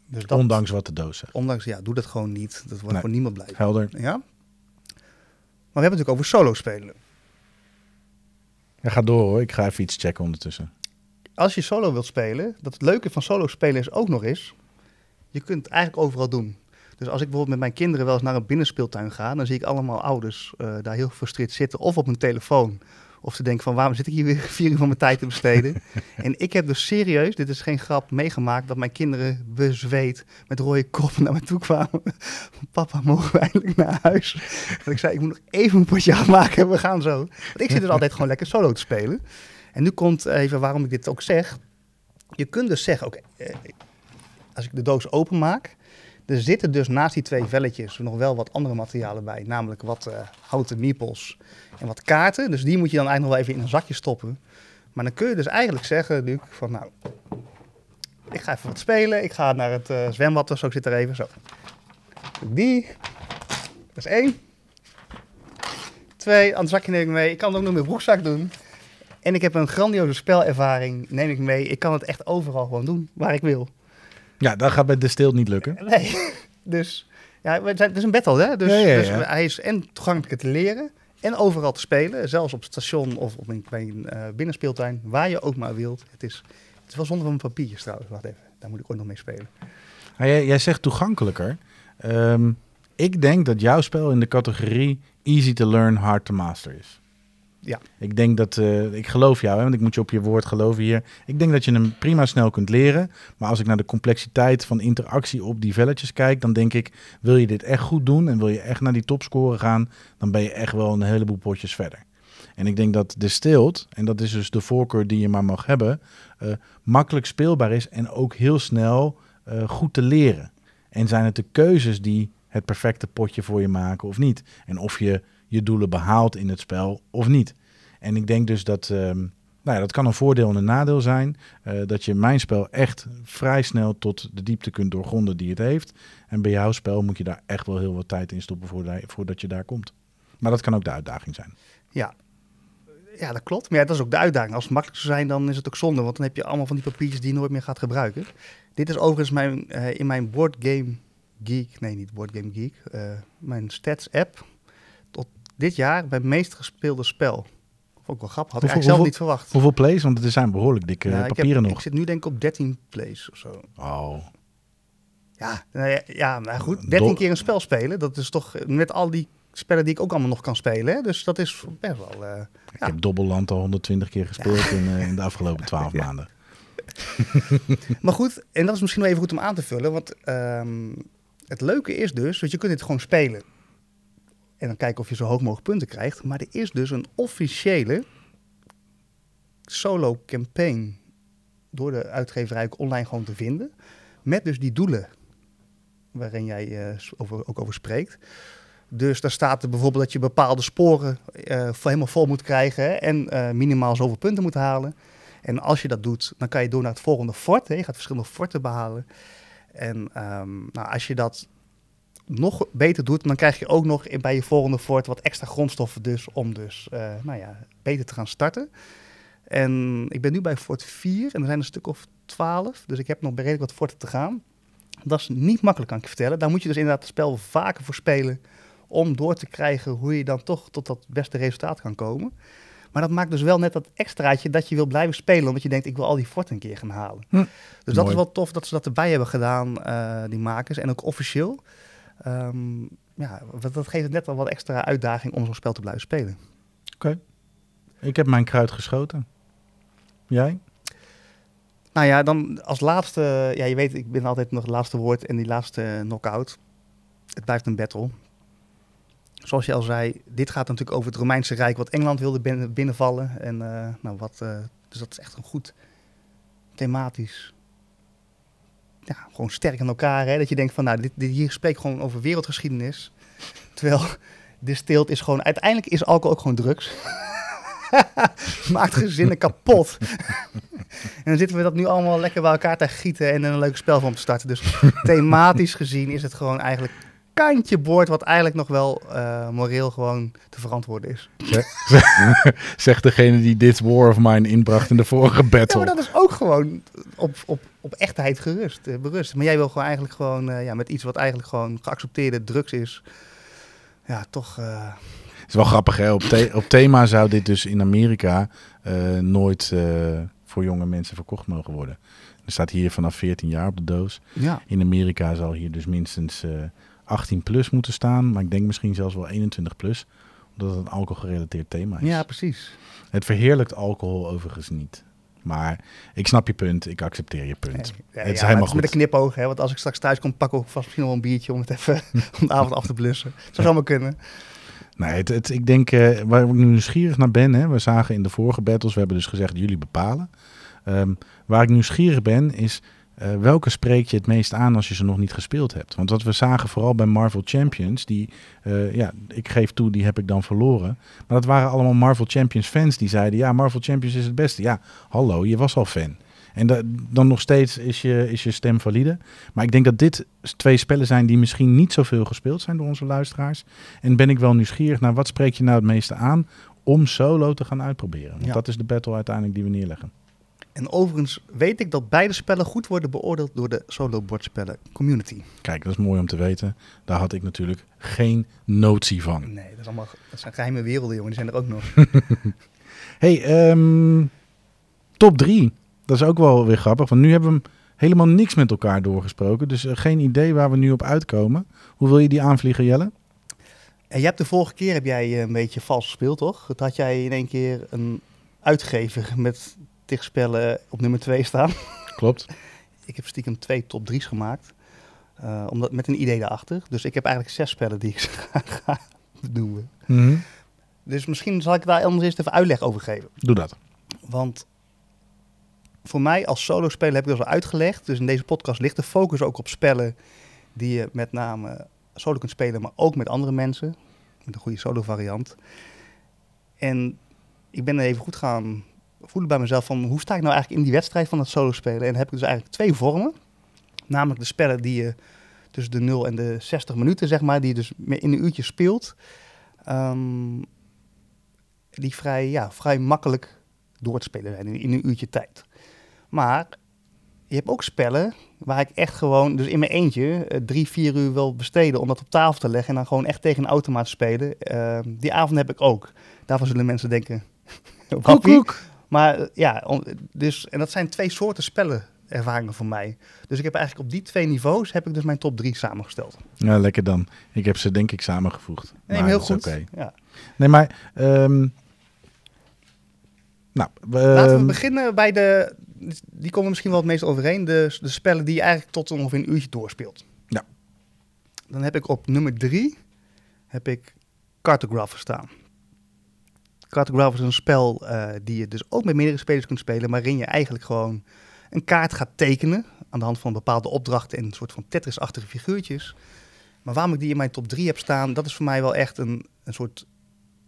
Dus dat,
Ondanks wat de doos zegt.
ondanks, ja, doe dat gewoon niet. Dat wordt
Nee.
gewoon niemand blij.
Helder.
Ja? Maar we hebben het natuurlijk over solo spelen.
Ja, ga door hoor. Ik ga even iets checken ondertussen.
Als je solo wilt spelen, dat het leuke van solo spelen is ook nog eens, je kunt het eigenlijk overal doen. Dus als ik bijvoorbeeld met mijn kinderen wel eens naar een binnenspeeltuin ga, dan zie ik allemaal ouders eh, daar heel gefrustreerd zitten. Of op hun telefoon. Of ze denken van waarom zit ik hier weer [LAUGHS] vier uur van mijn tijd te besteden. [LAUGHS] en ik heb dus serieus, dit is geen grap, meegemaakt dat mijn kinderen bezweet met rode koppen naar me toe kwamen. [LAUGHS] Papa, mogen we eindelijk naar huis? Dat ik zei, ik moet nog even een potje afmaken en we gaan zo. Want ik zit dus altijd gewoon lekker solo te spelen. En nu komt even waarom ik dit ook zeg. Je kunt dus zeggen, oké, eh, als ik de doos openmaak, er zitten dus naast die twee velletjes nog wel wat andere materialen bij. Namelijk wat eh, houten meeples en wat kaarten. Dus die moet je dan eigenlijk nog wel even in een zakje stoppen. Maar dan kun je dus eigenlijk zeggen, Luc, van nou, ik ga even wat spelen. Ik ga naar het eh, zwembad of zo, ik zit er even zo. Die, dat is één. Twee, aan zakje neem ik mee. Ik kan het ook nog mijn broekzak doen. En ik heb een grandioze spelervaring, neem ik mee. Ik kan het echt overal gewoon doen, waar ik wil.
Ja, dat gaat bij de stil niet lukken. [LAUGHS]
Nee, dus ja, het is een battle, hè? Dus,
Ja, ja,
dus hij is en toegankelijk te leren en overal te spelen. Zelfs op het station of op een, bij een eh, binnenspeeltuin, waar je ook maar wilt. Het is, het is wel zonder van papiertjes trouwens. Wacht even, daar moet ik ooit nog mee spelen.
Jij zegt toegankelijker. Ehm, ik denk dat jouw spel in de categorie easy to learn, hard to master is.
Ja.
Ik denk dat, eh, ik geloof jou, want ik moet je op je woord geloven hier. Ik denk dat je hem prima snel kunt leren. Maar als ik naar de complexiteit van interactie op die velletjes kijk, dan denk ik, wil je dit echt goed doen en wil je echt naar die topscoren gaan, dan ben je echt wel een heleboel potjes verder. En ik denk dat de stilt, en dat is dus de voorkeur die je maar mag hebben, eh, makkelijk speelbaar is en ook heel snel eh, goed te leren. En zijn het de keuzes die het perfecte potje voor je maken of niet? En of je je doelen behaalt in het spel of niet. En ik denk dus dat, ehm, nou ja, dat kan een voordeel en een nadeel zijn. eh, dat je mijn spel echt vrij snel tot de diepte kunt doorgronden die het heeft. En bij jouw spel moet je daar echt wel heel wat tijd in stoppen voordat, je daar komt. Maar dat kan ook de uitdaging zijn.
Ja. Ja, dat klopt. Maar ja, dat is ook de uitdaging. Als het makkelijk zou zijn, dan is het ook zonde. Want dan heb je allemaal van die papiertjes die je nooit meer gaat gebruiken. Dit is overigens mijn, eh, in mijn Board Game Geek, nee niet Board Game Geek, eh, mijn stats app. Dit jaar mijn meest gespeelde spel. Ook wel grappig, had ik
Hoeveel-
eigenlijk zelf
hoeveel-
niet verwacht.
Hoeveel plays? Want het zijn behoorlijk dikke
Ja, ik, heb-
papieren nog.
ik zit nu denk ik op 13 plays of zo.
Oh,
Ja, nou ja, ja maar goed. 13
Dol-
keer een spel spelen, dat is toch met al die spellen die ik ook allemaal nog kan spelen. Hè? Dus dat is best wel... eh,
ik
Ja.
heb Dobbelland al 120 keer gespeeld in, eh, in de afgelopen 12 [LAUGHS]
Ja.
maanden.
Maar goed, en dat is misschien wel even goed om aan te vullen. Want ehm, het leuke is dus, dat je kunt dit gewoon spelen. En dan kijken of je zo hoog mogelijk punten krijgt. Maar er is dus een officiële solo campaign door de uitgeverij online gewoon te vinden. Met dus die doelen waarin jij eh, over, ook over spreekt. Dus daar staat er bijvoorbeeld dat je bepaalde sporen eh, helemaal vol moet krijgen en eh, minimaal zoveel punten moet halen. En als je dat doet, dan kan je door naar het volgende fort. Hè. Je gaat verschillende forten behalen. En ehm, nou, als je dat nog beter doet, dan krijg je ook nog bij je volgende fort wat extra grondstoffen dus om dus eh, nou ja, beter te gaan starten. En ik ben nu bij fort 4 en er zijn een stuk of 12, dus ik heb nog redelijk wat forten te gaan. Dat is niet makkelijk, kan ik je vertellen. Daar moet je dus inderdaad het spel vaker voor spelen om door te krijgen hoe je dan toch tot dat beste resultaat kan komen. Maar dat maakt dus wel net dat extraatje dat je wil blijven spelen, omdat je denkt, ik wil al die forten een keer gaan halen.
Hm.
Dus dat is wel tof dat ze dat erbij hebben gedaan, eh, die makers. En ook officieel. Ehm, ja, dat geeft het net al wat extra uitdaging om zo'n spel te blijven spelen.
Ik heb mijn kruid geschoten. Jij?
Nou ja, dan als laatste, ja, je weet, ik ben altijd nog het laatste woord en die laatste knockout. Het blijft een battle. Zoals je al zei, dit gaat natuurlijk over het Romeinse Rijk, wat Engeland wilde binnen, binnenvallen. En eh, nou, wat, eh, dus dat is echt een goed thematisch. Ja, gewoon sterk in elkaar. Hè? Dat je denkt van, nou, dit, dit hier spreekt gewoon over wereldgeschiedenis. [LAUGHS] Terwijl distilled is gewoon, uiteindelijk is alcohol ook gewoon drugs. [LAUGHS] Maakt gezinnen kapot. [LAUGHS] En dan zitten we dat nu allemaal lekker bij elkaar te gieten en een leuk spel van te starten. Dus thematisch gezien is het gewoon eigenlijk kantje boord wat eigenlijk nog wel eh, moreel gewoon te verantwoorden is.
Zegt degene die dit war of mine inbracht in de vorige
Ja,
battle.
maar dat is ook gewoon op, op, op echtheid gerust, eh, berust. Maar jij wil gewoon eigenlijk gewoon eh, ja, met iets wat eigenlijk gewoon geaccepteerde drugs is. Ja, toch. eh,
Het is wel grappig, hè? Op, the- op thema zou dit dus in Amerika nooit voor jonge mensen verkocht mogen worden. Er staat hier vanaf 14 jaar op de doos.
ja.
In Amerika zal hier dus minstens eh 18 plus moeten staan. Maar ik denk misschien zelfs wel 21 plus. Omdat het een alcoholgerelateerd thema is.
ja, precies.
Het verheerlijkt alcohol overigens niet. Maar ik snap je punt. Ik accepteer je punt.
Ja,
het is
ja,
helemaal goed.
Met een knipoog, hè? Want als ik straks thuis kom, pak ik ook vast misschien wel een biertje om het even [LAUGHS] om de avond af te blussen. Dat zou zomaar kunnen.
Nee, het, het- ik denk eh, waar ik nu nieuwsgierig naar ben. Hè, we zagen in de vorige battles, we hebben dus gezegd jullie bepalen. Ehm, waar ik nieuwsgierig ben is eh, welke spreek je het meest aan als je ze nog niet gespeeld hebt. Want wat we zagen vooral bij Marvel Champions, die, eh, ja, ik geef toe, die heb ik dan verloren. Maar dat waren allemaal Marvel Champions fans die zeiden, ja, Marvel Champions is het beste. Ja, hallo, je was al fan. En da- dan nog steeds is je, is je stem valide. Maar ik denk dat dit twee spellen zijn die misschien niet zoveel gespeeld zijn door onze luisteraars. En ben ik wel nieuwsgierig naar wat spreek je nou het meeste aan om solo te gaan uitproberen. Want
Ja.
dat is de battle uiteindelijk die we neerleggen.
En overigens weet ik dat beide spellen goed worden beoordeeld door de solo bordspellen community.
Kijk, dat is mooi om te weten. Daar had ik natuurlijk geen notie van.
Nee, dat, is allemaal, dat zijn geheime werelden, jongen. Die zijn er ook nog. [LAUGHS]
Hey, ehm, top 3. Dat is ook wel weer grappig, want nu hebben we helemaal niks met elkaar doorgesproken. Dus eh, geen idee waar we nu op uitkomen. Hoe wil je die aanvliegen, Jelle?
En je hebt de vorige keer heb jij eh, een beetje vals gespeeld, toch? Dat had jij in één keer een uitgever met tig spellen op nummer 2 staan. [LAUGHS]
Klopt.
Ik heb stiekem twee top 3's gemaakt. eh, omdat, met een idee daarachter. Dus ik heb eigenlijk zes spellen die ik [LAUGHS] ga, benoemen.
Mhm.
Dus misschien zal ik daar anders eerst even uitleg over geven.
Doe dat.
Want voor mij als solo-speler heb ik dat al uitgelegd. Dus in deze podcast ligt de focus ook op spellen die je met name solo kunt spelen, maar ook met andere mensen. Met een goede solo-variant. En ik ben er even goed gaan voelen bij mezelf van hoe sta ik nou eigenlijk in die wedstrijd van het solo-spelen. En dan heb ik dus eigenlijk twee vormen. Namelijk de spellen die je tussen de 0 en de 60 minuten, zeg maar, die je dus in een uurtje speelt. Ehm, die vrij, ja, vrij makkelijk door te spelen zijn in, in een uurtje tijd. Maar je hebt ook spellen waar ik echt gewoon, dus in mijn eentje, eh, drie, vier uur wil besteden om dat op tafel te leggen en dan gewoon echt tegen een automaat spelen. Ehm, die avond heb ik ook. Daarvan zullen mensen denken, [LAUGHS] wappie. Maar eh, ja, om- dus, en dat zijn twee soorten spellenervaringen voor mij. Dus ik heb eigenlijk op die twee niveaus heb ik dus mijn top drie samengesteld.
Ja, lekker dan. Ik heb ze denk ik samengevoegd.
Nee,
Maar
heel goed.
oké.
Ja.
Nee, maar... ehm, nou, we-
Laten we
ehm,
beginnen bij de, die komen misschien wel het meest overeen, de, de spellen die je eigenlijk tot ongeveer een uurtje doorspeelt.
Ja.
Dan heb ik op nummer drie, heb ik Cartographer staan. Cartographer is een spel eh, die je dus ook met meerdere spelers kunt spelen, waarin je eigenlijk gewoon een kaart gaat tekenen aan de hand van bepaalde opdrachten en een soort van Tetris-achtige figuurtjes. Maar waarom ik die in mijn top 3 heb staan, dat is voor mij wel echt een, een soort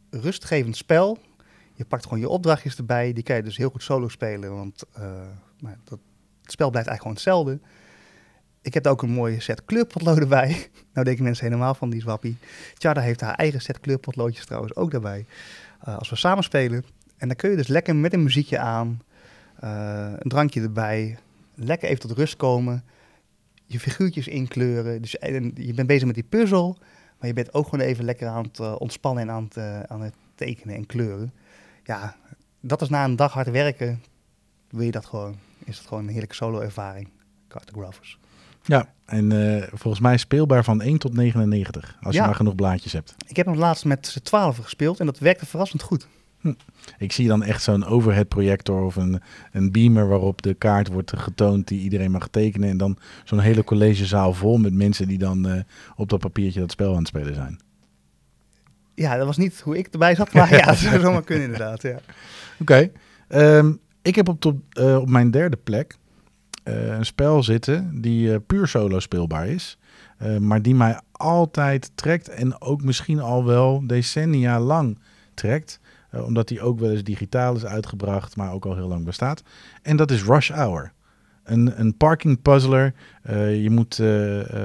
rustgevend spel. Je pakt gewoon je opdrachtjes erbij. Die kan je dus heel goed solo spelen. Want maar dat, het spel blijft eigenlijk gewoon hetzelfde. Ik heb ook een mooie set kleurpotloden bij. [LAUGHS] nou denken mensen helemaal van die zwappie. Tjada heeft haar eigen set kleurpotloodjes trouwens ook daarbij. Uh, als we samen spelen. En dan kun je dus lekker met een muziekje aan, uh, een drankje erbij, lekker even tot rust komen, je figuurtjes inkleuren. Dus je bent bezig met die puzzel, maar je bent ook gewoon even lekker aan het uh, ontspannen en aan het, aan het tekenen en kleuren. Ja, dat is na een dag hard werken, wil je dat gewoon, is het gewoon een heerlijke solo-ervaring, Cartographers.
Ja, en uh, volgens mij speelbaar van 1 tot 99, als ja. je maar genoeg blaadjes hebt.
Ik heb hem laatst met z'n 12 gespeeld en dat werkte verrassend goed.
Hm. Ik zie dan echt zo'n overhead projector of een, een beamer waarop de kaart wordt getoond die iedereen mag tekenen. En dan zo'n hele collegezaal vol met mensen die dan uh, op dat papiertje dat spel aan het spelen zijn.
Ja, dat was niet hoe ik erbij zat, maar ja, dat zou zomaar kunnen inderdaad. Ja. [LAUGHS]
Oké, okay. um, ik heb op, top, uh, op mijn derde plek een spel zitten die puur solo speelbaar is. maar die mij altijd trekt en ook misschien al wel decennia lang trekt. Omdat die ook wel eens digitaal is uitgebracht, maar ook al heel lang bestaat. En dat is Rush Hour. Een, een parking puzzler. Je moet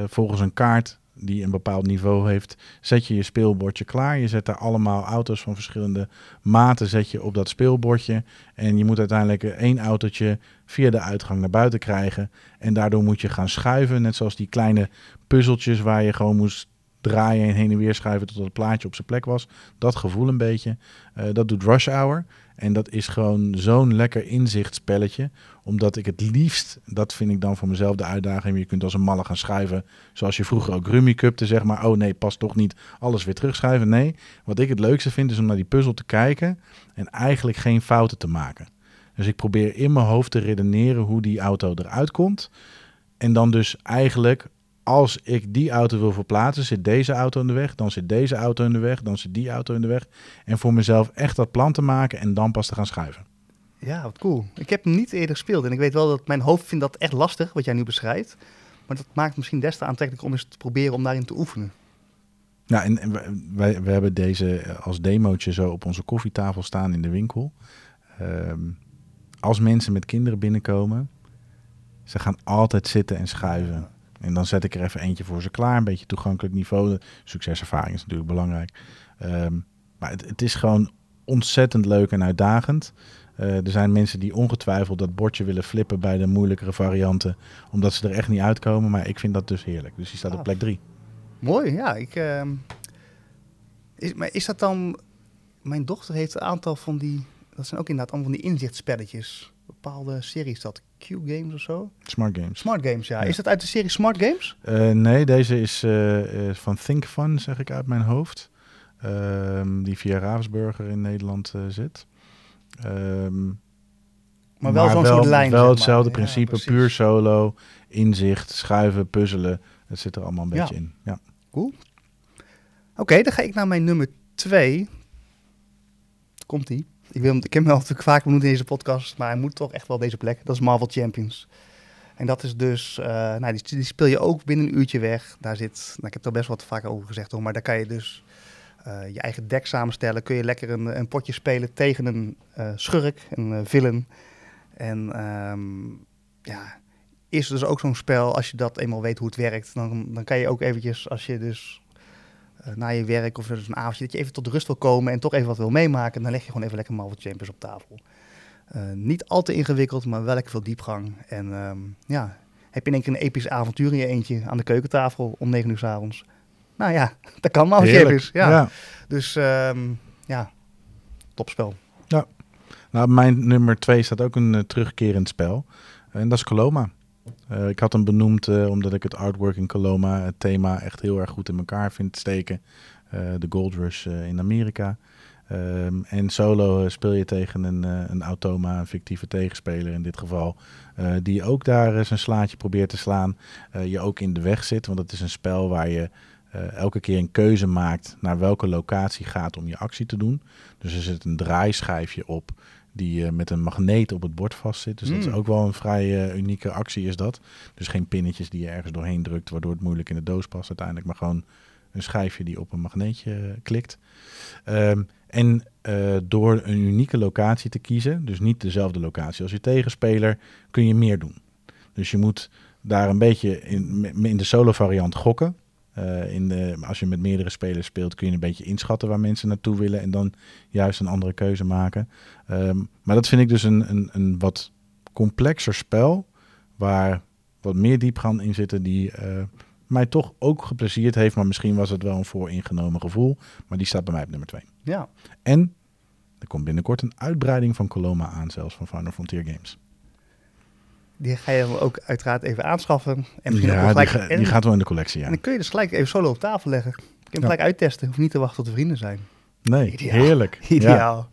volgens een kaart die een bepaald niveau heeft, zet je je speelbordje klaar. Je zet daar allemaal auto's van verschillende maten zet je op dat speelbordje. En je moet uiteindelijk één autootje via de uitgang naar buiten krijgen. En daardoor moet je gaan schuiven, net zoals die kleine puzzeltjes waar je gewoon moest draaien en heen en weer schuiven tot het plaatje op zijn plek was. Dat gevoel een beetje. Uh, dat doet Rush Hour. En dat is gewoon zo'n lekker inzichtspelletje. Omdat ik het liefst, dat vind ik dan voor mezelf de uitdaging. Je kunt als een malle gaan schuiven. Zoals je vroeger ook Rummy Cup te zeg maar. Oh nee, pas toch niet alles weer terugschuiven. Nee, wat ik het leukste vind is om naar die puzzel te kijken. En eigenlijk geen fouten te maken. Dus ik probeer in mijn hoofd te redeneren hoe die auto eruit komt. En dan dus eigenlijk als ik die auto wil verplaatsen, zit deze auto in de weg, dan zit deze auto in de weg, dan zit die auto in de weg. En voor mezelf echt dat plan te maken en dan pas te gaan schuiven.
Ja, wat cool. Ik heb hem niet eerder gespeeld en ik weet wel dat mijn hoofd vindt dat echt lastig, wat jij nu beschrijft. Maar dat maakt misschien des te aantrekkelijk om eens te proberen om daarin te oefenen.
Ja, en, en wij, we hebben deze als demootje zo op onze koffietafel staan in de winkel. Um, als mensen met kinderen binnenkomen, ze gaan altijd zitten en schuiven. En dan zet ik er even eentje voor ze klaar. Een beetje toegankelijk niveau. Succeservaring is natuurlijk belangrijk. Um, maar het, het, is gewoon ontzettend leuk en uitdagend. Uh, er zijn mensen die ongetwijfeld dat bordje willen flippen bij de moeilijkere varianten. Omdat ze er echt niet uitkomen. Maar ik vind dat dus heerlijk. Dus die staat ah. op plek 3.
Mooi, ja. Ik, uh, is, maar is dat dan... Mijn dochter heeft een aantal van die... Dat zijn ook inderdaad allemaal van die inzichtspelletjes. Bepaalde series dat. Q-Games of zo?
Smart Games.
Smart Games, ja. ja. Is dat uit de serie Smart Games?
Uh, nee, deze is uh, uh, van Think Fun, zeg ik uit mijn hoofd. Um, die via Ravensburger in Nederland zit. Um,
maar wel zo'n soort lijn.
Wel hetzelfde principe, puur solo, inzicht, schuiven, puzzelen. Het zit er allemaal een beetje in. Ja.
Cool. Oké, okay, dan ga ik naar mijn nummer twee. Komt-ie. Ik, wil, ik heb hem natuurlijk vaak benoemd in deze podcast, maar hij moet toch echt wel deze plek. Dat is Marvel Champions. En dat is dus, uh, nou, die, die, speel je ook binnen een uurtje weg. Daar zit, nou, ik heb er best wat vaker over gezegd hoor, maar daar kan je dus uh, je eigen deck samenstellen. Kun je lekker een, een potje spelen tegen een uh, schurk, een villain. En um, ja, is dus ook zo'n spel, als je dat eenmaal weet hoe het werkt, dan, dan kan je ook eventjes, als je dus na je werk of dus een avondje, dat je even tot rust wil komen en toch even wat wil meemaken, dan leg je gewoon even lekker Marvel Champions op tafel. Uh, niet al te ingewikkeld, maar wel lekker veel diepgang. En um, ja, heb je in één keer een episch avontuur in je eentje aan de keukentafel om 9 uur s avonds. Nou ja, [LAUGHS] dat kan Marvel Champions. Ja. ja. Dus um, ja, topspel.
Ja. Nou, mijn nummer 2 staat ook een uh, terugkerend spel. En dat is Coloma. Uh, ik had hem benoemd uh, omdat ik het artwork in Coloma, het thema, echt heel erg goed in elkaar vind steken. Uh, de Gold Rush in Amerika. Um, en solo speel je tegen een, een automa, een fictieve tegenspeler in dit geval. die ook daar zijn slaatje probeert te slaan. je ook in de weg zit, want het is een spel waar je elke keer een keuze maakt naar welke locatie gaat om je actie te doen. Dus er zit een draaischijfje op die met een magneet op het bord vastzit. Dus dat is
Mm.
ook wel een vrij unieke actie is dat. Dus geen pinnetjes die je ergens doorheen drukt, waardoor het moeilijk in de doos past uiteindelijk. Maar gewoon een schijfje die op een magneetje eh, klikt. Ehm, en eh, door een unieke locatie te kiezen, dus niet dezelfde locatie als je tegenspeler, kun je meer doen. Dus je moet daar een beetje in, in de solo variant gokken. Eh, in de, als je met meerdere spelers speelt, kun je een beetje inschatten waar mensen naartoe willen en dan juist een andere keuze maken. Ehm, maar dat vind ik dus een, een, een wat complexer spel, waar wat meer diepgang in zitten, die eh, mij toch ook geplezierd heeft. Maar misschien was het wel een vooringenomen gevoel. Maar die staat bij mij op nummer 2.
Ja.
En er komt binnenkort een uitbreiding van Coloma aan, zelfs van Final Frontier Games.
Die ga je dan ook uiteraard even aanschaffen. En misschien ook
die,
gelijk, en,
die gaat wel in de collectie, ja.
en dan kun je dus gelijk even solo op tafel leggen. Kun je hem
Ja.
gelijk uittesten. Hoef niet te wachten tot we vrienden zijn.
Nee,
Ideaal.
heerlijk. [LAUGHS] Ja.
Ideaal.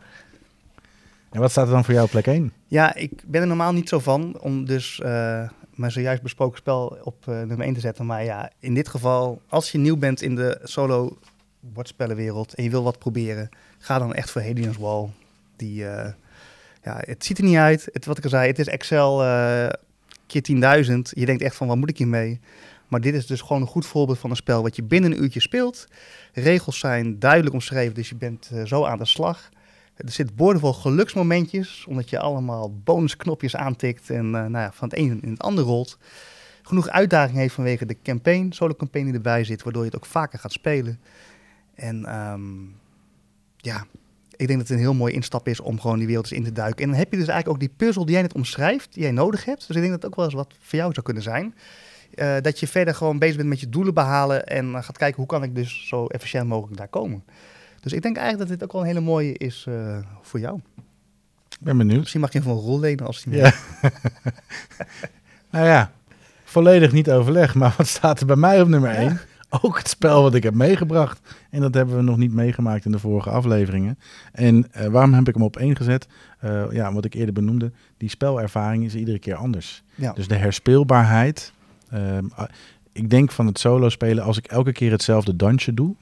En wat staat er dan voor jou op plek 1?
Ja, ik ben er normaal niet zo van om dus eh, mijn zojuist besproken spel op eh, nummer 1 te zetten. Maar ja, in dit geval, als je nieuw bent in de solo bordspellenwereld en je wil wat proberen, ga dan echt voor Hades Wall. Die, eh, ja, het ziet er niet uit. Het, wat ik al zei, het is Excel eh, keer 10.000. Je denkt echt van, wat moet ik hiermee? Maar dit is dus gewoon een goed voorbeeld van een spel wat je binnen een uurtje speelt. Regels zijn duidelijk omschreven, dus je bent eh, zo aan de slag. Er zit boordevol geluksmomentjes, omdat je allemaal bonusknopjes aantikt en eh, nou ja, van het een in het ander rolt. Genoeg uitdaging heeft vanwege de campaign, solo campaign die erbij zit, waardoor je het ook vaker gaat spelen. En ehm, ja, ik denk dat het een heel mooie instap is om gewoon die wereld eens in te duiken. En dan heb je dus eigenlijk ook die puzzel die jij net omschrijft, die jij nodig hebt. Dus ik denk dat het ook wel eens wat voor jou zou kunnen zijn. Eh, dat je verder gewoon bezig bent met je doelen behalen en eh, gaat kijken hoe kan ik dus zo efficiënt mogelijk daar komen. Dus ik denk eigenlijk dat dit ook wel een hele mooie is eh, voor jou.
Ik ben benieuwd.
Misschien mag je van een rol lenen als die
Ja. [LAUGHS] nou ja, volledig niet overleg. Maar wat staat er bij mij op nummer 1? [LAUGHS] Ook het spel wat ik heb meegebracht. En dat hebben we nog niet meegemaakt in de vorige afleveringen. En eh, waarom heb ik hem op één gezet? Eh, ja, wat ik eerder benoemde. Die spelervaring is iedere keer anders.
Ja.
Dus de herspeelbaarheid. ehm, ik denk van het solo spelen, als ik elke keer hetzelfde dansje doe,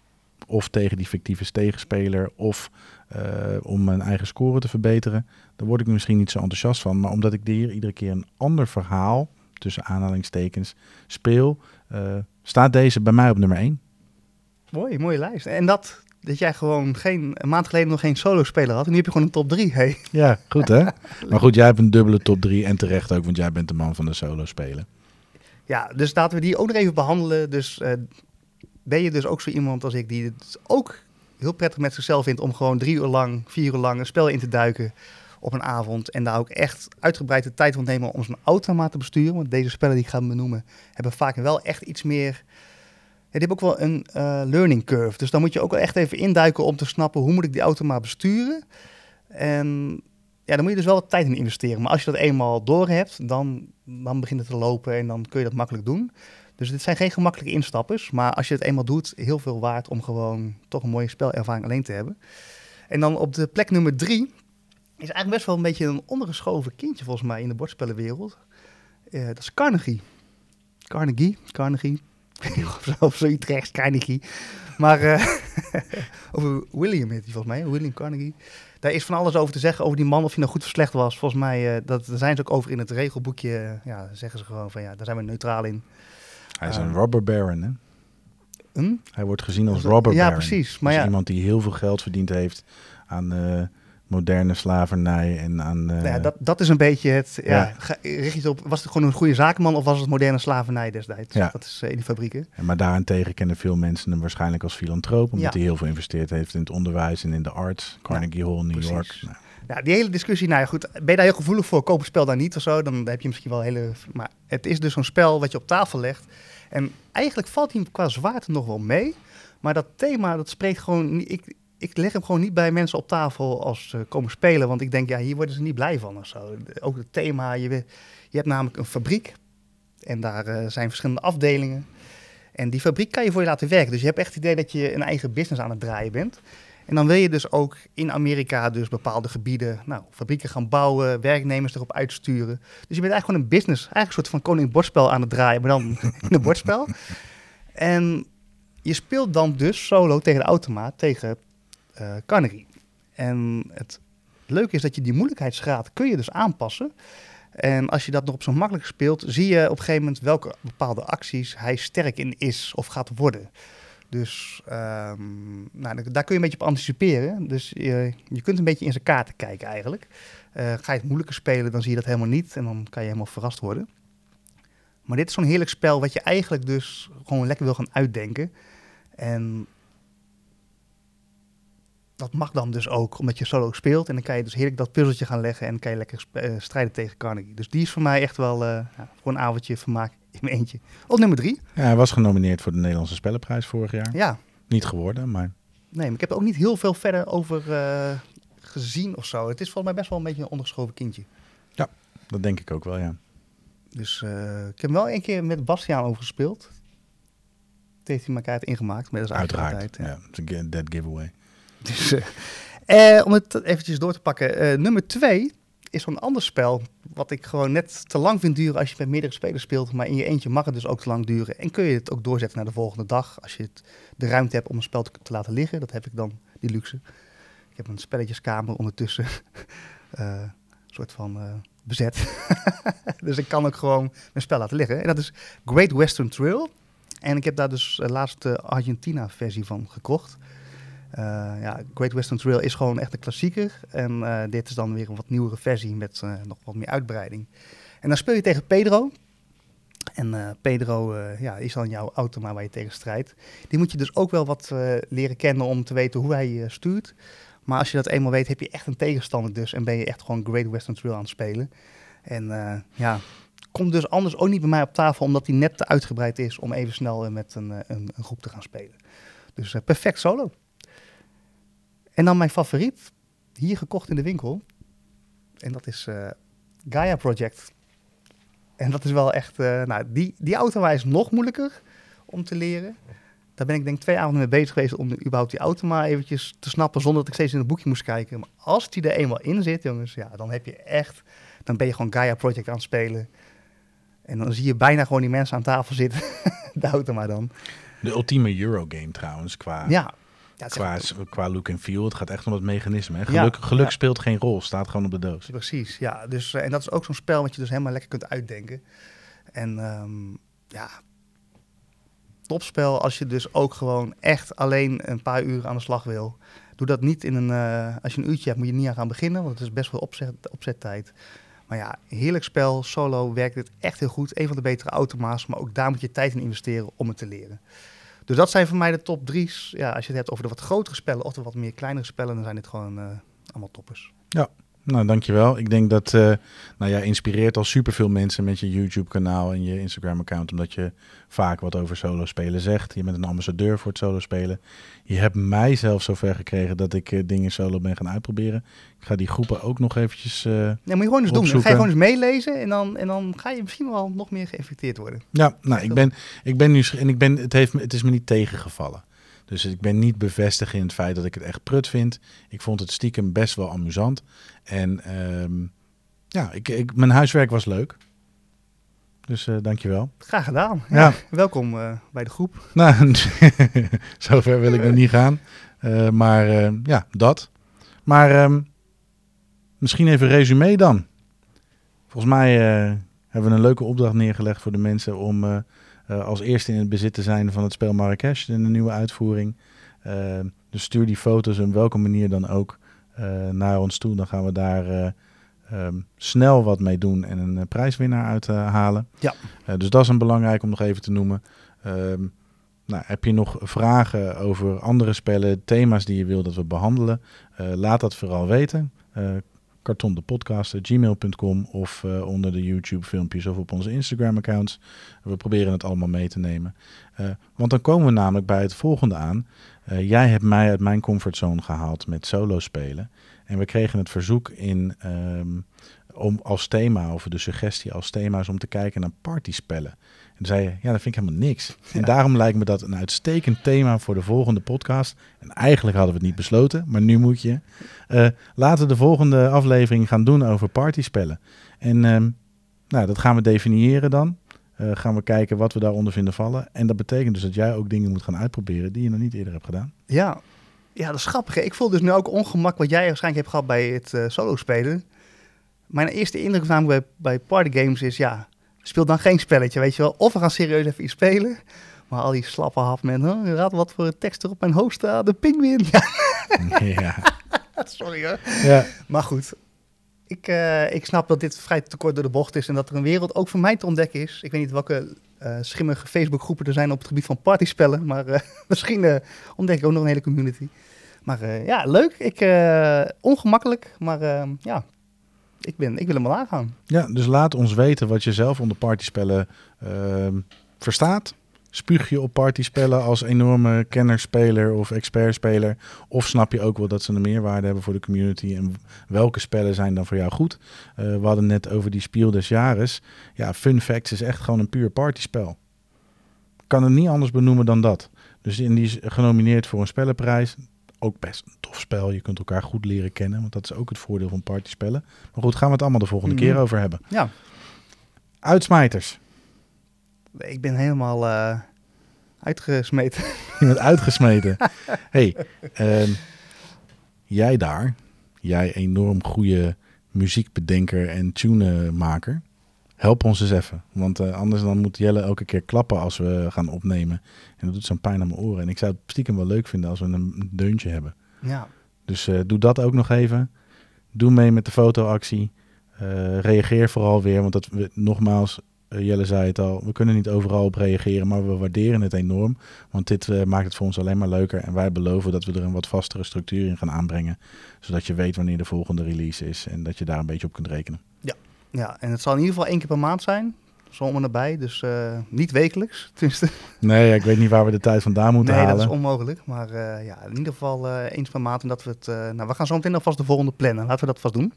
of tegen die fictieve tegenspeler, of eh, om mijn eigen score te verbeteren, dan word ik misschien niet zo enthousiast van. Maar omdat ik hier iedere keer een ander verhaal, tussen aanhalingstekens, speel, staat deze bij mij op nummer 1.
Mooi, mooie lijst. En dat, dat jij gewoon geen, een maand geleden nog geen solo-speler had. En nu heb je gewoon een top 3. Hey.
Ja, goed hè? maar goed, jij hebt een dubbele top 3 en terecht ook, want jij bent de man van de solo spelen.
Ja, dus laten we die ook nog even behandelen. Dus eh, ben je dus ook zo iemand als ik die het ook heel prettig met zichzelf vindt om gewoon drie uur lang, vier uur lang een spel in te duiken op een avond. En daar ook echt uitgebreid de tijd nemen om zijn automaat te besturen. Want deze spellen die ik ga benoemen hebben vaak wel echt iets meer... Ja, die hebben ook wel een eh, learning curve. Dus dan moet je ook wel echt even induiken om te snappen hoe moet ik die automaat besturen. En ja, dan moet je dus wel wat tijd in investeren. Maar als je dat eenmaal door hebt, dan, dan begint het te lopen en dan kun je dat makkelijk doen. Dus dit zijn geen gemakkelijke instappers. Maar als je het eenmaal doet, heel veel waard om gewoon toch een mooie spelervaring alleen te hebben. En dan op de plek nummer drie is eigenlijk best wel een beetje een ondergeschoven kindje volgens mij in de bordspellenwereld. Eh, dat is Carnegie. Carnegie, Carnegie. of zo, of zoiets rechts, Carnegie. Maar eh, [LAUGHS] over William heet hij volgens mij, William Carnegie. Daar is van alles over te zeggen over die man, of hij nou goed of slecht was. Volgens mij, eh, dat, daar zijn ze ook over in het regelboekje. ja, zeggen ze gewoon van ja, daar zijn we neutraal in.
Hij is een robber baron hè?
Hm?
Hij wordt gezien als robber
ja,
baron.
precies. Maar
Dus
ja,
iemand die heel veel geld verdiend heeft aan moderne slavernij en aan... eh,
nou ja, dat, dat is een beetje het. Ja,
Ja.
richt je op, was het gewoon een goede zakenman of was het moderne slavernij destijds?
Ja.
Dat is eh, in die fabrieken.
en Maar daarentegen kennen veel mensen hem waarschijnlijk als filantroop, omdat
Ja.
hij heel veel investeerd heeft in het onderwijs en in de arts. Carnegie Hall New
precies.
York. Nou,
Nou, die hele discussie, nou ja, goed, ben je daar heel gevoelig voor? Koop het spel dan niet of zo? Dan heb je misschien wel hele. Maar het is dus zo'n spel wat je op tafel legt. En eigenlijk valt hij qua zwaarte nog wel mee. Maar dat thema, dat spreekt gewoon. niet- Ik, ik leg hem gewoon niet bij mensen op tafel als ze komen spelen. Want ik denk, ja, hier worden ze niet blij van of zo. Ook het thema, je, je hebt namelijk een fabriek. En daar eh, zijn verschillende afdelingen. En die fabriek kan je voor je laten werken. Dus je hebt echt het idee dat je een eigen business aan het draaien bent. En dan wil je dus ook in Amerika dus bepaalde gebieden, nou, fabrieken gaan bouwen, werknemers erop uitsturen. Dus je bent eigenlijk gewoon een business, eigenlijk een soort van koning bordspel aan het draaien, maar dan [LAUGHS] in een bordspel. En je speelt dan dus solo tegen de automaat, tegen Carnegie. En het het leuke is dat je die moeilijkheidsgraad kun je dus aanpassen. En als je dat nog op zo'n makkelijk speelt, zie je op een gegeven moment welke bepaalde acties hij sterk in is of gaat worden. Dus ehm, nou, daar kun je een beetje op anticiperen. Dus je, je kunt een beetje in zijn kaarten kijken eigenlijk. Eh, ga je het moeilijker spelen, dan zie je dat helemaal niet. En dan kan je helemaal verrast worden. Maar dit is zo'n heerlijk spel wat je eigenlijk dus gewoon lekker wil gaan uitdenken. En dat mag dan dus ook, omdat je solo speelt. En dan kan je dus heerlijk dat puzzeltje gaan leggen en kan je lekker uh, strijden tegen Carnegie. Dus die is voor mij echt wel uh, ja, voor een avondje vermaak in mijn eentje. Op nummer drie.
Ja, hij was genomineerd voor de Nederlandse Spellenprijs vorig jaar.
Ja.
Niet geworden, maar...
Nee, maar ik heb er ook niet heel veel verder over uh, gezien of zo. Het is volgens mij best wel een beetje een ondergeschoven kindje.
Ja, dat denk ik ook wel, ja.
Dus ik heb wel een keer met Bastiaan over gespeeld. Het heeft hij elkaar ingemaakt. Met
Uiteraard, ja. ja. Dead giveaway. [LAUGHS]
Dus, uh, om het eventjes door te pakken. Uh, nummer twee is zo'n ander spel. Wat ik gewoon net te lang vind duren als je met meerdere spelers speelt. Maar in je eentje mag het dus ook te lang duren. En kun je het ook doorzetten naar de volgende dag. Als je de ruimte hebt om een spel te, te, laten liggen. Dat heb ik dan, die luxe. Ik heb een spelletjeskamer ondertussen. [LAUGHS] uh, soort van bezet. [LAUGHS] dus ik kan ook gewoon mijn spel laten liggen. En dat is Great Western Trail. En ik heb daar dus laatst de Argentina versie van gekocht. Uh, ja, Great Western Trail is gewoon echt een klassieker. En uh, dit is dan weer een wat nieuwere versie met uh, nog wat meer uitbreiding. En dan speel je tegen Pedro. En Pedro ja, is dan jouw automa waar je tegen strijdt. Die moet je dus ook wel wat leren kennen om te weten hoe hij stuurt. Maar als je dat eenmaal weet, heb je echt een tegenstander dus. En ben je echt gewoon Great Western Trail aan het spelen. En ja, komt dus anders ook niet bij mij op tafel, omdat hij net te uitgebreid is om even snel met een, een, een groep te gaan spelen. Dus perfect solo. En dan mijn favoriet, hier gekocht in de winkel. En dat is uh, Gaia Project. En dat is wel echt, uh, nou, die, die auto is nog moeilijker om te leren. Daar ben ik denk twee avonden mee bezig geweest om überhaupt die auto maar eventjes te snappen, zonder dat ik steeds in het boekje moest kijken. Maar als die er eenmaal in zit, jongens, ja, dan heb je echt, dan ben je gewoon Gaia Project aan het spelen. En dan zie je bijna gewoon die mensen aan tafel zitten, [LAUGHS] de auto maar dan.
De ultieme Eurogame trouwens, qua...
Ja,
ja, qua, qua look en feel, het gaat echt om het mechanisme. Hè? Geluk, ja, geluk ja. speelt geen rol, staat gewoon op de doos.
Precies, ja. Dus, uh, en dat is ook zo'n spel wat je dus helemaal lekker kunt uitdenken. En um, ja, topspel als je dus ook gewoon echt alleen een paar uur aan de slag wil. Doe dat niet in een, uh, als je een uurtje hebt, moet je niet aan gaan beginnen, want het is best wel opzet, opzettijd. Maar ja, heerlijk spel, solo werkt het echt heel goed. Een van de betere automa's, maar ook daar moet je tijd in investeren om het te leren. Dus dat zijn voor mij de top drie's. Ja, als je het hebt over de wat grotere spellen of de wat meer kleinere spellen, dan zijn dit gewoon uh, allemaal toppers.
Ja, nou dankjewel. Ik denk dat, uh, nou ja, inspireert al superveel mensen met je YouTube kanaal en je Instagram account, omdat je vaak wat over solo spelen zegt. Je bent een ambassadeur voor het solo spelen. Je hebt mij zelf zover gekregen dat ik uh, dingen solo ben gaan uitproberen. Ik ga die groepen ook nog eventjes uh,
Ja, moet je gewoon eens opzoeken. doen. Dan ga je gewoon eens meelezen en dan, en dan ga je misschien wel nog meer geïnfecteerd worden.
Ja, nou, ik ben, ik ben nu en ik ben, het, heeft, het is me niet tegengevallen. Dus ik ben niet bevestigd in het feit dat ik het echt prut vind. Ik vond het stiekem best wel amusant. En um, ja, ik, ik, mijn huiswerk was leuk. Dus uh, dankjewel.
Graag gedaan. Ja. ja. [LAUGHS] Welkom uh, bij de groep. [LAUGHS]
Nou, [LAUGHS] zover wil ik nog niet gaan. Uh, maar ja, dat. Maar um, misschien even resume dan. Volgens mij hebben we een leuke opdracht neergelegd voor de mensen om als eerste in het bezit te zijn van het spel Marrakesh in de nieuwe uitvoering. Uh, dus stuur die foto's op welke manier dan ook uh, naar ons toe. Dan gaan we daar um, snel wat mee doen en een prijswinnaar uithalen.
ja.
dus dat is een belangrijk om nog even te noemen. Um, nou, heb je nog vragen over andere spellen, thema's die je wil dat we behandelen? laat dat vooral weten de podcast, gmail.com of uh, onder de YouTube filmpjes of op onze Instagram accounts. We proberen het allemaal mee te nemen. Uh, want dan komen we namelijk bij het volgende aan. Uh, jij hebt mij uit mijn comfortzone gehaald met solo spelen. En we kregen het verzoek in um, om als thema, of de suggestie als thema, is om te kijken naar partyspellen. En zei je, ja, dat vind ik helemaal niks. [LAUGHS] En daarom lijkt me dat een uitstekend thema voor de volgende podcast. En eigenlijk hadden we het niet besloten, maar nu moet je. Uh, laten we de volgende aflevering gaan doen over partyspellen. En uh, nou, dat gaan we definiëren dan. Uh, gaan we kijken wat we daaronder vinden vallen. En dat betekent dus dat jij ook dingen moet gaan uitproberen die je nog niet eerder hebt gedaan.
Ja, Ja, dat is grappig. hè. Ik voel dus nu ook ongemak wat jij waarschijnlijk hebt gehad bij het eh, solo spelen. Mijn eerste indruk namelijk bij, bij partygames is, ja, speel dan geen spelletje, weet je wel. Of we gaan serieus even iets spelen. Maar al die slappe hap met, huh, raad wat voor tekst er op mijn hoofd staat. De pinguïn. Ja, [LAUGHS]
ja.
sorry hoor.
ja.
Maar goed, ik, eh, ik snap dat dit vrij te kort door de bocht is en dat er een wereld ook voor mij te ontdekken is. Ik weet niet welke eh, schimmige Facebookgroepen er zijn op het gebied van partyspellen, maar eh, [LAUGHS] misschien ontdek ik ook nog een hele community. Maar ja, leuk. Ik, ongemakkelijk, maar ja, ik, ben, ik wil hem wel aangaan.
Ja, dus laat ons weten wat je zelf onder partyspellen ehm, verstaat. Spuug je op partyspellen als enorme kennerspeler of expertspeler? Of snap je ook wel dat ze een meerwaarde hebben voor de community? En welke spellen zijn dan voor jou goed? Eh, we hadden net over die Spiel des Jahres. Ja, Fun Facts is echt gewoon een puur partyspel. Kan het niet anders benoemen dan dat. Dus in die is genomineerd voor een spellenprijs. Ook best een tof spel. Je kunt elkaar goed leren kennen. Want dat is ook het voordeel van partyspellen. Maar goed, gaan we het allemaal de volgende
Mhm.
keer over hebben.
Ja,
Uitsmijters.
ik ben helemaal eh, uitgesmeten.
Je bent uitgesmeten. [LAUGHS] hey, ehm, jij daar, jij enorm goede muziekbedenker en tunemaker, help ons eens even. Want eh, anders dan moet Jelle elke keer klappen als we gaan opnemen. En dat doet zo'n pijn aan mijn oren. En ik zou het stiekem wel leuk vinden als we een deuntje hebben.
Ja,
Dus eh, doe dat ook nog even. Doe mee met de fotoactie. Eh, reageer vooral weer, want dat we, nogmaals, eh, Jelle zei het al, we kunnen niet overal op reageren, maar we waarderen het enorm. Want dit maakt het voor ons alleen maar leuker. En wij beloven dat we er een wat vastere structuur in gaan aanbrengen. Zodat je weet wanneer de volgende release is en dat je daar een beetje op kunt rekenen.
ja, en het zal in ieder geval één keer per maand zijn. Zo om en nabij, dus eh, niet wekelijks. [LAUGHS] Tenminste,
Nee, ik weet niet waar we de tijd vandaan moeten
nee,
halen.
dat is onmogelijk. Maar eh, ja, in ieder geval eh, eens per maand. En dat we het. nou, we gaan zo meteen alvast de volgende plannen. Laten we dat vast doen.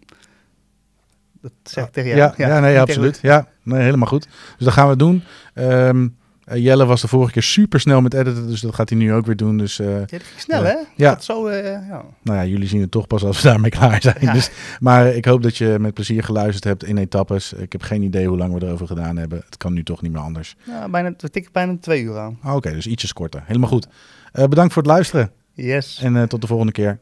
Dat zeg ik tegen jou. [LAUGHS]
Ja, ja, nee, [LAUGHS] absoluut. Ja, nee, helemaal goed. Dus dat gaan we doen. Ehm, eh, Jelle was de vorige keer super snel met editen, dus dat gaat hij nu ook weer doen. Dus eh,
Ja, dat ging snel,
Ja.
hè?
Ja.
Dat zo, eh, ja.
nou ja, jullie zien het toch pas als we daarmee [LAUGHS] klaar zijn.
Ja.
Dus, maar ik hoop dat je met plezier geluisterd hebt in etappes. Ik heb geen idee hoe lang we erover gedaan hebben. Het kan nu toch niet meer anders.
ja bijna, we tikken bijna twee uur aan.
Ah, Oké, dus ietsjes korter. Helemaal goed. Eh, bedankt voor het luisteren
Yes.
en eh, tot de volgende keer.